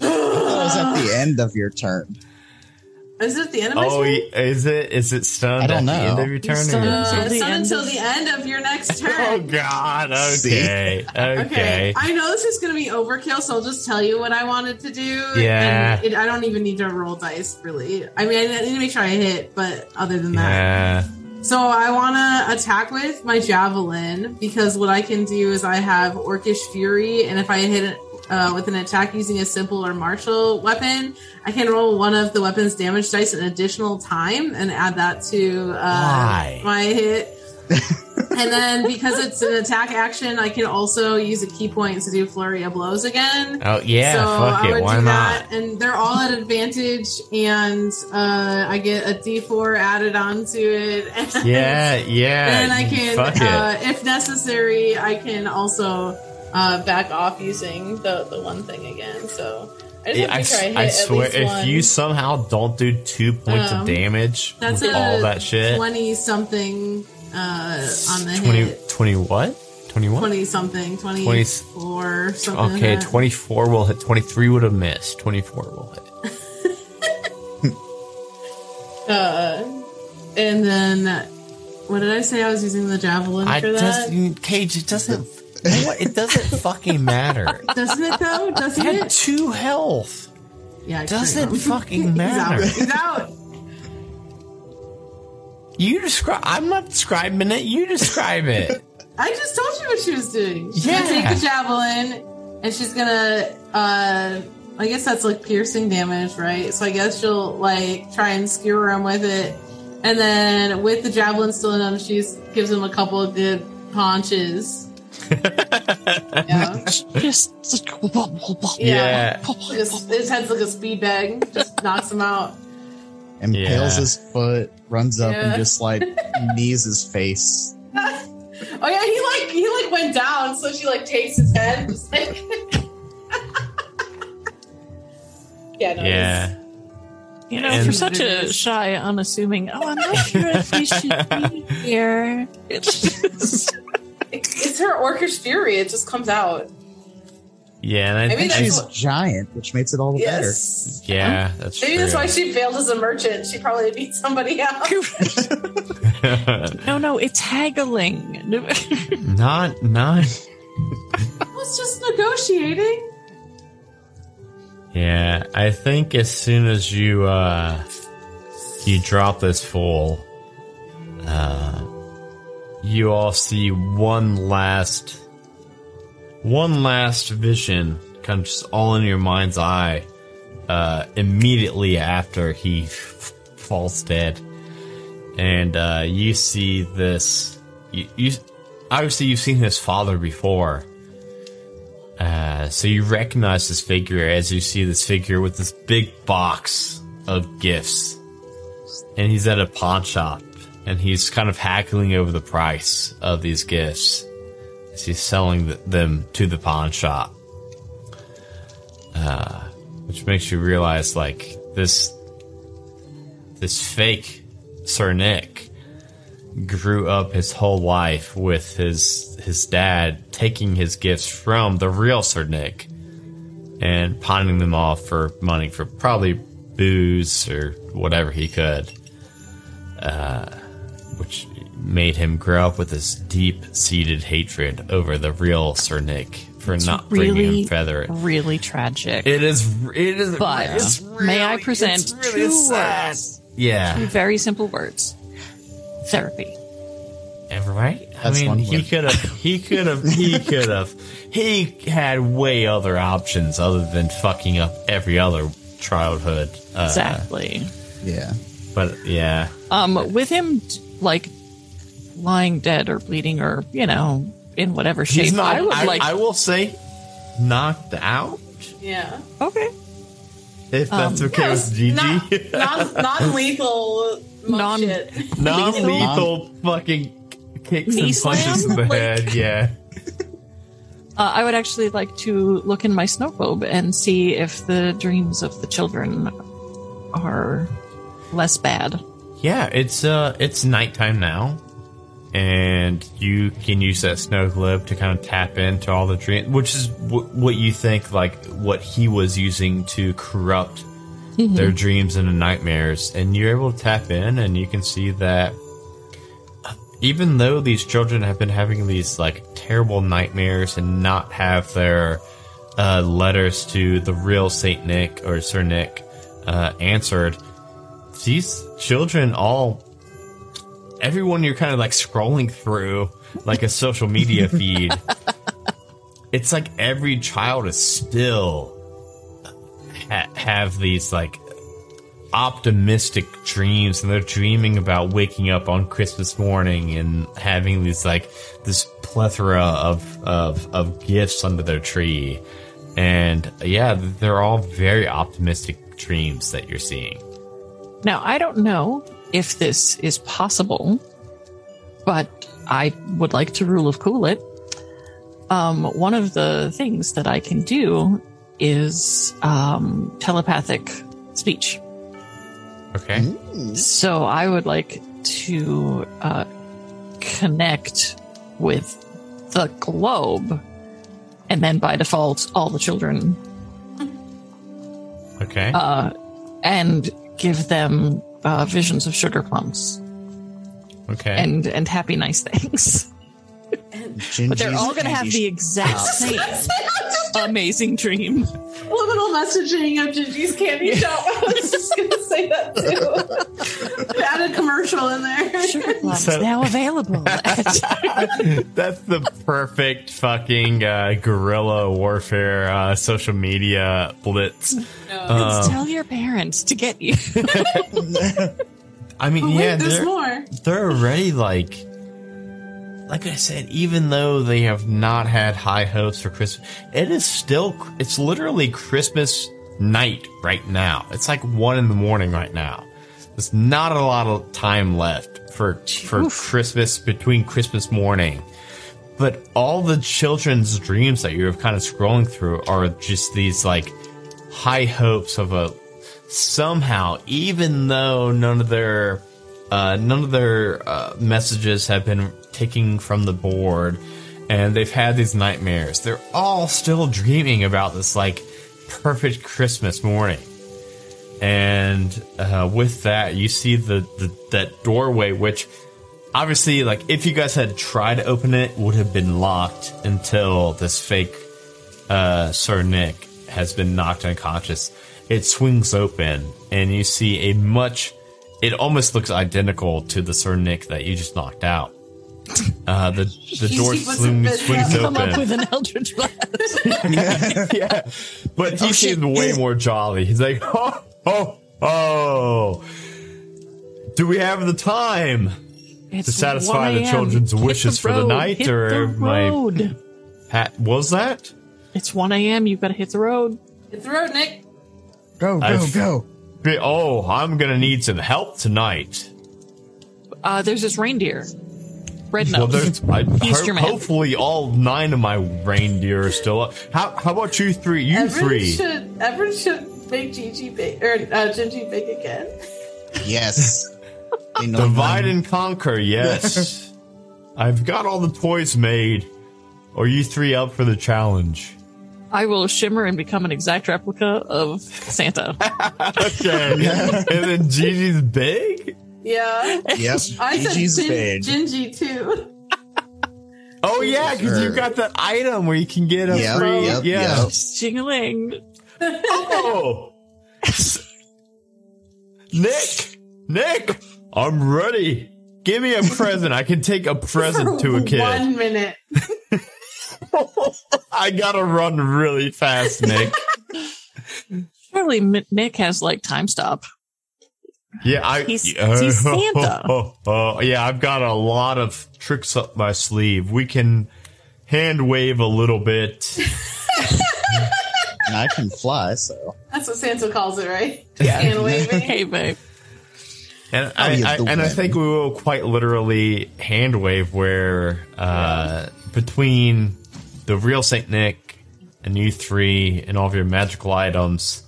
That was at the end of your turn. Is it the end of my oh, turn? y- is it? Is it stunned I don't at the end know. of your turn? stunned or- Uh, Until it's the not end until of- the end of your next turn. Oh God! Okay, okay. Okay, I know this is going to be overkill, so I'll just tell you what I wanted to do. Yeah. and it, I don't even need to roll dice, really. I mean, I need to make sure I hit, but other than that, Yeah. so I want to attack with my javelin because what I can do is I have Orcish Fury, and if I hit it uh, with an attack using a simple or martial weapon, I can roll one of the weapon's damage dice an additional time and add that to uh, my hit. and then because it's an attack action, I can also use a ki point to do flurry of blows again. Oh yeah. so fuck I it. would Why do not? that, and they're all at advantage, and uh, I get a D4 added onto it. And Yeah, yeah. and I can, Fuck it. uh, if necessary, I can also uh, back off using the the one thing again. So I just Yeah, I, sure I hit I at swear, least if one. you somehow don't do two points Um, of damage that's with a all that shit, 20 something uh, on the 20, hit. 20 what? 21? 20 something, 24 something. Okay, like 24 will hit. 23 would have missed. 24 will hit. Uh, and then, what did I say? I was using the javelin I for that. just, Cage, it doesn't, what? it doesn't fucking matter. Doesn't it though? Doesn't had it? two health. Yeah, Doesn't fucking He's matter. out. He's out. You describe, I'm not describing it, you describe it. I just told you what she was doing. She's Yeah. gonna take the javelin and she's gonna uh I guess that's like piercing damage, right? So I guess she'll like try and skewer him with it. And then with the javelin still in him, she gives him a couple of good punches. Yeah. Just, Yeah. Just, his head's like a speed bag, just knocks him out. impales Yeah. his foot, runs up Yeah. and just like knees his face. Oh yeah, he like he like went down, so she like takes his head. just like- yeah, no, Yeah. You know, And- for such a shy, unassuming, oh, I'm not sure if we should be here. It's just, It's, it's her orcish fury. It just comes out. Yeah, and I Maybe think she's She's giant, which makes it all the better. Yeah, that's Maybe true. that's why she failed as a merchant. She probably beat somebody else. no, no, it's haggling. not not I was just negotiating. Yeah, I think as soon as you uh you drop this fool, uh you all see one last one last vision kind of just all in your mind's eye uh immediately after he falls dead. And uh you see this you, you obviously you've seen his father before. Uh, so you recognize this figure as you see this figure with this big box of gifts. And he's at a pawn shop and he's kind of haggling over the price of these gifts as he's selling them to the pawn shop. Uh, which makes you realize like this, this fake Sir Nick grew up his whole life with his his dad taking his gifts from the real Sir Nick and pawning them off for money for probably booze or whatever he could, uh, which made him grow up with this deep seated hatred over the real Sir Nick for not bringing really, him feather. really tragic. It is. It is. But it's may I present it's really two sad. words? Yeah. two Very simple words. Therapy. Ever right? I mean, he could have, he could have, he could have, he had way other options other than fucking up every other childhood. Uh, Exactly. Yeah. But yeah, Um, with him like lying dead or bleeding or you know in whatever shape, he's not. I would I, like. I will say, knocked out. Yeah. okay. If that's Um, okay with GG. Non, non-lethal monk non non lethal fucking kicks Knee and punches slam? in the Like- head. Yeah. Uh, I would actually like to look in my snow globe and see if the dreams of the children are less bad. Yeah, it's uh, it's nighttime now, and you can use that snow globe to kind of tap into all the dreams, which is w- what you think like what he was using to corrupt their dreams into nightmares, and you're able to tap in, and you can see that uh, even though these children have been having these like terrible nightmares and not have their uh, letters to the real Saint Nick or Sir Nick uh, answered these children all everyone you're kind of like scrolling through like a social media feed it's like every child is still ha- have these like optimistic dreams and they're dreaming about waking up on christmas morning and having these like this plethora of of, of gifts under their tree. And yeah they're all very optimistic dreams that you're seeing Now, I don't know if this is possible, but I would like to rule of cool it. Um, one of the things that I can do is um, telepathic speech. okay So I would like to uh, connect with the globe, and then by default, all the children, okay uh, and give them uh, visions of sugar plums. Okay. And and happy nice things. But they're all going to have the exact same amazing dream. Liminal messaging of Gigi's candy shop. I was just gonna say that too. Add a commercial in there. Sugar plums So- now available. That's the perfect fucking uh, guerrilla warfare uh, social media blitz. Uh, tell your parents to get you. I mean, But wait, yeah, there's they're, more. they're already like, like I said, even though they have not had high hopes for Christmas, it is still, it's literally Christmas night right now. It's like one in the morning right now. There's not a lot of time left for for Oof. Christmas between Christmas morning. But all the children's dreams that you're kind of scrolling through are just these like high hopes of a somehow, even though none of their uh, none of their uh, messages have been taken from the board, and they've had these nightmares. They're all still dreaming about this like perfect Christmas morning. And uh, with that, you see the, the that doorway, which obviously, like if you guys had tried to open it, would have been locked until this fake uh, Sir Nick has been knocked unconscious. It swings open, and you see a much. It almost looks identical to the Sir Nick that you just knocked out. Uh, the the He door was a swing, swings Come up with an eldritch blast. yeah, but he Oh, shit. seems way more jolly. He's like, oh, oh, oh. Do we have the time? It's To satisfy the children's Hit wishes for the night, Hit or the my- road. Hat was that? It's 1 a.m. You've got to hit the road. Hit the road, Nick. Go, go, I've- go. Be- Oh, I'm gonna need some help tonight. Uh, there's this reindeer. Red Well, nose. there's I, He's ho- your man. hopefully all nine of my reindeer are still up. How how about you three? You Everyone three. should everyone should make Gigi bake or uh, Gingy bake again. Yes. Ding, dong, Divide dong. and conquer, yes. I've got all the toys made. Are you three up for the challenge? I will shimmer and become an exact replica of Santa. Okay. and then Gigi's big? Yeah, Yep. I said Gigi's Gin- big. Gingy too. Oh yeah, because you've got that item where you can get a Yep, free yep, yeah. yep. Jingling. Oh Nick! Nick! I'm ready. Give me a present. I can take a present to a kid. One minute. I gotta run really fast, Nick. Surely Nick has like time stop. Yeah, I. He's- uh, he's Santa. Oh, oh, yeah, I've got a lot of tricks up my sleeve. We can hand wave a little bit. And I can fly, so. That's what Santa calls it, right? Yeah, Hand waving. Hey, babe. And I'll I, use I and I think we will quite literally hand wave where uh, between the real Saint Nick and you three and all of your magical items.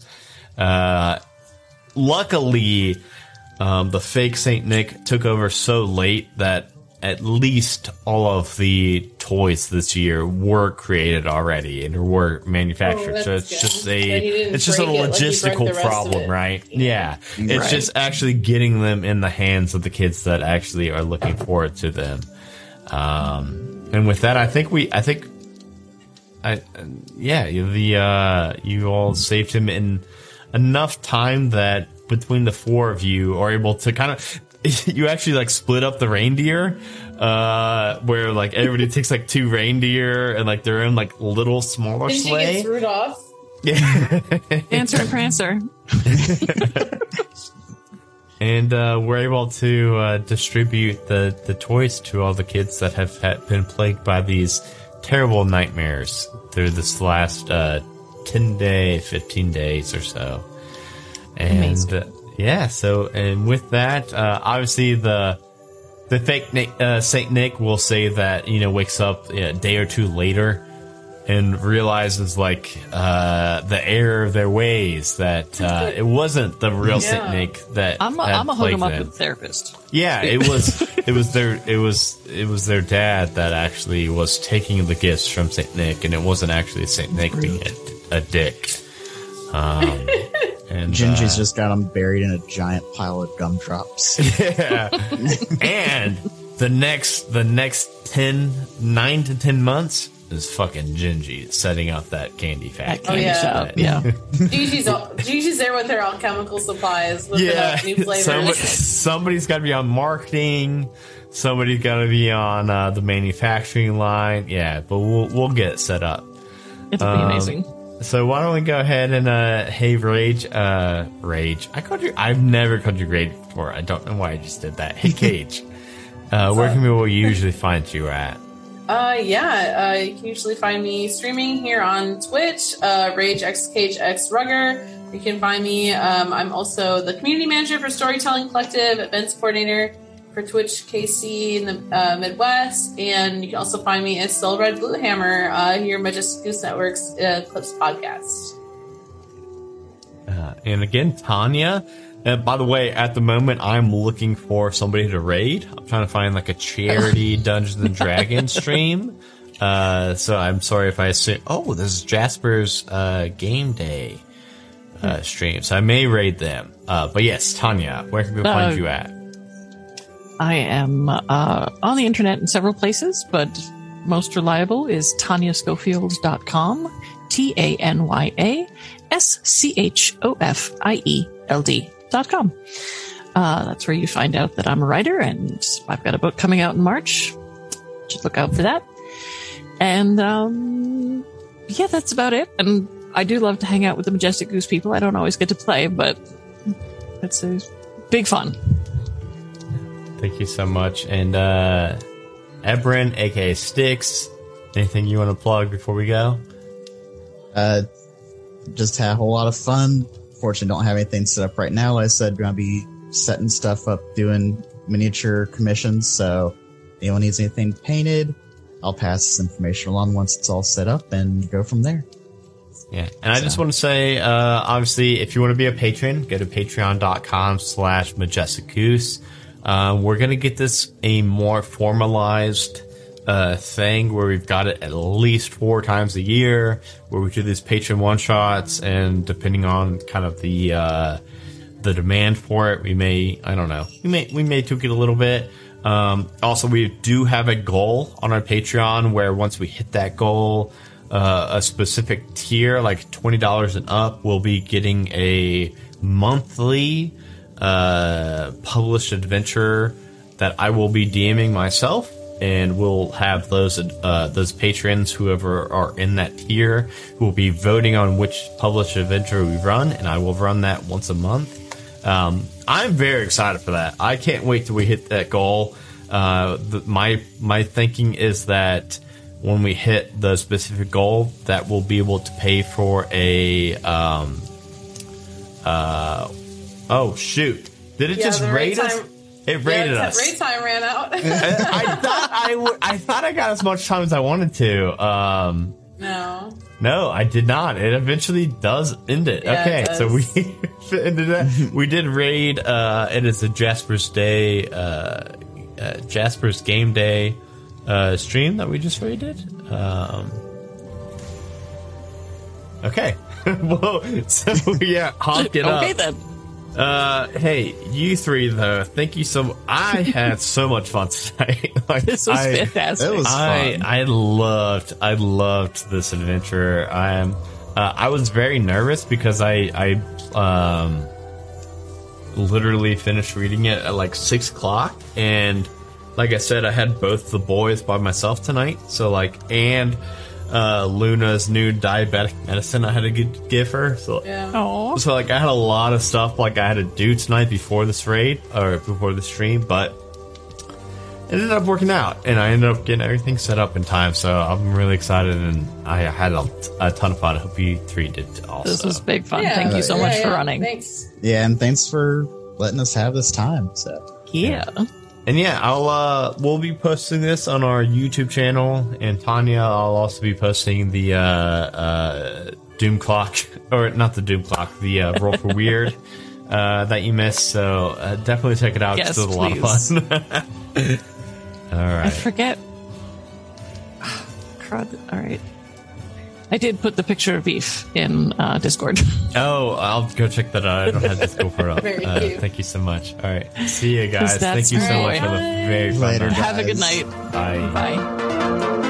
Uh, luckily, um, the fake Saint Nick took over so late that at least all of the toys this year were created already and were manufactured. Oh, so it's good. just a it's just a break it like logistical the rest of problem, right? Yeah, it's Right. just actually getting them in the hands of the kids that actually are looking forward to them. Um, and with that, I think we, I think, I, yeah, the uh, you all saved him in enough time that between the four of you are able to kind of. You actually like split up the reindeer, uh, where like everybody takes like two reindeer and like their own like little smaller Gingy sleigh. gets Rudolph. Yeah. Dancer and Prancer. and uh, we're able to uh, distribute the, the toys to all the kids that have had been plagued by these terrible nightmares through this last uh, 10 day 15 days or so and uh, yeah so and with that uh, obviously the the fake Nick, uh, Saint Nick will say that you know wakes up a day or two later and realizes like uh, the error of their ways that uh, it wasn't the real Saint Nick that I'm a, I'm a hook him up with therapist. Yeah, it was it was their it was it was their dad that actually was taking the gifts from Saint Nick, and it wasn't actually Saint Nick being a, a dick. Um, and Gingy's uh, just got him buried in a giant pile of gumdrops. yeah, and the next the next 10, 9 to ten months is fucking Gingy setting up that candy At factory. candy yeah. shop. Yeah. Gigi's, all, Gigi's there with her alchemical supplies, whipping yeah, up new flavors. somebody, somebody's got to be on marketing. Somebody's got to be on uh, the manufacturing line. Yeah, but we'll we'll get it set up. It'll Um, be amazing. So why don't we go ahead and uh, hey Rage, uh, Rage. I called you. I've never called you Rage before. I don't know why I just did that. Hey Cage, uh, where can people usually find you at? Uh, yeah, uh, you can usually find me streaming here on Twitch, uh, Rage X Cage X Rugger. You can find me. Um, I'm also the community manager for Storytelling Collective, events coordinator for Twitch KC in the uh, Midwest, and you can also find me as Soul Red Blue Hammer uh, here, Majestic Goose Network's uh, Clips podcast. Uh, and again, Tanya. Uh, by the way, at the moment, I'm looking for somebody to raid. I'm trying to find like a charity Dungeons and Dragons stream. Uh, so I'm sorry if I say, oh, this is Jasper's uh, game day uh, stream. So I may raid them. Uh, but yes, Tanya, where can we Uh, find you at? I am uh, on the internet in several places, but most reliable is tanyaschofield.com. T A N Y A S C H O F I E L D.com. Uh, that's where you find out that I'm a writer and I've got a book coming out in March. Just look out for that. And um, yeah, that's about it. And I do love to hang out with the Majestic Goose people. I don't always get to play, but it's a big fun. Thank you so much. And uh, Ebrin, aka Sticks, anything you want to plug before we go? Uh, just had a whole lot of fun. Fortunately, don't have anything set up right now. Like I said, gonna be setting stuff up, doing miniature commissions. So, if anyone needs anything painted, I'll pass this information along once it's all set up and go from there. Yeah. And I just want to say, uh, obviously, if you want to be a patron, go to patreon.com slash majestic goose. Uh, we're going to get this a more formalized uh, thing where we've got it at least four times a year, where we do these patron one shots, and depending on kind of the uh, the demand for it, we may I don't know we may we may tweak it a little bit. Um, also, we do have a goal on our Patreon where once we hit that goal, uh, a specific tier like twenty dollars and up, we'll be getting a monthly uh, published adventure that I will be DMing myself, and we'll have those uh, those patrons, whoever are in that tier, who will be voting on which published adventure we run, and I will run that once a month. Um, I'm very excited for that. I can't wait till we hit that goal. Uh, the, my my thinking is that when we hit the specific goal, that we'll be able to pay for a um, uh, oh shoot! Did it Yeah, just the raid raid us? time- It raided yeah, us. Raid time ran out. I thought I thought I got as much time as I wanted to. Um, no. no, I did not. It eventually does end it. Yeah, okay, it so we ended that. we did raid. Uh, it is a Jasper's Day, uh, uh, Jasper's Game Day uh, stream that we just raided. Um, okay. Whoa. So yeah, honk it up. okay then. Uh, hey, you three though. Thank you so. I had so much fun tonight. like, This was I, fantastic. It was I fun. I loved I loved this adventure. I am. Uh, I was very nervous because I I um literally finished reading it at like six o'clock and like I said I had both the boys by myself tonight. So like and uh Luna's new diabetic medicine I had to gi- give her. So Yeah. Aw. so like I had a lot of stuff like I had to do tonight before this raid or before the stream, but it ended up working out, and I ended up getting everything set up in time. So I'm really excited, and I had a, a ton of fun. I hope you three did also. This was big fun. Yeah. Thank you so Yeah, much for running. Thanks. Yeah, and thanks for letting us have this time. So, Yeah. And yeah, I'll uh we'll be posting this on our YouTube channel and Tanya I'll also be posting the uh uh Doom Clock or not the Doom Clock, the uh Roll for Weird uh that you missed. So uh, definitely check it out. Yes, it's still a lot of fun. All I forget. Crud. All right. I did put the picture of beef in uh, Discord. Oh, I'll go check that out. I don't have this go for it. Very Uh, cute. thank you so much. All right. See you guys. Thank you so much great. for the very fun Later, night. Have a good guys. night. Bye. Bye.